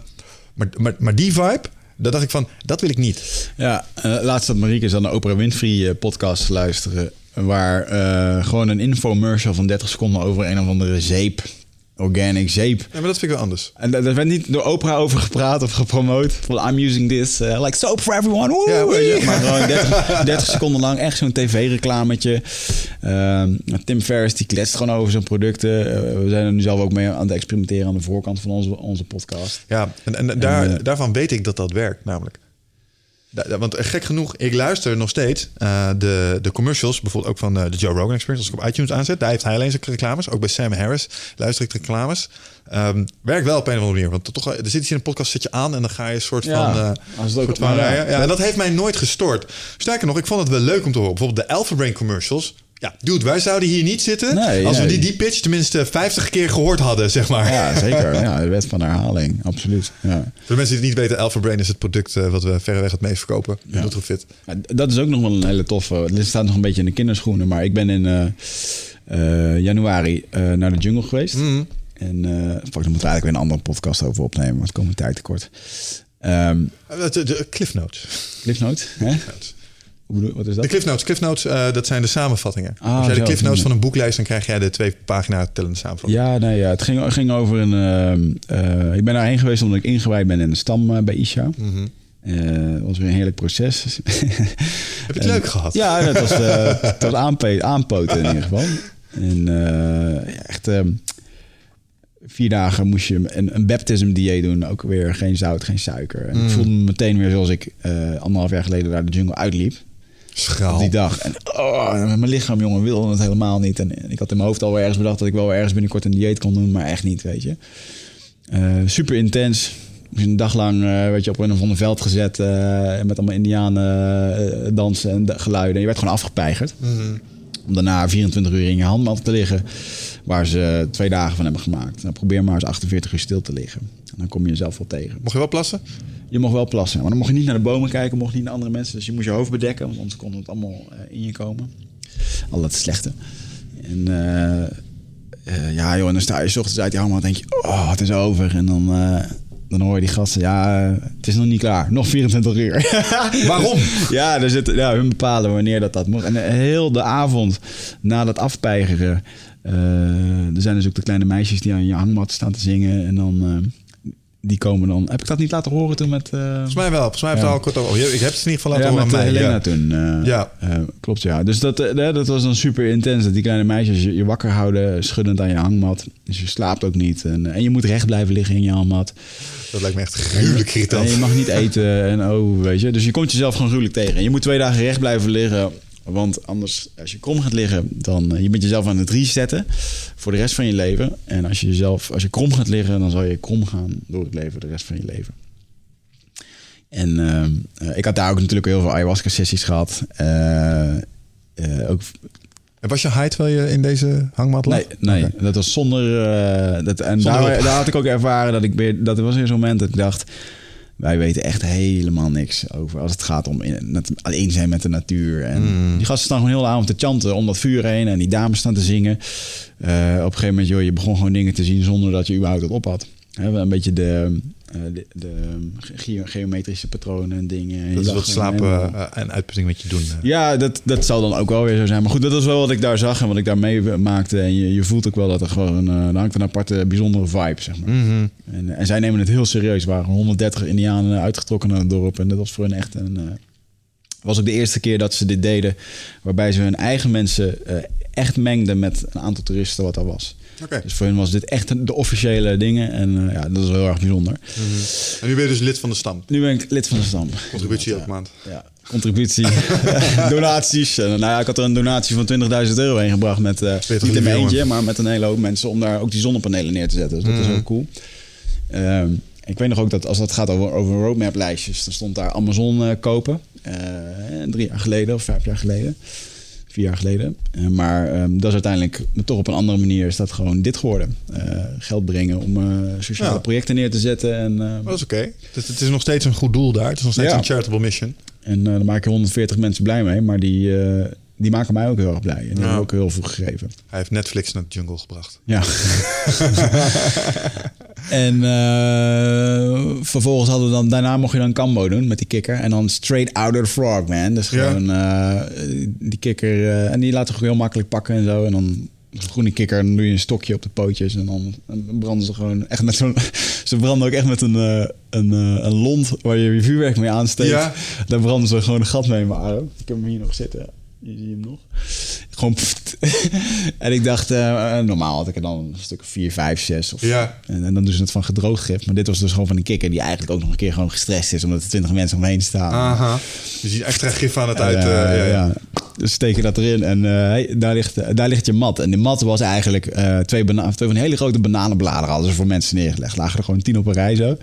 maar, die vibe, daar dacht ik van... dat wil ik niet.
Ja, eh, laatst had Marieke aan de Oprah Winfrey eh, podcast te luisteren. Waar eh, gewoon een infomercial van 30 seconden over een of andere zeep. Organic zeep.
Ja, maar dat vind ik wel anders.
En daar werd niet door Oprah over gepraat of gepromoot. Van I'm using this uh, like soap for everyone.
Ja,
weet je.
wee.
Maar gewoon 30, 30 seconden lang echt zo'n tv-reclametje. Ehm, Tim Ferriss die kletst gewoon over zijn producten. Eh, we zijn er nu zelf ook mee aan het experimenteren aan de voorkant van onze, onze podcast.
Ja, en, en, daar,
eh,
daarvan weet ik dat dat werkt, namelijk. Want eh, gek genoeg, ik luister nog steeds eh, de, de commercials, bijvoorbeeld ook van eh, de Joe Rogan Experience. Als ik op iTunes aanzet, daar heeft hij alleen zijn reclames. Ook bij Sam Harris luister ik reclames. Ehm, werkt wel op een of andere manier. Want toch, er zit iets in een podcast, zet je aan en dan ga je een soort
Ja,
van...
als het ook-
soort van
maar ja.
rijden. ja, en dat heeft mij nooit gestoord. Sterker nog, ik vond het wel leuk om te horen. Bijvoorbeeld de Alpha Brain commercials. Ja, dude, wij zouden hier niet zitten
Nee,
als we die, die pitch tenminste 50 keer gehoord hadden, zeg maar.
Ja, zeker. Ja, de wet van herhaling. Absoluut. Ja.
Voor de mensen die het niet weten, Alpha Brain is het product eh, wat we verreweg het meest verkopen.
Ja.
Nutrofit.
Dat is ook nog wel een hele toffe. Het staat nog een beetje in de kinderschoenen. Maar ik ben in, eh, eh, januari naar de jungle geweest.
Mhm.
En eh fuck, daar moeten we eigenlijk weer een andere podcast over opnemen, want het komt tijd tekort.
Eh, De, de Cliff Notes.
Cliff Notes, hè? Wat is
De
dat?
Cliff Notes, Cliff Notes eh, dat zijn de samenvattingen.
Ah,
Als jij de Cliff Notes van een boek leest, dan krijg jij de twee pagina tellende samenvatting.
Ja, nee, ja, het ging, ging over een... ehm, eh, ik ben daarheen geweest omdat ik ingewijd ben in de stam eh, bij Isha. Eh, Het was weer een heerlijk proces.
Heb je het leuk gehad?
Ja, dat was, aanpe- aanpoten in ieder geval. En ja, echt ehm, vier dagen moest je een, een baptism dieet doen. Ook weer geen zout, geen suiker. En ik voelde me meteen weer zoals ik anderhalf jaar geleden daar de jungle uitliep.
Schraal.
Die dag. En oh, mijn lichaam, jongen, wilde het helemaal niet. En ik had in mijn hoofd al wel ergens bedacht dat ik wel ergens binnenkort een dieet kon doen, maar echt niet, weet je. Eh, super intens. Een dag lang eh, weet je, op een of ander veld gezet eh, met allemaal indianen eh, dansen en de- geluiden. Je werd gewoon afgepeigerd. Om daarna 24 uur in je handmat te liggen, waar ze twee dagen van hebben gemaakt. Nou, probeer maar eens 48 uur stil te liggen. En dan kom je jezelf wel tegen.
Mocht je wel plassen?
Je mocht wel plassen, maar dan mocht je niet naar de bomen kijken, mocht niet naar andere mensen. Dus je moest je hoofd bedekken, want anders kon het allemaal eh, in je komen. Al dat slechte. En eh, eh, ja, joh, en dan sta je 's ochtends uit die hangmat en denk je, oh, het is over. En dan, dan hoor je die gasten, ja, het is nog niet klaar. Nog 24 uur.
Waarom?
ja, er zit, ja, hun bepalen wanneer dat dat moet. En heel de avond na dat afpeigeren, er zijn dus ook de kleine meisjes die aan je hangmat staan te zingen. En dan, eh, die komen dan... Heb ik dat niet laten horen toen met... eh,
Volgens mij wel. Volgens mij je
Ja.
het al kort over. Je- Ik heb het in ieder geval laten
ja,
horen
met
aan
eh,
mij.
Helena
ja.
toen. eh,
Ja.
eh, klopt, ja. Dus dat, eh, dat was dan super intens. Dat die kleine meisjes je, je wakker houden, schuddend aan je hangmat. Dus je slaapt ook niet. En, en je moet recht blijven liggen in je hangmat.
Dat lijkt me echt gruwelijk
En
irritant.
je mag niet eten en oh, weet je. Dus je komt jezelf gewoon gruwelijk tegen. En je moet twee dagen recht blijven liggen. Want anders, als je krom gaat liggen, dan uh, je bent jezelf aan het resetten voor de rest van je leven. En als je jezelf, als je krom gaat liggen, dan zal je krom gaan door het leven, de rest van je leven. En uh, uh, ik had daar ook natuurlijk heel veel ayahuasca sessies gehad. Uh, ook
en was je high terwijl je in deze hangmat lag?
Nee, nee okay. dat was zonder... Dat, en zonder daar, daar, had ik ook ervaren dat ik weer... Dat was weer zo'n moment dat ik dacht... Wij weten echt helemaal niks over als het gaat om in, alleen zijn met de natuur. En mm. die gasten staan gewoon heel de avond te chanten om dat vuur heen. En die dames staan te zingen. Uh, op een gegeven moment, joh, je begon gewoon dingen te zien zonder dat je überhaupt het op had. He, een beetje de, de, de ge geometrische patronen en dingen.
Dat is wat slapen helemaal... en uitputting met je doen.
Ja, dat, dat zal dan ook wel weer zo zijn. Maar goed, dat is wel wat ik daar zag en wat ik daar mee maakte. En je, je voelt ook wel dat er gewoon er hangt een aparte, bijzondere vibe, zeg maar.
Mm -hmm.
en, en, zij nemen het heel serieus. Er waren 130 Indianen uitgetrokken naar het dorp. En dat was voor hen echt een... Uh, was ook de eerste keer dat ze dit deden. Waarbij ze hun eigen mensen uh, echt mengden met een aantal toeristen wat er was.
Okay.
Dus voor hen was dit echt de officiële dingen. En uh, ja, dat is heel erg bijzonder.
Mm -hmm. En nu ben je dus lid van de stam?
Nu ben ik lid van de stam.
Contributie elke maand?
Ja, contributie, donaties. En, nou ja, ik had er een donatie van 20.000 euro heen gebracht. Met, uh, niet in mijn eentje, maar met een hele hoop mensen. Om daar ook die zonnepanelen neer te zetten. Dus dat mm -hmm. is ook cool. Uh, ik weet nog ook dat als het gaat over, over roadmap lijstjes, dan stond daar Amazon uh, kopen. Drie jaar geleden of vijf jaar geleden. Vier jaar geleden. Uh, maar um, dat is uiteindelijk toch op een andere manier is dat gewoon dit geworden. geld brengen om sociale ja. projecten neer te zetten. En,
dat is oké. Okay. Het, het, is nog steeds een goed doel daar. Het is nog steeds ja. een charitable mission.
En maak je 140 mensen blij mee. Maar die, die maken mij ook heel erg blij. En die hebben ook heel veel gegeven.
Hij heeft Netflix naar de jungle gebracht.
Ja. en uh, vervolgens hadden we dan... Daarna mocht je dan Cambo doen met die kikker. En dan straight out of the frog, man. Dus gewoon ja. uh, die kikker... Uh, en die laten gewoon heel makkelijk pakken en zo. En dan een groene kikker, dan doe je een stokje op de pootjes. En dan, branden ze gewoon echt met zo'n... Ze branden ook echt met een, een, een lont waar je je vuurwerk mee aansteekt. Ja. Daar branden ze gewoon een gat mee in mijn arm. Ik heb hem hier nog zitten. Je ziet hem nog. Gewoon. En ik dacht, uh, normaal had ik er dan een stuk 4, 5, 6. Of,
ja.
en, en, dan doen ze het van gedroogd gif. Maar dit was dus gewoon van een kikker die eigenlijk ook nog een keer gewoon gestrest is. Omdat er 20 mensen omheen staan.
Aha. Je ziet extra gif aan het uit. Uh,
ja, ja. ja. Dus steken dat erin en uh, daar, ligt, daar ligt je mat. En de mat was eigenlijk twee, twee van hele grote bananenbladeren hadden ze voor mensen neergelegd. Lagen er gewoon tien op een rij zo.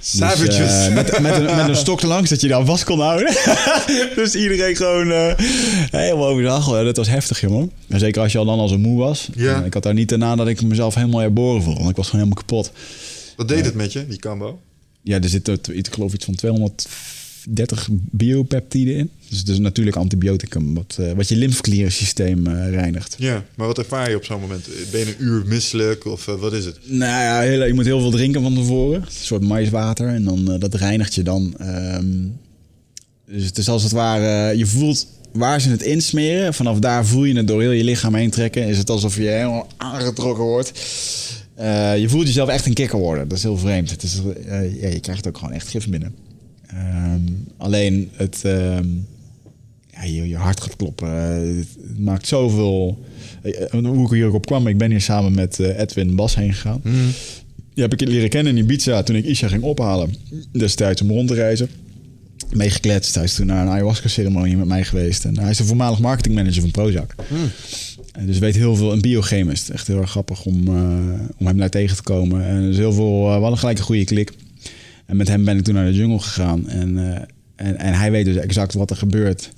Savages.
Dus, uh, met, met, een, met een stok langs dat je daar vast kon houden. dus iedereen gewoon uh, helemaal overdag. Dat was heftig, jongen. En zeker als je al dan al zo moe was.
Ja.
ik had daar niet daarna dat ik mezelf helemaal herboren voelde. Want ik was gewoon helemaal kapot.
Wat deed het met je, die combo?
Ja, er zit, ik geloof iets van 30 biopeptiden in. Dus het is natuurlijk antibioticum wat, eh, wat je lymfklierensysteem eh, reinigt.
Ja, maar wat ervaar je op zo'n moment? Ben je een uur misselijk of eh, wat is het?
Nou ja, heel- je moet heel veel drinken van tevoren. Een soort maiswater. En dan, dat reinigt je dan. Ehm, dus het is als het ware... Je voelt waar ze het insmeren. Vanaf daar voel je het door heel je lichaam heen trekken. Is het alsof je helemaal aangetrokken wordt. Je voelt jezelf echt een kikker worden. Dat is heel vreemd. Het is, ja, je krijgt ook gewoon echt gif binnen. Ehm, alleen het... ehm, ja, je, je hart gaat kloppen. Eh, het maakt zoveel... Eh, eh, hoe ik hierop kwam, ik ben hier samen met eh, Edwin Bas heen gegaan. Die heb ik leren kennen in Ibiza toen ik Isha ging ophalen. Destijds om rond te reizen. Meegekletst. Hij is toen naar een ayahuasca-ceremonie met mij geweest. En hij is de voormalig marketingmanager van Prozac. En dus weet heel veel, een biochemist. Echt heel erg grappig om, eh, om hem daar tegen te komen. En dus heel veel, uh, we hadden gelijk een goede klik. En met hem ben ik toen naar de jungle gegaan. En, uh, en, en hij weet dus exact wat er gebeurt.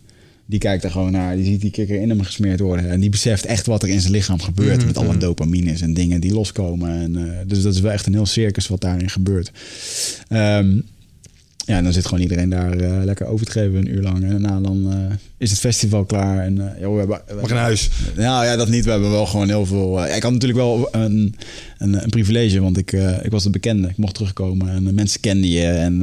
Die kijkt er gewoon naar. Die ziet die kikker in hem gesmeerd worden. En die beseft echt wat er in zijn lichaam gebeurt. Mm-hmm. Met alle dopamines en dingen die loskomen. En, uh, dus dat is wel echt een heel circus wat daarin gebeurt. Um, ja, en dan zit gewoon iedereen daar uh, lekker over te geven een uur lang. En daarna dan uh, is het festival klaar. En, uh, joh, we hebben, we
Mag naar huis?
Nou ja, dat niet. We hebben wel gewoon heel veel... ik had natuurlijk wel een, een, een privilege, want ik, ik was de bekende. Ik mocht terugkomen en mensen kenden je. En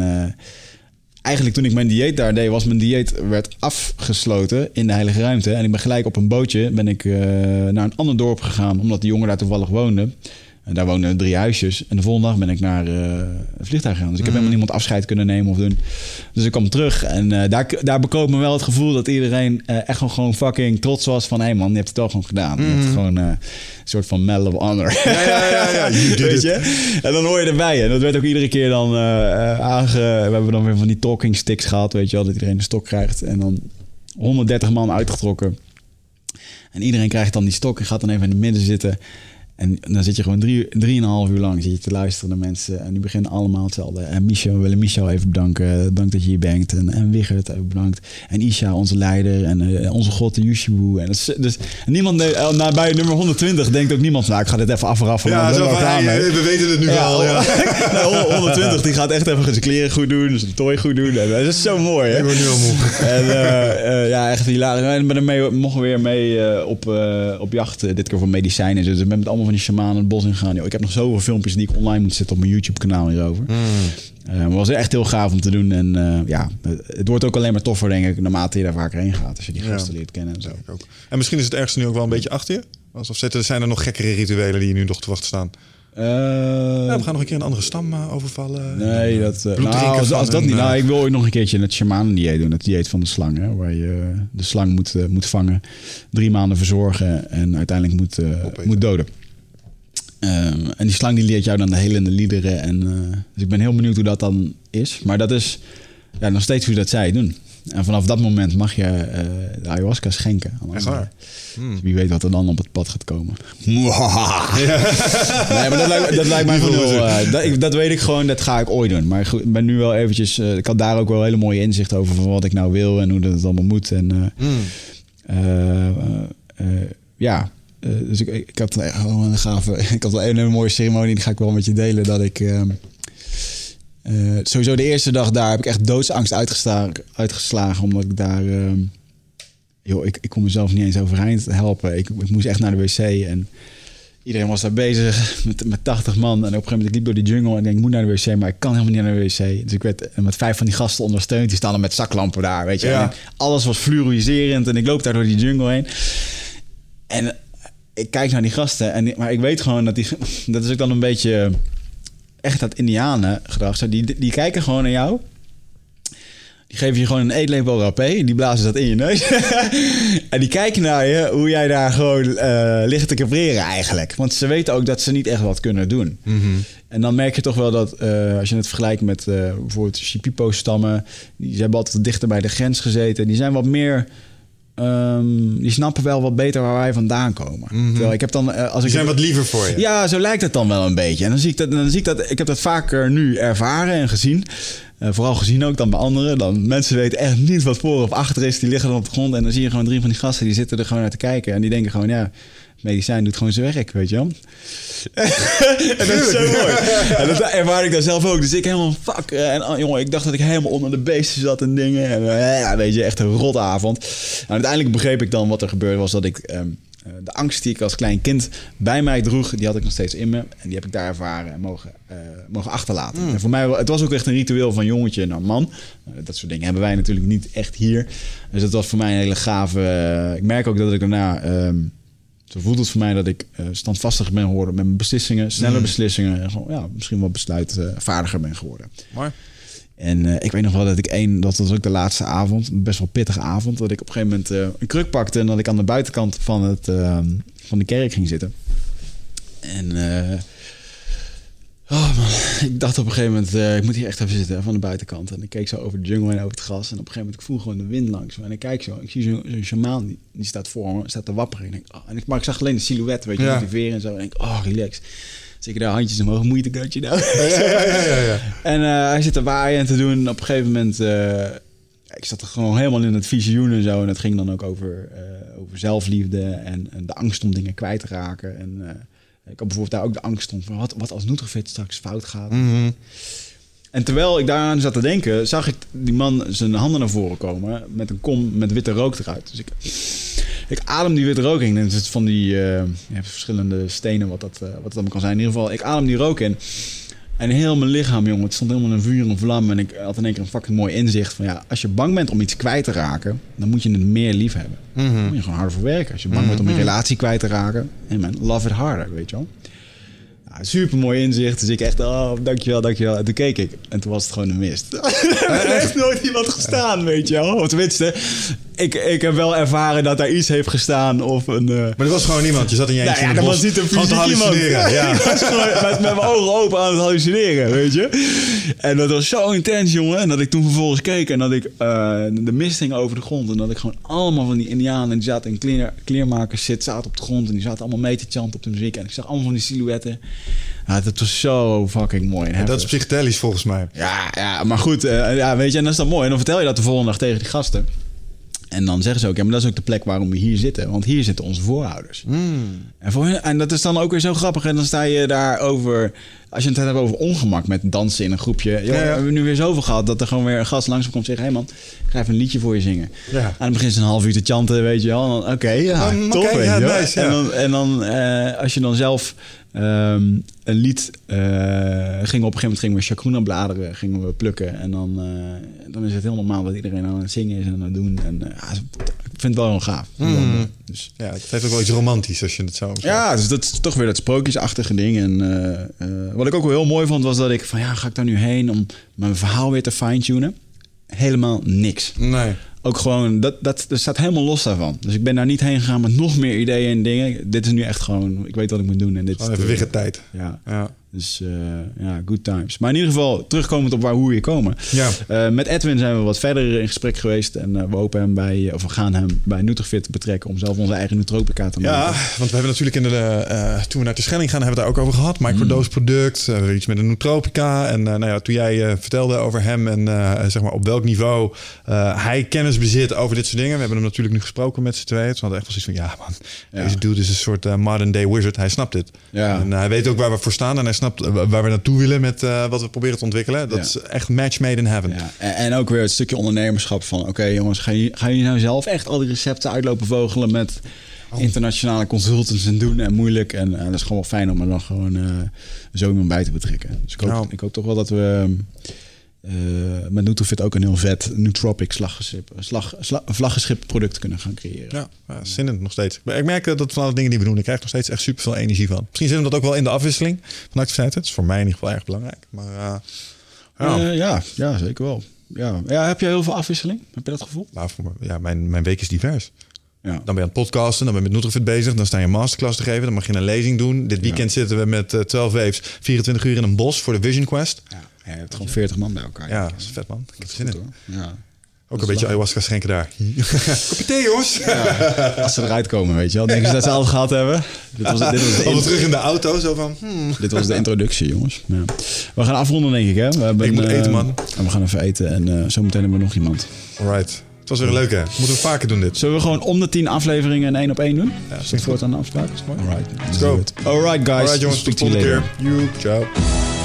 eigenlijk toen ik mijn dieet daar deed, was mijn dieet werd afgesloten in de heilige ruimte. En ik ben gelijk op een bootje ben ik, naar een ander dorp gegaan, omdat die jongen daar toevallig woonde. En daar woonden drie huisjes. En de volgende dag ben ik naar uh, het vliegtuig gegaan. Dus ik heb mm. helemaal niemand afscheid kunnen nemen of doen. Dus ik kwam terug. En uh, daar, daar bekoop me wel het gevoel dat iedereen uh, echt gewoon, gewoon fucking trots was van... hé hey man, je hebt het wel gewoon gedaan. Mm. Je hebt gewoon een soort van medal of honor.
Ja, ja, ja. ja.
Weet je? En dan hoor je erbij. En dat werd ook iedere keer dan aange... We hebben dan weer van die talking sticks gehad, weet je wel. Dat iedereen een stok krijgt. En dan 130 man uitgetrokken. En iedereen krijgt dan die stok en gaat dan even in het midden zitten... En dan zit je gewoon drie, drieënhalf uur lang zit je te luisteren naar mensen. En die beginnen allemaal hetzelfde. En Michel, we willen Michel even bedanken. Dank dat je hier bent. En, en Wigert, even bedankt. En Isha, onze leider. En uh, onze god, de Yushibu. En dus, dus niemand, uh, nou, bij nummer 120 denkt ook niemand van... Nou, ik ga dit even afraffen.
Ja, zo van, hey, we weten het nu ja, al. Ja.
nou, 120, die gaat echt even zijn kleren goed doen. Zijn tooi goed doen. En, dat is zo mooi, hè?
Ik word nu al moe.
En uh, ja, echt hilarisch. En mochten we weer mee op, op jacht. dit keer voor medicijnen. Dus ik ben met allemaal van die shamanen het bos ingaan. Yo, ik heb nog zoveel filmpjes die ik online moet zetten op mijn YouTube-kanaal hierover. Mm. Uh, maar was echt heel gaaf om te doen. En uh, ja, het wordt ook alleen maar toffer, denk ik, naarmate je daar vaker heen gaat. Als je die gasten ja. leert kennen en zo.
Ook. En misschien is het ergens nu ook wel een beetje achter je? Alsof zitten, zijn er nog gekkere rituelen die je nu nog te wachten staan?
Uh,
ja, we gaan nog een keer een andere stam overvallen.
Nee, dat, nou, als, als dat niet. nou, ik wil ooit nog een keertje het shamanen dieet doen. Het dieet van de slang. Hè, waar je de slang moet, moet vangen. Drie maanden verzorgen. En uiteindelijk moet, moet doden. Um, en die slang die leert jou dan de helende liederen. En, uh, dus ik ben heel benieuwd hoe dat dan is. Maar dat is ja, nog steeds hoe dat zij doen. En vanaf dat moment mag je uh, de ayahuasca schenken.
Echt waar?
Hmm. Dus wie weet wat er dan op het pad gaat komen. Ja. nee, maar dat lijkt, dat lijkt mij gewoon. Uh, dat, ik, dat, weet ik gewoon, dat ga ik ooit doen. Maar ik ben nu wel eventjes... ik had daar ook wel hele mooie inzicht over van wat ik nou wil en hoe dat het allemaal moet. En mm. ja, uh, dus ik, ik had gewoon een gave. Ik had wel een hele mooie ceremonie, die ga ik wel met je delen. Dat ik. Uh, uh, sowieso de eerste dag daar heb ik echt doodsangst uitgeslagen. Omdat ik daar. joh, ik, ik kon mezelf niet eens overeind helpen. Ik, ik moest echt naar de wc. En iedereen was daar bezig met, met 80 man. En op een gegeven moment ik liep door die jungle en ik denk, ik moet naar de wc, maar ik kan helemaal niet naar de wc. Dus ik werd met vijf van die gasten ondersteund. Die staan dan met zaklampen daar, weet je. Ja. alles was fluoriserend en ik loop daar door die jungle heen. En ik kijk naar die gasten, en, maar ik weet gewoon dat die... Dat is ook dan een beetje echt dat indianen gedrag. Die, die kijken gewoon naar jou. Die geven je gewoon een eetlepel rapé. Die blazen dat in je neus. en die kijken naar je hoe jij daar gewoon uh, ligt te capreren eigenlijk. Want ze weten ook dat ze niet echt wat kunnen doen.
Mm-hmm.
En dan merk je toch wel dat uh, als je het vergelijkt met uh, bijvoorbeeld Shipipo-stammen... die hebben altijd dichter bij de grens gezeten. Die zijn wat meer... Um, die snappen wel wat beter waar wij vandaan komen.
Mhm.
Terwijl ik heb dan, uh, als ik
zijn wat liever voor je.
Ja, zo lijkt het dan wel een beetje. En dan zie ik dat, dan zie ik dat, ik heb dat vaker nu ervaren en gezien. Uh, vooral gezien ook dan bij anderen. Dan mensen weten echt niet wat voor of achter is. Die liggen dan op de grond en dan zie je gewoon drie van die gasten die zitten er gewoon naar te kijken en die denken gewoon ja. Medicijn doet gewoon zijn werk, weet je wel. en dat is zo mooi. En dat ervaar ik dan zelf ook. Dus ik helemaal, fuck. eh, En oh, jongen, ik dacht dat ik helemaal onder de beesten zat en dingen. En eh, ja, weet je, echt een rotavond. En uiteindelijk begreep ik dan wat er gebeurde was dat ik... ehm, eh, de angst die ik als klein kind bij mij droeg, die had ik nog steeds in me. En die heb ik daar ervaren en mogen, mogen achterlaten. En voor mij, het was ook echt een ritueel van jongetje naar man. Dat soort dingen hebben wij natuurlijk niet echt hier. Dus dat was voor mij een hele gave... ik merk ook dat ik daarna... ehm, zo voelt het voor mij dat ik eh standvastig ben geworden met mijn beslissingen. Sneller beslissingen. En gewoon, ja, misschien wel besluitvaardiger ben geworden.
Mooi.
En eh, ik weet nog wel dat ik één, dat was ook de laatste avond, een best wel pittige avond, dat ik op een gegeven moment eh, een kruk pakte en dat ik aan de buitenkant van, het, eh, van de kerk ging zitten. En eh, oh man, ik dacht op een gegeven moment, eh, ik moet hier echt even zitten van de buitenkant. En ik keek zo over de jungle en over het gras. En op een gegeven moment, ik voel gewoon de wind langs me. En ik kijk zo, ik zie zo'n zo'n shamaan, die, die staat voor me, staat te wapperen. En ik, oh, en ik, maar ik zag alleen de silhouet, weet je,
Ja.
met die veren en zo. En ik, oh, relax. Ik daar handjes omhoog, moeite nou.
Ja, ja.
En eh, hij zit te waaien en te doen. En op een gegeven moment... eh, ik zat er gewoon helemaal in het visioen en zo. En het ging dan ook over, over zelfliefde en, en de angst om dingen kwijt te raken. En ik had bijvoorbeeld daar ook de angst om van wat, wat als Nutrifit straks fout gaat.
Mhm.
En terwijl ik daaraan zat te denken, zag ik die man zijn handen naar voren komen met een kom met witte rook eruit. Dus ik, ik adem die witte rook in. En het is van die eh, je hebt verschillende stenen wat dat, eh, wat het allemaal kan zijn. In ieder geval, ik adem die rook in. En heel mijn lichaam, jongen, het stond helemaal in vuur en vlam. En ik had in één keer een fucking mooi inzicht van ja, als je bang bent om iets kwijt te raken, dan moet je het meer lief hebben. Dan moet je gewoon harder voor werken. Als je bang bent om je relatie kwijt te raken, hey man, love it harder, weet je wel. Super mooi inzicht. Dus ik echt, oh, dankjewel, dankjewel. En toen keek ik en toen was het gewoon een mist. er heeft echt nooit iemand gestaan, weet je wel. Of tenminste, ik, ik heb wel ervaren dat daar iets heeft gestaan of een... eh,
Maar er was gewoon niemand. Je zat in je eentje
nou ja, dat was niet een fysiek iemand.
hallucineren. Ja.
Ik was gewoon met, met mijn ogen open aan het hallucineren, weet je. En dat was zo intens, jongen. En dat ik toen vervolgens keek en dat ik eh, de mist hing over de grond. En dat ik gewoon allemaal van die indianen, die zaten in kleer, kleermakers zit, zaten op de grond. En die zaten allemaal mee te chanten op de muziek. En ik zag allemaal van die silhouetten. Ja, dat was zo fucking mooi. en
Dat is psychedelisch volgens mij.
Ja, ja, maar goed, eh, ja, weet je, en dat is dan mooi. En dan vertel je dat de volgende dag tegen die gasten. En dan zeggen ze ook, ja, maar dat is ook de plek waarom we hier zitten. Want hier zitten onze voorouders. En, voor hun, en dat is dan ook weer zo grappig. En dan sta je daar over, als je het hebt over ongemak met dansen in een groepje. Joh,
Ja, ja.
We hebben nu weer zoveel gehad dat er gewoon weer een gast langs komt en zegt... hé man, ik ga even een liedje voor je zingen.
Ja.
En dan begint ze een half uur te chanten, weet je wel. Oké, ja,
Um, nice, ja.
En dan, en dan eh, als je dan zelf ehm, een lied gingen we op een gegeven moment gingen we chacruna bladeren gingen we plukken en dan, eh, dan is het heel normaal dat iedereen aan het zingen is en aan het doen en ik vind het wel heel gaaf. Dus,
Ja, het heeft ook wel iets romantisch als je het zo zegt.
ja, dus dat is toch weer dat sprookjesachtige ding. En wat ik ook wel heel mooi vond, was dat ik van ja, ga ik daar nu heen om mijn verhaal weer te fine-tunen? Helemaal niks.
Nee.
Ook gewoon, dat, dat, dat staat helemaal los daarvan. Dus ik ben daar niet heen gegaan met nog meer ideeën en dingen. Dit is nu echt gewoon, ik weet wat ik moet doen. En dit
Gewoon
is
even wiggen tijd.
Ja,
Ja.
Dus eh, ja, good times. Maar in ieder geval, terugkomend op waar, hoe we hier komen.
Ja.
Eh, met Edwin zijn we wat verder in gesprek geweest. En eh, we hopen hem bij, of we gaan hem bij Nutrifit betrekken om zelf onze eigen Nootropica te
Ja,
maken.
want we hebben natuurlijk in de, toen we naar de Schelling gaan, hebben we het daar ook over gehad. Microdose product, iets met een nootropica. En nou ja, toen jij vertelde over hem en zeg maar op welk niveau hij kennis bezit over dit soort dingen. We hebben hem natuurlijk nu gesproken met z'n tweeën. We hadden echt wel zoiets van, ja man,
Ja.
deze dude is een soort modern day wizard. Hij snapt dit.
Ja.
En hij weet ook waar we voor staan en hij snapt waar we naartoe willen met eh, wat we proberen te ontwikkelen. Dat
Ja.
is echt match made in heaven.
Ja, en, en ook weer het stukje ondernemerschap van... oké jongens, gaan jullie, gaan jullie nou zelf echt al die recepten uitlopen vogelen... met internationale consultants en doen en moeilijk. En eh, dat is gewoon wel fijn om er dan gewoon eh, zo iemand bij te betrekken. Dus ik hoop,
Nou.
ik hoop toch wel dat we eh, met Nutrofit ook een heel vet nootropic slaggeschip, slag, sla- vlaggenschip product kunnen gaan creëren.
Ja, ja zin in nog steeds. Maar ik merk eh, dat van alle dingen die we doen, ik krijg nog steeds echt super veel energie van. Misschien zit hem dat ook wel in de afwisseling van activiteiten. Dat is voor mij in ieder geval erg belangrijk. Maar eh, ja,
ja, ja, zeker wel. Ja. ja, heb je heel veel afwisseling? Heb je dat gevoel?
nou, voor me- ja mijn, mijn week is divers.
Ja.
Dan ben je aan het podcasten, dan ben je met Nutrifit bezig. Dan sta je een masterclass te geven, dan mag je een lezing doen. Dit weekend zitten we met eh 12 waves, 24 uur in een bos voor de Vision Quest.
Ja, je hebt gewoon 40 man bij elkaar.
Ja, dat is vet man. Ik heb zin in.
Ja.
Ook een beetje ayahuasca schenken daar. Kopje thee jongens.
Als ze eruit komen, weet je wel. Denken ze dat ze alles gehad hebben. Dit was, dit was, de,
Allemaal terug in de auto, zo van... hmm.
dit was de introductie, jongens. Ja. We gaan afronden, denk ik. Hè? We hebben,
Ik moet
eh,
eten, man.
En we gaan even eten. En eh, zometeen hebben we nog iemand.
Alright. Het was weer een leuke. Moeten we vaker doen dit.
Zullen we gewoon om de tien afleveringen een één op één doen?
Ja,
Is dat de afspraak?
mooi.
Alright,
Let's go.
Alright guys.
Alright jongens, tot de
you
volgende keer. Joep, ciao.